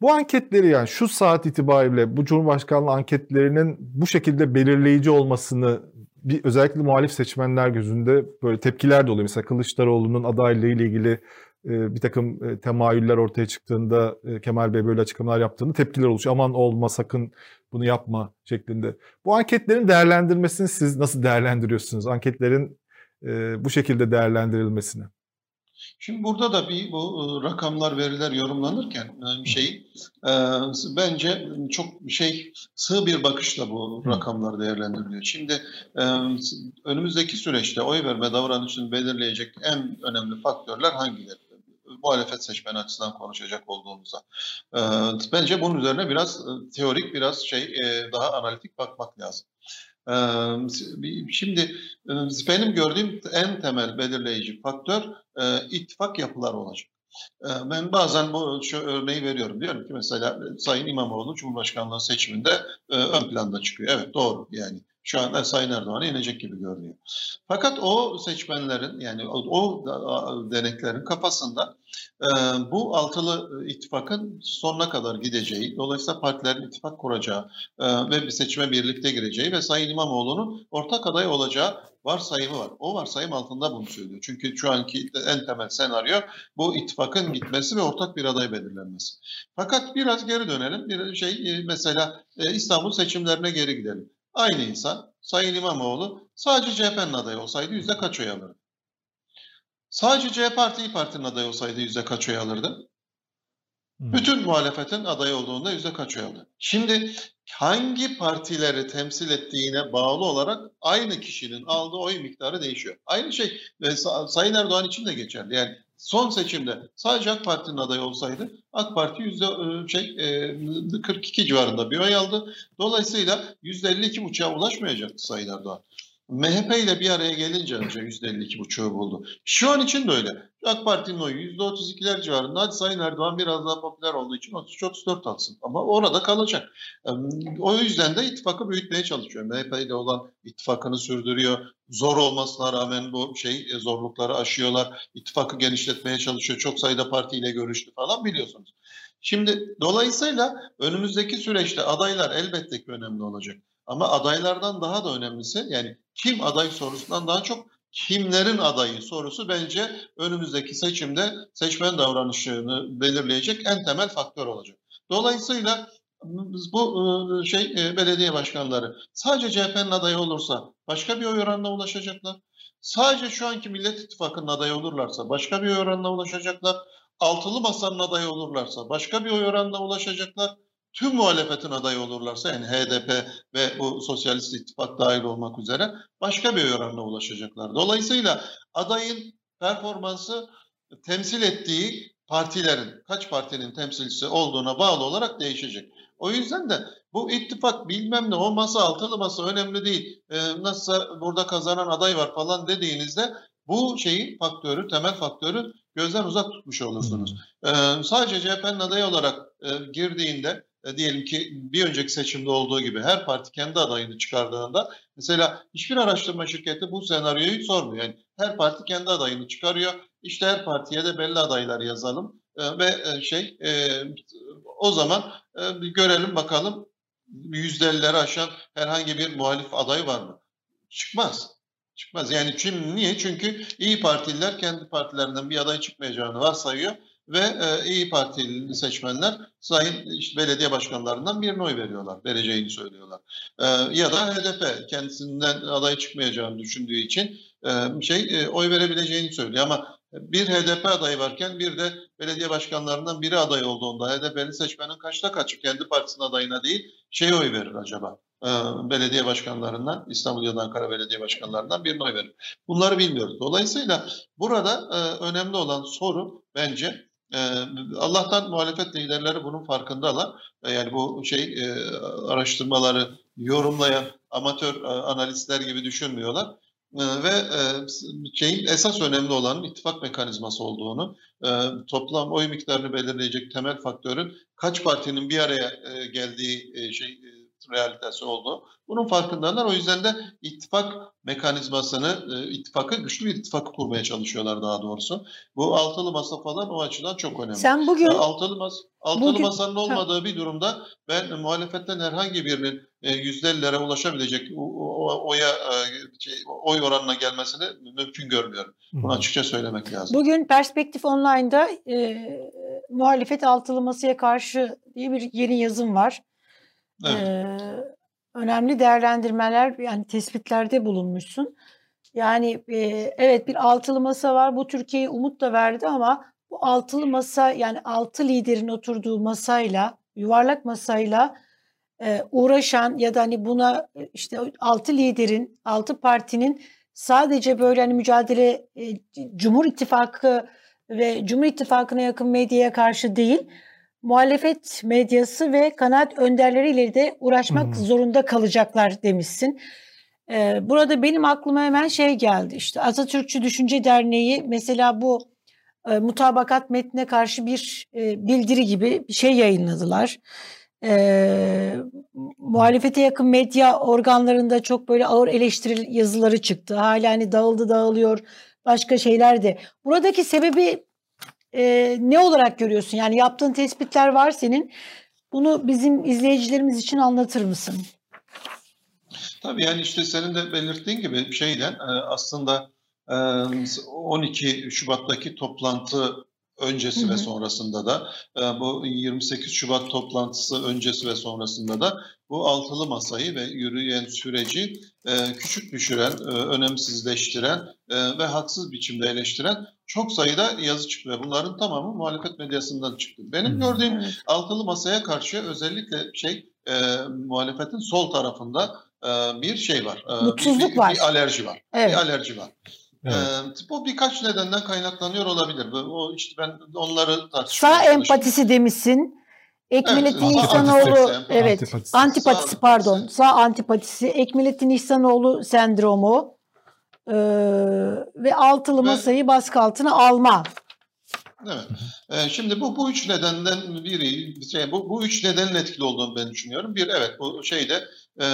Bu anketleri yani şu saat itibariyle bu Cumhurbaşkanlığı anketlerinin bu şekilde belirleyici olmasını bir özellikle muhalif seçmenler gözünde böyle tepkiler de oluyor. Mesela Kılıçdaroğlu'nun adaylığı ile ilgili e, bir takım e, temayüller ortaya çıktığında e, Kemal Bey böyle açıklamalar yaptığında tepkiler oluşuyor. Aman olma sakın bunu yapma şeklinde. Bu anketlerin değerlendirmesini siz nasıl değerlendiriyorsunuz? Anketlerin bu şekilde değerlendirilmesini. Şimdi burada da bir bu rakamlar, veriler yorumlanırken şey bence çok şey sığ bir bakışla bu rakamlar değerlendiriliyor. Şimdi önümüzdeki süreçte oy verme davranışını belirleyecek en önemli faktörler hangileri? muhalefet seçmen açısından konuşacak olduğumuzda. bence bunun üzerine biraz teorik, biraz şey daha analitik bakmak lazım. Şimdi benim gördüğüm en temel belirleyici faktör ittifak yapılar olacak. Ben bazen bu şu örneği veriyorum. Diyorum ki mesela Sayın İmamoğlu Cumhurbaşkanlığı seçiminde ön planda çıkıyor. Evet doğru yani. Şu an Sayın Erdoğan'a inecek gibi görünüyor. Fakat o seçmenlerin yani o, o deneklerin kafasında e, bu altılı ittifakın sonuna kadar gideceği, dolayısıyla partilerin ittifak kuracağı e, ve bir seçime birlikte gireceği ve Sayın İmamoğlu'nun ortak aday olacağı varsayımı var. O varsayım altında bunu söylüyor. Çünkü şu anki en temel senaryo bu ittifakın gitmesi ve ortak bir aday belirlenmesi. Fakat biraz geri dönelim. Bir şey mesela e, İstanbul seçimlerine geri gidelim. Aynı insan Sayın İmamoğlu sadece CHP'nin adayı olsaydı yüzde kaç oy alırdı? Sadece CHP Parti İYİ Parti'nin adayı olsaydı yüzde kaç oy alırdı? Hmm. Bütün muhalefetin adayı olduğunda yüzde kaç oy aldı? Şimdi hangi partileri temsil ettiğine bağlı olarak aynı kişinin aldığı oy miktarı değişiyor. Aynı şey e, Sayın Erdoğan için de geçerli. Yani son seçimde sadece AK Parti'nin adayı olsaydı AK Parti yüzde e, şey 42 e, civarında bir oy aldı. Dolayısıyla yüzde 52 uçağa ulaşmayacaktı Sayın Erdoğan. MHP ile bir araya gelince önce %52,5'u buldu. Şu an için de öyle. AK Parti'nin oyu %32'ler civarında. Hadi Sayın Erdoğan biraz daha popüler olduğu için 33-34 alsın. Ama orada kalacak. O yüzden de ittifakı büyütmeye çalışıyor. MHP ile olan ittifakını sürdürüyor. Zor olmasına rağmen bu şey e, zorlukları aşıyorlar. İttifakı genişletmeye çalışıyor. Çok sayıda partiyle görüştü falan biliyorsunuz. Şimdi dolayısıyla önümüzdeki süreçte adaylar elbette ki önemli olacak. Ama adaylardan daha da önemlisi yani kim aday sorusundan daha çok kimlerin adayı sorusu bence önümüzdeki seçimde seçmen davranışını belirleyecek en temel faktör olacak. Dolayısıyla bu e, şey e, belediye başkanları sadece CHP'nin adayı olursa başka bir oy oranına ulaşacaklar. Sadece şu anki Millet İttifakı'nın adayı olurlarsa başka bir oy oranına ulaşacaklar. Altılı masanın adayı olurlarsa başka bir oy oranına ulaşacaklar tüm muhalefetin adayı olurlarsa yani HDP ve bu Sosyalist İttifak dahil olmak üzere başka bir oranına ulaşacaklar. Dolayısıyla adayın performansı temsil ettiği partilerin, kaç partinin temsilcisi olduğuna bağlı olarak değişecek. O yüzden de bu ittifak bilmem ne o masa altılı masa önemli değil. Ee, nasılsa burada kazanan aday var falan dediğinizde bu şeyin faktörü, temel faktörü gözden uzak tutmuş olursunuz. Ee, sadece CHP'nin adayı olarak e, girdiğinde e, diyelim ki bir önceki seçimde olduğu gibi her parti kendi adayını çıkardığında mesela hiçbir araştırma şirketi bu senaryoyu sormuyor. Yani her parti kendi adayını çıkarıyor. İşte her partiye de belli adaylar yazalım e, ve e, şey o zaman e, görelim bakalım yüzdeleri aşan herhangi bir muhalif aday var mı? Çıkmaz. Çıkmaz. Yani çünkü niye? Çünkü iyi Partililer kendi partilerinden bir aday çıkmayacağını varsayıyor ve e, İyi Partili seçmenler sayın işte belediye başkanlarından birine oy veriyorlar, vereceğini söylüyorlar. E, ya da HDP kendisinden aday çıkmayacağını düşündüğü için e, şey e, oy verebileceğini söylüyor ama bir HDP adayı varken bir de belediye başkanlarından biri aday olduğunda HDP'li seçmenin kaçta kaçı kendi partisinin adayına değil şey oy verir acaba? Ee, belediye başkanlarından İstanbul ya da belediye başkanlarından birine oy verir. Bunları bilmiyoruz. Dolayısıyla burada e, önemli olan soru bence Allah'tan muhalefet liderleri bunun farkındalar. Ee, yani bu şey e, araştırmaları yorumlayan amatör e, analistler gibi düşünmüyorlar. Ee, ve e, şeyin esas önemli olanın ittifak mekanizması olduğunu, toplam oy miktarını belirleyecek temel faktörün kaç partinin bir araya geldiği şey realitesi oldu. Bunun farkındalar. O yüzden de ittifak mekanizmasını, e, ittifakı güçlü bir ittifakı kurmaya çalışıyorlar daha doğrusu. Bu altılı masa falan o açıdan çok önemli. Sen bugün altılı mas altılı bugün, masanın olmadığı ha. bir durumda ben muhalefetten herhangi birinin e, yüzdelilere ulaşabilecek o, oya e, şey, oy oranına gelmesini mümkün görmüyorum. Bunu açıkça söylemek lazım. Bugün Perspektif Online'da e, muhalefet altılı masaya karşı diye bir yeni yazım var. Evet. Ee, önemli değerlendirmeler yani tespitlerde bulunmuşsun. Yani e, evet bir altılı masa var. Bu Türkiye'ye umut da verdi ama bu altılı masa yani altı liderin oturduğu masayla yuvarlak masayla e, uğraşan ya da hani buna işte altı liderin, altı partinin sadece böyle hani mücadele e, Cumhur İttifakı ve Cumhur İttifakı'na yakın medyaya karşı değil, muhalefet medyası ve kanaat önderleriyle de uğraşmak hmm. zorunda kalacaklar demişsin. Ee, burada benim aklıma hemen şey geldi işte Atatürkçü Düşünce Derneği mesela bu e, mutabakat metnine karşı bir e, bildiri gibi bir şey yayınladılar. E, muhalefete yakın medya organlarında çok böyle ağır eleştiri yazıları çıktı. Hala hani dağıldı dağılıyor başka şeyler de. Buradaki sebebi e, ne olarak görüyorsun? Yani yaptığın tespitler var senin. Bunu bizim izleyicilerimiz için anlatır mısın? Tabii yani işte senin de belirttiğin gibi şeyden aslında 12 Şubat'taki toplantı öncesi hı hı. ve sonrasında da bu 28 Şubat toplantısı öncesi ve sonrasında da bu altılı masayı ve yürüyen süreci küçük düşüren, önemsizleştiren ve haksız biçimde eleştiren çok sayıda yazı çıktı ve bunların tamamı muhalefet medyasından çıktı. Benim gördüğüm evet. altılı masaya karşı özellikle şey e, muhalefetin sol tarafında e, bir şey var. E, Mutsuzluk bir, var. Bir alerji var. Evet. Bir alerji var. Evet. Bu birkaç nedenden kaynaklanıyor olabilir. O işte ben onları tartışmaya Sağ empatisi demişsin. Ekmelettin Evet, İhsanoğlu antipatisi. evet Antipatisi. antipatisi Sağ pardon antipatisi. sağ antipatisi Ekmelettin İhsanoğlu sendromu e, ve altılı masayı baskı altına alma. Evet. Ee, şimdi bu bu üç nedenden biri, şey, bu bu üç nedenin etkili olduğunu ben düşünüyorum. Bir evet bu şeyde e,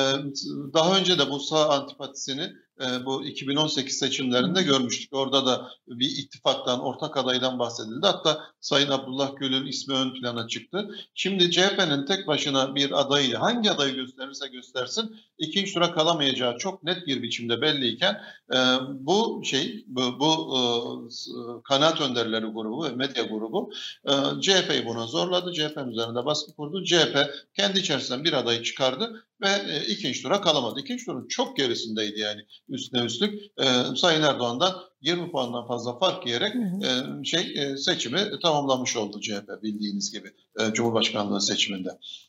daha önce de bu sağ antipatisini e, bu 2018 seçimlerinde görmüştük. Orada da bir ittifaktan, ortak adaydan bahsedildi. Hatta Sayın Abdullah Gül'ün ismi ön plana çıktı. Şimdi CHP'nin tek başına bir adayı, hangi adayı gösterirse göstersin ikinci tura kalamayacağı çok net bir biçimde belliyken e, bu şey, bu, bu e, kanaat önderleri grubu ve medya grubu e, CHP'yi buna zorladı. CHP üzerinde baskı kurdu. CHP kendi içerisinden bir adayı çıkardı ve e, ikinci tura kalamadı. İkinci turun çok gerisindeydi yani üstüne üstlük. E, Sayın Erdoğan'dan 20 puandan fazla fark yiyerek Hı hı. e, şey e, seçimi tamamlamış oldu CHP bildiğiniz gibi e, Cumhurbaşkanlığı seçiminde.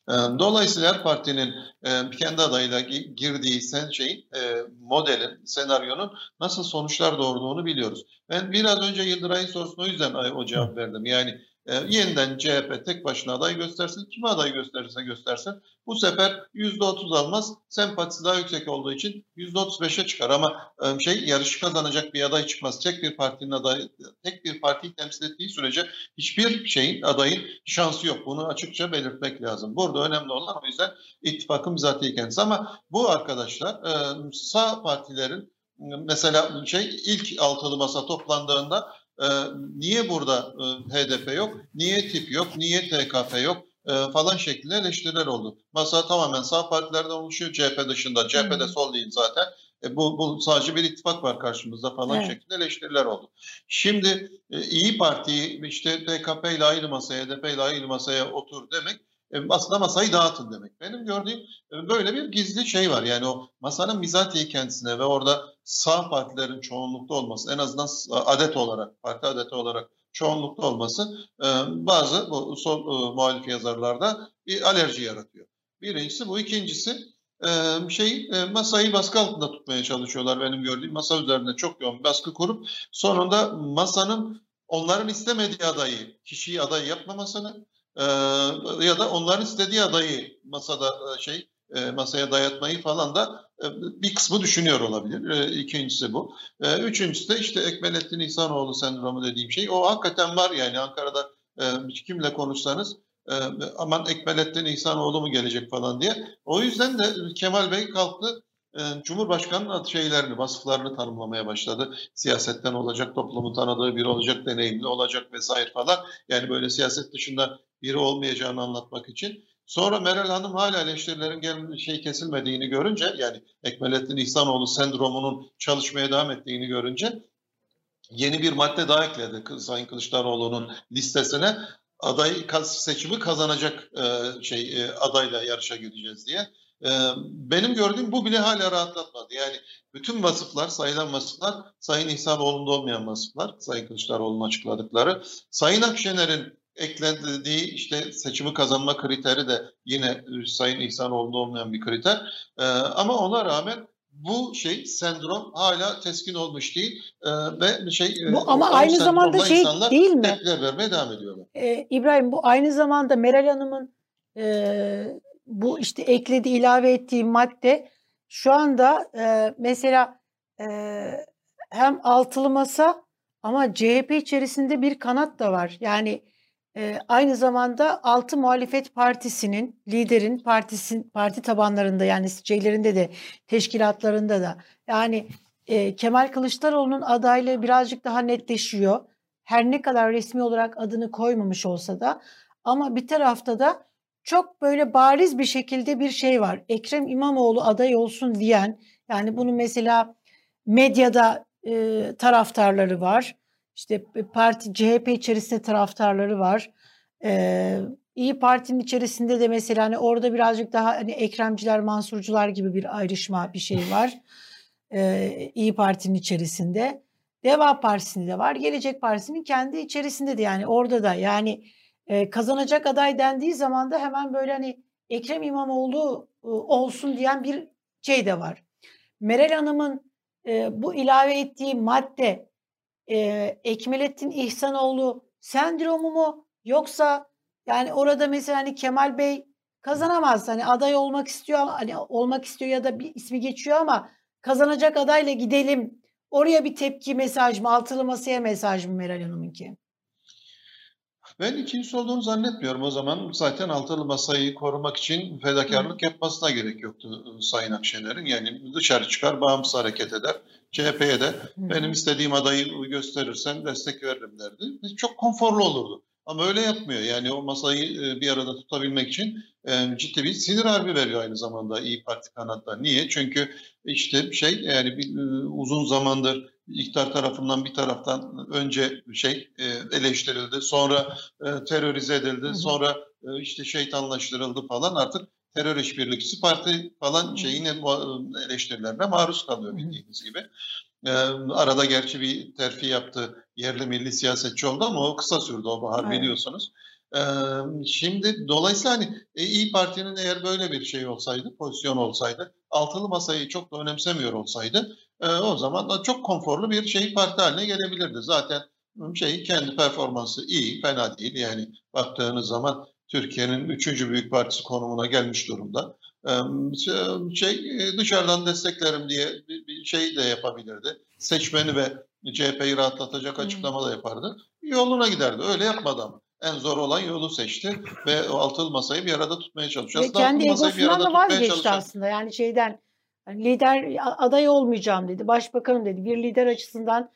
E, dolayısıyla her partinin e, kendi adayıyla gi- girdiği sen şeyin e, modelin, senaryonun nasıl sonuçlar doğurduğunu biliyoruz. Ben biraz önce Yıldıray'ın sorusuna o yüzden o cevap verdim. Yani e, yeniden CHP tek başına aday göstersin, kime aday gösterirse göstersin. Bu sefer %30 almaz, sempatisi daha yüksek olduğu için %35'e çıkar ama e, şey yarışı kazanacak bir aday çıkmaz. Tek bir partinin adayı, tek bir partiyi temsil ettiği sürece hiçbir şeyin adayın şansı yok. Bunu açıkça belirtmek lazım. Burada önemli olan o yüzden ittifakın bizatihi kendisi. Ama bu arkadaşlar e, sağ partilerin mesela şey ilk altılı masa toplandığında e, niye burada e, HDP yok, niye tip yok, niye TKP yok e, falan şeklinde eleştiriler oldu. Masa tamamen sağ partilerden oluşuyor CHP dışında. CHP de sol değil zaten. E, bu, bu sadece bir ittifak var karşımızda falan Evet. şeklinde eleştiriler oldu. Şimdi e, İyi Parti'yi işte TKP ile aynı masaya, HDP ile aynı masaya otur demek e, aslında masayı dağıtın demek. Benim gördüğüm e, böyle bir gizli şey var. Yani o masanın bizatihi kendisine ve orada sağ partilerin çoğunlukta olması en azından adet olarak, parti adeti olarak çoğunlukta olması e, bazı bu sol e, muhalif yazarlarda bir alerji yaratıyor. Birincisi bu. ikincisi e, şey e, masayı baskı altında tutmaya çalışıyorlar benim gördüğüm. Masa üzerinde çok yoğun baskı kurup sonunda masanın onların istemediği adayı, kişiyi aday yapmamasını e, ya da onların istediği adayı masada şey e, masaya dayatmayı falan da e, bir kısmı düşünüyor olabilir. E, İkincisi bu. E, Üçüncüsü de işte Ekmelettin İhsanoğlu sendromu dediğim şey. O hakikaten var yani Ankara'da kimle konuşsanız aman Ekmelettin İhsanoğlu mu gelecek falan diye. O yüzden de Kemal Bey kalktı e, Cumhurbaşkanı'nın şeylerini, vasıflarını tanımlamaya başladı. Siyasetten olacak, toplumun tanıdığı biri olacak, deneyimli olacak vesaire falan. Yani böyle siyaset dışında biri olmayacağını anlatmak için. Sonra Meral Hanım hala eleştirilerin gel şey kesilmediğini görünce yani Ekmelettin İhsanoğlu sendromunun çalışmaya devam ettiğini görünce yeni bir madde daha ekledi Sayın Kılıçdaroğlu'nun listesine aday seçimi kazanacak e, şey e, adayla yarışa gireceğiz diye. E, benim gördüğüm bu bile hala rahatlatmadı. Yani bütün vasıflar, sayılan vasıflar Sayın İhsanoğlu'nda olmayan vasıflar. Sayın Kılıçdaroğlu'nun açıkladıkları. Sayın Akşener'in eklediği işte seçimi kazanma kriteri de yine e, Sayın İhsanoğlu'nda olmayan bir kriter. E, ama ona rağmen bu şey sendrom hala teskin olmuş değil e, ve şey e, Bu ama aynı zamanda şey değil mi? tepkiler vermeye devam ediyorlar. Ee, İbrahim bu aynı zamanda Meral Hanım'ın e, bu işte eklediği ilave ettiği madde şu anda e, mesela e, hem altılı masa ama CHP içerisinde bir kanat da var. Yani e, aynı zamanda altı muhalefet partisinin liderin partisin parti tabanlarında yani şeylerinde de teşkilatlarında da yani e, Kemal Kılıçdaroğlu'nun adaylığı birazcık daha netleşiyor. Her ne kadar resmi olarak adını koymamış olsa da ama bir tarafta da çok böyle bariz bir şekilde bir şey var. Ekrem İmamoğlu aday olsun diyen yani bunu mesela medyada e, taraftarları var. İşte parti CHP içerisinde taraftarları var. Ee, İyi Parti'nin içerisinde de mesela hani orada birazcık daha hani Ekremciler, Mansurcular gibi bir ayrışma bir şey var. Ee, İyi Parti'nin içerisinde. Deva Partisi'nde de var. Gelecek Partisi'nin kendi içerisinde de yani orada da yani e, kazanacak aday dendiği zaman da hemen böyle hani Ekrem İmamoğlu e, olsun diyen bir şey de var. Meral Hanım'ın e, bu ilave ettiği madde e, Ekmelettin İhsanoğlu sendromu mu yoksa Yani orada mesela hani Kemal Bey kazanamaz. Hani aday olmak istiyor hani olmak istiyor ya da bir ismi geçiyor ama kazanacak adayla gidelim. Oraya bir tepki mesaj mı? Altılı masaya mesaj mı Meral Hanım'ınki? Ben ikincisi olduğunu zannetmiyorum. O zaman zaten altılı masayı korumak için fedakarlık yapmasına gerek yoktu ıı, Sayın Akşener'in. Yani dışarı çıkar, bağımsız hareket eder. CHP'ye de benim istediğim adayı gösterirsen destek veririm derdi. Çok konforlu olurdu. Ama öyle yapmıyor. Yani o masayı ıı, bir arada tutabilmek için ciddi bir sinir harbi veriyor aynı zamanda İyi Parti kanatlar. Niye? Çünkü işte şey yani bir, ıı, uzun zamandır iktidar tarafından bir taraftan önce şey e, eleştirildi, sonra e, terörize edildi, sonra e, işte şeytanlaştırıldı falan artık terör işbirlikçisi parti falan şeyine eleştirilerine maruz kalıyor bildiğiniz gibi. arada gerçi bir terfi yaptı yerli milli siyasetçi oldu ama o kısa sürdü o bahar evet. biliyorsunuz. şimdi dolayısıyla hani İyi Parti'nin eğer böyle bir şey olsaydı, pozisyon olsaydı, altılı masayı çok da önemsemiyor olsaydı e, o zaman da çok konforlu bir şey parti haline gelebilirdi. Zaten şey kendi performansı iyi, fena değil. Yani baktığınız zaman Türkiye'nin üçüncü büyük partisi konumuna gelmiş durumda. Şey dışarıdan desteklerim diye bir şey de yapabilirdi. Seçmeni ve CHP'yi rahatlatacak açıklama da yapardı. Yoluna giderdi. Öyle yapmadı ama. En zor olan yolu seçti ve o altılı masayı bir arada tutmaya çalışıyor. Ve kendi egosundan da vazgeçti aslında. Yani şeyden Hani lider aday olmayacağım dedi. Başbakanım dedi. Bir lider açısından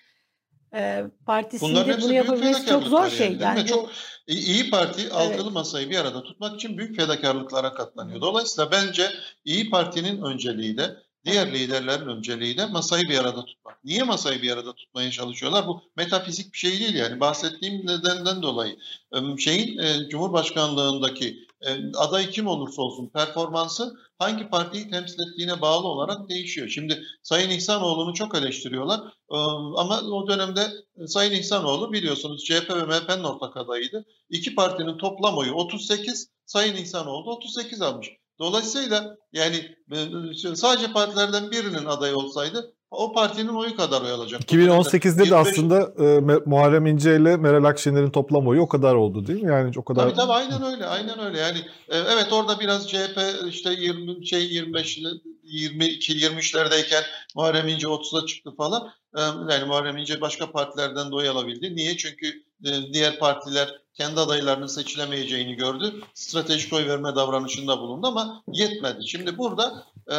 e, partisinde bunu yapabilmesi çok zor şey. Yani, yani çok İyi Parti altılı evet. masayı bir arada tutmak için büyük fedakarlıklara katlanıyor. Dolayısıyla bence İyi Parti'nin önceliği de diğer liderlerin önceliği de masayı bir arada tutmak. Niye masayı bir arada tutmaya çalışıyorlar? Bu metafizik bir şey değil yani. Bahsettiğim nedenden dolayı şeyin e, Cumhurbaşkanlığındaki aday kim olursa olsun performansı hangi partiyi temsil ettiğine bağlı olarak değişiyor. Şimdi Sayın İhsanoğlu'nu çok eleştiriyorlar e, ama o dönemde Sayın İhsanoğlu biliyorsunuz CHP ve MHP'nin ortak adayıydı. İki partinin toplam oyu 38, Sayın İhsanoğlu 38 almış. Dolayısıyla yani sadece partilerden birinin adayı olsaydı o partinin oyu kadar oy alacak. 2018'de de aslında e, Muharrem İnce ile Meral Akşener'in toplam oyu o kadar oldu değil mi? Yani o kadar. Tabii tabii aynen öyle. Aynen öyle. Yani e, evet orada biraz CHP işte 20 şey 25 22 23'lerdeyken Muharrem İnce 30'a çıktı falan. E, yani Muharrem İnce başka partilerden de oy alabildi. Niye? Çünkü e, diğer partiler kendi adaylarının seçilemeyeceğini gördü. Stratejik oy verme davranışında bulundu ama yetmedi. Şimdi burada e,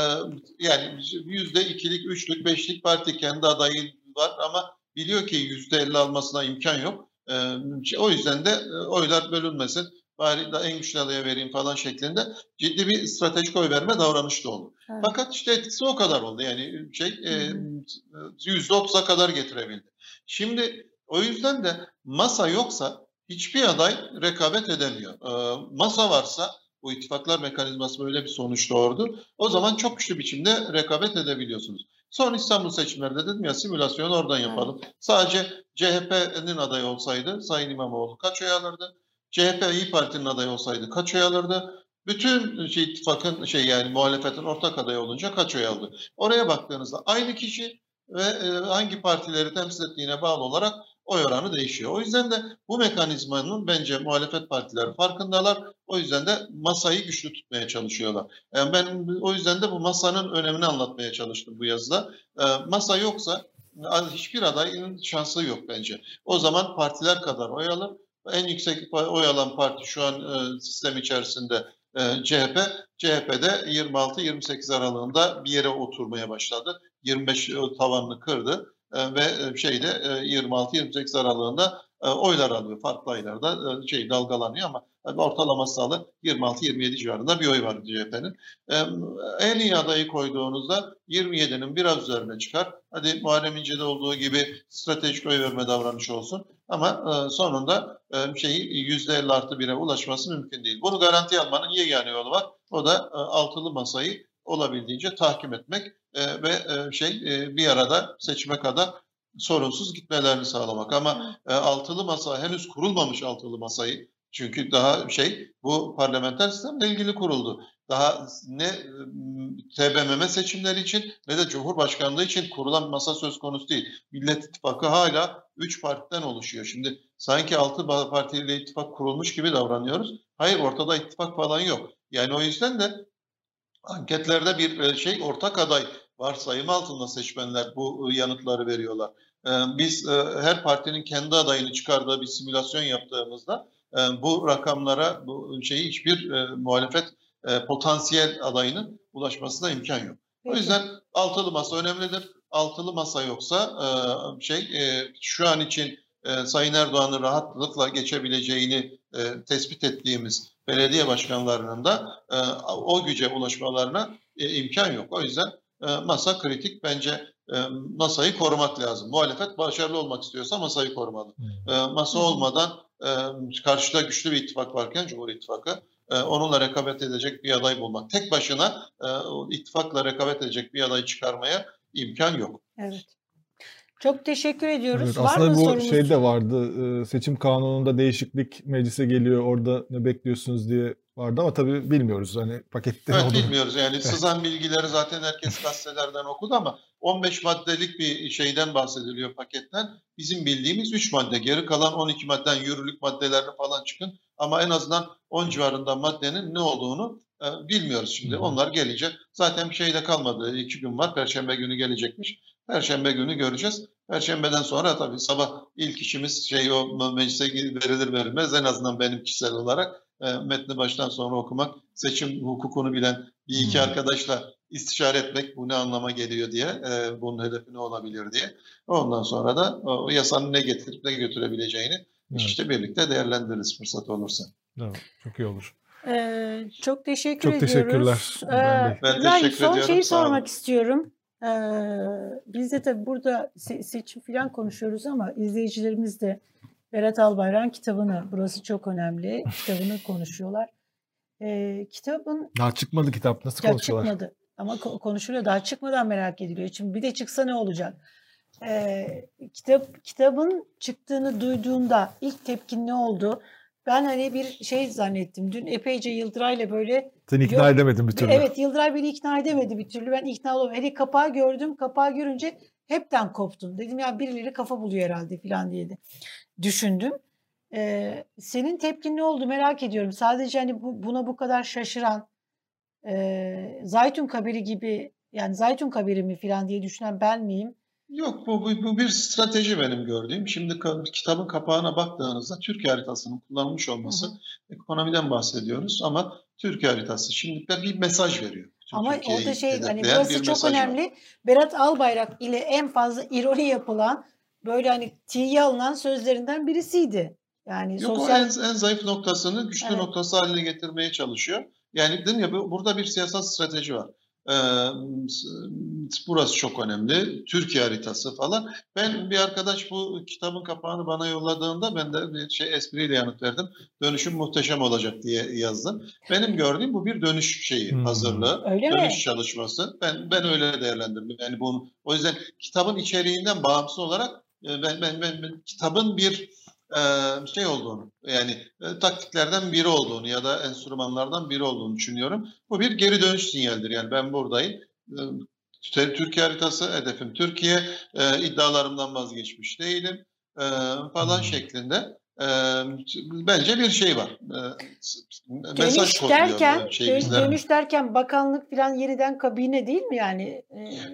yani yüzde ikilik, üçlük, beşlik parti kendi adayı var ama biliyor ki yüzde elli almasına imkan yok. E, o yüzden de e, oylar bölünmesin. Bari da en güçlü adaya vereyim falan şeklinde ciddi bir stratejik oy verme davranışı da oldu. Evet. Fakat işte etkisi o kadar oldu. Yani şey yüzde otuz'a kadar getirebildi. Şimdi o yüzden de masa yoksa hiçbir aday rekabet edemiyor. E, masa varsa bu ittifaklar mekanizması böyle bir sonuç doğurdu. O zaman çok güçlü biçimde rekabet edebiliyorsunuz. Son İstanbul seçimlerinde dedim ya simülasyonu oradan yapalım. Evet. Sadece CHP'nin adayı olsaydı Sayın İmamoğlu kaç oy alırdı? CHP İyi Parti'nin adayı olsaydı kaç oy alırdı? Bütün şey, ittifakın şey yani muhalefetin ortak adayı olunca kaç oy aldı? Oraya baktığınızda aynı kişi ve e, hangi partileri temsil ettiğine bağlı olarak oy oranı değişiyor. O yüzden de bu mekanizmanın bence muhalefet partileri farkındalar. O yüzden de masayı güçlü tutmaya çalışıyorlar. Yani ben o yüzden de bu masanın önemini anlatmaya çalıştım bu yazıda. E, masa yoksa hiçbir adayın şansı yok bence. O zaman partiler kadar oy alır. En yüksek oy alan parti şu an e, sistem içerisinde e, CHP. CHP'de 26-28 aralığında bir yere oturmaya başladı. 25 tavanını kırdı. E, ve e, şeyde 26-28 e, aralığında oylar alıyor. Farklı aylarda şey dalgalanıyor ama ortalama sağlı 26-27 civarında bir oy var CHP'nin. En iyi adayı koyduğunuzda 27'nin biraz üzerine çıkar. Hadi Muharrem İnce'de olduğu gibi stratejik oy verme davranışı olsun. Ama sonunda şeyi %50 artı 1'e ulaşması mümkün değil. Bunu garanti almanın yegane yolu var. O da altılı masayı olabildiğince tahkim etmek e, ve e, şey e, bir arada seçime kadar sorunsuz gitmelerini sağlamak. Ama e, altılı masa henüz kurulmamış altılı masayı çünkü daha şey bu parlamenter sistemle ilgili kuruldu. Daha ne TBMM seçimleri için ne de Cumhurbaşkanlığı için kurulan masa söz konusu değil. Millet İttifakı hala 3 partiden oluşuyor. Şimdi Sanki altı partiyle ittifak kurulmuş gibi davranıyoruz. Hayır ortada ittifak falan yok. Yani o yüzden de anketlerde bir e, şey ortak aday varsayım altında seçmenler bu e, yanıtları veriyorlar. E, biz her partinin kendi adayını çıkardığı bir simülasyon yaptığımızda bu rakamlara bu şeyi hiçbir muhalefet potansiyel adayının ulaşmasına imkan yok. O yüzden altılı masa önemlidir. Altılı masa yoksa şey şu an için Sayın Erdoğan'ın rahatlıkla geçebileceğini tespit ettiğimiz belediye başkanlarının da o güce ulaşmalarına imkan yok. O yüzden masa kritik. Bence masayı korumak lazım. Muhalefet başarılı olmak istiyorsa masayı korumalı. Masa olmadan karşıda güçlü bir ittifak varken Cumhur İttifakı onunla rekabet edecek bir aday bulmak. Tek başına ittifakla rekabet edecek bir aday çıkarmaya imkan yok. Evet. Çok teşekkür ediyoruz. Evet, Var aslında mı bu sorumuz? şey de vardı. Seçim kanununda değişiklik meclise geliyor. Orada ne bekliyorsunuz diye vardı ama tabii bilmiyoruz hani pakette evet, olduğunu. bilmiyoruz yani sızan bilgileri zaten herkes [laughs] gazetelerden okudu ama 15 maddelik bir şeyden bahsediliyor paketten. Bizim bildiğimiz 3 madde geri kalan 12 madden yürürlük maddelerini falan çıkın ama en azından 10 civarında maddenin ne olduğunu e, bilmiyoruz şimdi. Onlar gelince zaten bir şey de kalmadı. 2 gün var. Perşembe günü gelecekmiş. Perşembe günü göreceğiz. Perşembeden sonra tabii sabah ilk işimiz şey o meclise verilir verilmez en azından benim kişisel olarak e, metni baştan sona okumak, seçim hukukunu bilen bir iki hmm. arkadaşla istişare etmek bu ne anlama geliyor diye, e, bunun hedefi ne olabilir diye. Ondan sonra da o yasanın ne getirip ne götürebileceğini evet. işte birlikte değerlendiririz fırsat olursa. Evet, çok iyi olur. Ee, çok teşekkür çok ediyoruz. teşekkürler. Ee, ben, ben teşekkür son ediyorum. şeyi sormak istiyorum. Ee, biz de tabii burada se- seçim falan konuşuyoruz ama izleyicilerimiz de Berat Albayrak'ın kitabını, burası çok önemli, kitabını [laughs] konuşuyorlar. Ee, kitabın... Daha çıkmadı kitap, nasıl konuşuyorlar? Çıkmadı ama konuşuluyor, daha çıkmadan merak ediliyor. Şimdi bir de çıksa ne olacak? Ee, kitap Kitabın çıktığını duyduğunda ilk tepkin ne oldu? Ben hani bir şey zannettim. Dün epeyce Yıldıray'la böyle... Sen ikna gör... edemedin bir türlü. Evet Yıldıray beni ikna edemedi bir türlü. Ben ikna olamadım. Hele kapağı gördüm. Kapağı görünce hepten koptum. Dedim ya birileri kafa buluyor herhalde falan diye de düşündüm. Ee, senin tepkin ne oldu merak ediyorum. Sadece hani bu, buna bu kadar şaşıran e, Zaytun Kabiri gibi yani Zaytun Kabiri mi falan diye düşünen ben miyim? Yok bu, bu, bu bir strateji benim gördüğüm. Şimdi kitabın kapağına baktığınızda Türkiye haritasının kullanılmış olması hı hı. ekonomiden bahsediyoruz ama Türkiye haritası şimdi bir mesaj veriyor. Ama orada şey hani burası çok önemli. Var. Berat Albayrak ile en fazla ironi yapılan böyle hani tiye alınan sözlerinden birisiydi. Yani Yok sosyal... o en, en zayıf noktasını güçlü evet. noktası haline getirmeye çalışıyor. Yani dedim ya burada bir siyasal strateji var. Ee, burası çok önemli. Türkiye haritası falan. Ben bir arkadaş bu kitabın kapağını bana yolladığında ben de bir şey espriyle yanıt verdim. Dönüşüm muhteşem olacak diye yazdım. Benim gördüğüm bu bir dönüş şeyi, hmm. hazırlığı, öyle dönüş mi? çalışması. Ben ben öyle değerlendirdim. Yani bunu o yüzden kitabın içeriğinden bağımsız olarak e, ben ben ben, ben kitabın bir şey olduğunu yani taktiklerden biri olduğunu ya da enstrümanlardan biri olduğunu düşünüyorum. Bu bir geri dönüş sinyaldir. Yani ben buradayım. Türkiye haritası hedefim Türkiye iddialarımdan vazgeçmiş değilim falan hmm. Şeklinde bence bir şey var. Mesaj dönüş derken, şey dönüş derken bakanlık falan yeniden kabine değil mi yani?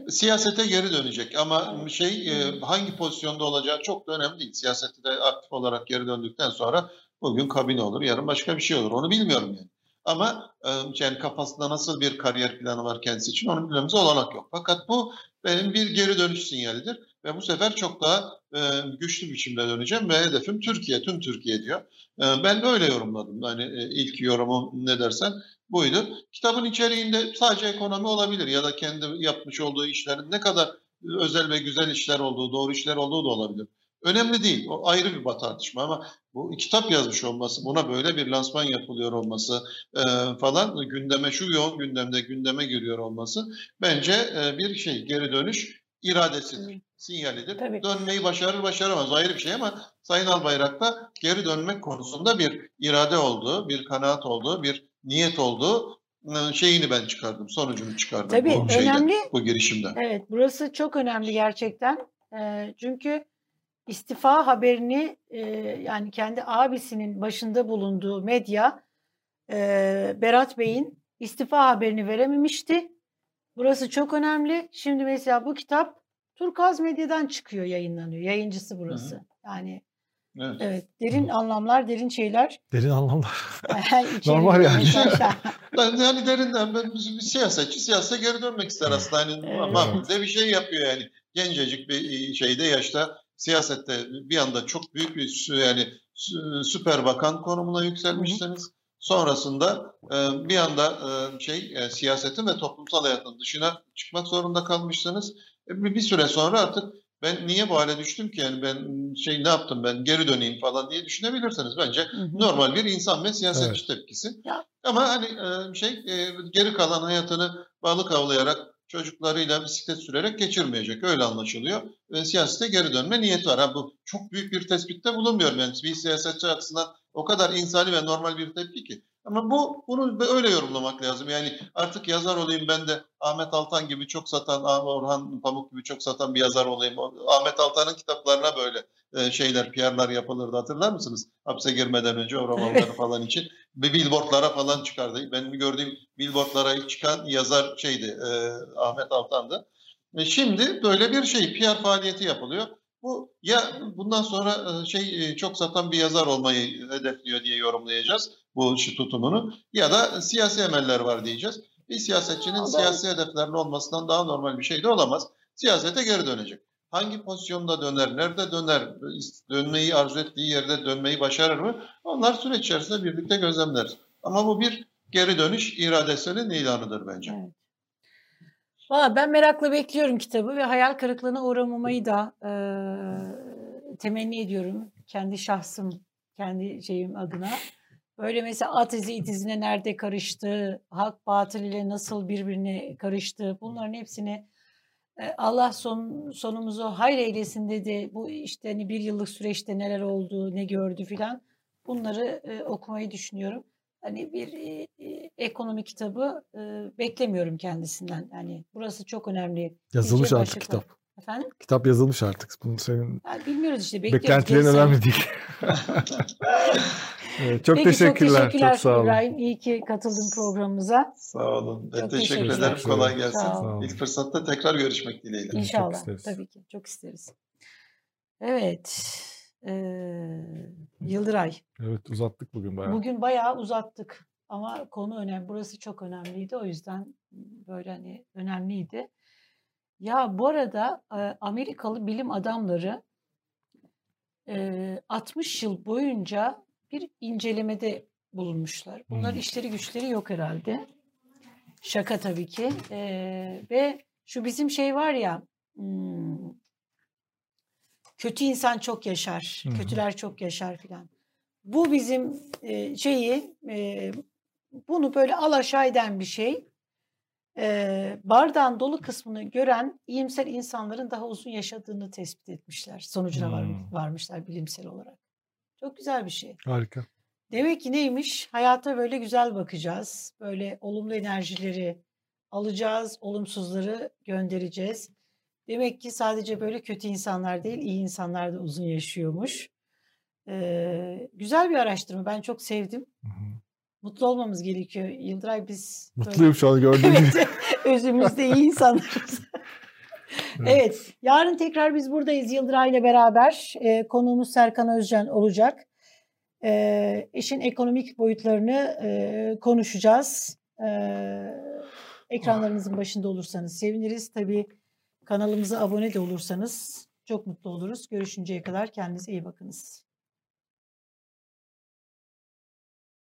Siyasete geri dönecek ama şey hangi pozisyonda olacağı çok da önemli değil. Siyasette de aktif olarak geri döndükten sonra bugün kabine olur, yarın başka bir şey olur. Onu bilmiyorum yani. Ama yani kafasında nasıl bir kariyer planı var kendisi için onu bilmemize olanak yok. Fakat bu benim bir geri dönüş sinyalidir. Ve bu sefer çok daha e, güçlü biçimde döneceğim ve hedefim Türkiye, tüm Türkiye diyor. E, ben böyle yorumladım. Hani e, ilk yorumum ne dersen buydu. Kitabın içeriğinde sadece ekonomi olabilir ya da kendi yapmış olduğu işlerin ne kadar özel ve güzel işler olduğu, doğru işler olduğu da olabilir. Önemli değil. O ayrı bir tartışma ama bu kitap yazmış olması, buna böyle bir lansman yapılıyor olması e, falan gündeme şu yoğun gündemde gündeme giriyor olması bence e, bir şey geri dönüş iradesidir, sinyalidir. Tabii. Dönmeyi başarır başaramaz ayrı bir şey ama Sayın Albayrak'ta geri dönmek konusunda bir irade olduğu, bir kanaat olduğu, bir niyet olduğu şeyini ben çıkardım, sonucunu çıkardım Tabii, bu şeyden, önemli. bu girişimden. Evet, burası çok önemli gerçekten. E, çünkü istifa haberini e, yani kendi abisinin başında bulunduğu medya e, Berat Bey'in istifa haberini verememişti. Burası çok önemli. Şimdi mesela bu kitap Turkaz Medya'dan çıkıyor, yayınlanıyor. Yayıncısı burası. Hı hı. Yani Evet. evet. Derin anlamlar, derin şeyler. [laughs] Derin anlamlar. Normal yani. yani [laughs] derinden ben bir siyasetçi siyasete geri dönmek ister aslında. Hani evet. ama de bir şey yapıyor yani. Gencecik bir şeyde yaşta siyasette bir anda çok büyük bir yani süper bakan konumuna yükselmişsiniz. Sonrasında bir anda şey siyasetin ve toplumsal hayatın dışına çıkmak zorunda kalmışsınız. E, bir süre sonra artık ben niye bu hale düştüm ki yani ben şey ne yaptım ben geri döneyim falan diye düşünebilirsiniz. Bence hı hı. normal bir insan ve siyasetçi evet. tepkisi. Ya. Ama hani şey geri kalan hayatını balık avlayarak çocuklarıyla bisiklet sürerek geçirmeyecek. Öyle anlaşılıyor. Ve siyasete geri dönme niyeti var. Ha, bu çok büyük bir tespitte bulunmuyorum. Yani bir siyasetçi açısından o kadar insani ve normal bir tepki ki. Ama bu bunu öyle yorumlamak lazım. Yani artık yazar olayım ben de Ahmet Altan gibi çok satan, Orhan Pamuk gibi çok satan bir yazar olayım. Ahmet Altan'ın kitaplarına böyle e, şeyler, PR'lar yapılırdı hatırlar mısınız? Hapse girmeden önce o romanları [laughs] falan için. Bir billboardlara falan çıkardı. Benim gördüğüm billboardlara ilk çıkan yazar şeydi, e, Ahmet Altan'dı. E şimdi böyle bir şey, PR faaliyeti yapılıyor. Bu ya bundan sonra e, şey e, çok satan bir yazar olmayı hedefliyor diye yorumlayacağız bu tutumunu ya da siyasi emeller var diyeceğiz. Bir siyasetçinin siyasi hedeflerinin olmasından daha normal bir şey de olamaz. Siyasete geri dönecek. Hangi pozisyonda döner, nerede döner, dönmeyi arzu ettiği yerde dönmeyi başarır mı? Onlar süreç içerisinde birlikte gözlemler. Ama bu bir geri dönüş iradesinin ilanıdır bence. Evet. Valla ben merakla bekliyorum kitabı ve hayal kırıklığına uğramamayı da e, temenni ediyorum. Kendi şahsım, kendi şeyim adına. Böyle mesela at izi it izine nerede karıştı, hak batıl ile nasıl birbirine karıştı bunların hepsini Allah son, sonumuzu hayır eylesin dedi. Bu işte hani bir yıllık süreçte neler oldu, ne gördü filan bunları e, okumayı düşünüyorum. Hani bir e, e, ekonomi kitabı e, beklemiyorum kendisinden. Yani burası çok önemli. Yazılmış artık kitap. Efendim? Kitap yazılmış artık. Bunu senin yani bilmiyoruz işte. Beklentilerin önemli değil. [laughs] evet, çok Peki, teşekkürler. Çok teşekkürler çok sağ olun. İbrahim. İyi ki katıldın programımıza. Sağ olun. Çok teşekkür ederim. Kolay gelsin. İlk fırsatta tekrar görüşmek dileğiyle. İnşallah. Tabii ki. Çok isteriz. Evet. Ee, Yıldıray. Evet uzattık bugün bayağı. Bugün bayağı uzattık ama konu önemli. Burası çok önemliydi. O yüzden böyle hani önemliydi. Ya bu arada Amerikalı bilim adamları 60 yıl boyunca bir incelemede bulunmuşlar. Bunlar hmm. işleri güçleri yok herhalde. Şaka tabii ki. Ve şu bizim şey var ya kötü insan çok yaşar, hmm. kötüler çok yaşar filan. Bu bizim e, şeyi e, bunu böyle alaşağı eden bir şey e, bardağın dolu kısmını gören iyimser insanların daha uzun yaşadığını tespit etmişler. Sonucuna hmm. var, varmışlar bilimsel olarak. Çok güzel bir şey. Harika. Demek ki neymiş? Hayata böyle güzel bakacağız. Böyle olumlu enerjileri alacağız, olumsuzları göndereceğiz. Demek ki sadece böyle kötü insanlar değil, iyi insanlar da uzun yaşıyormuş. Ee, güzel bir araştırma. Ben çok sevdim. Hı hı. Mutlu olmamız gerekiyor. Yıldıray biz... Mutluyum böyle... şu an gördüğüm evet, [laughs] özümüzde iyi insanlarız. [laughs] evet. evet. Yarın tekrar biz buradayız Yıldıray ile beraber. Ee, konuğumuz Serkan Özcan olacak. Ee, işin ekonomik boyutlarını e, konuşacağız. Ee, ekranlarınızın başında olursanız seviniriz. Tabii kanalımıza abone de olursanız çok mutlu oluruz. Görüşünceye kadar kendinize iyi bakınız.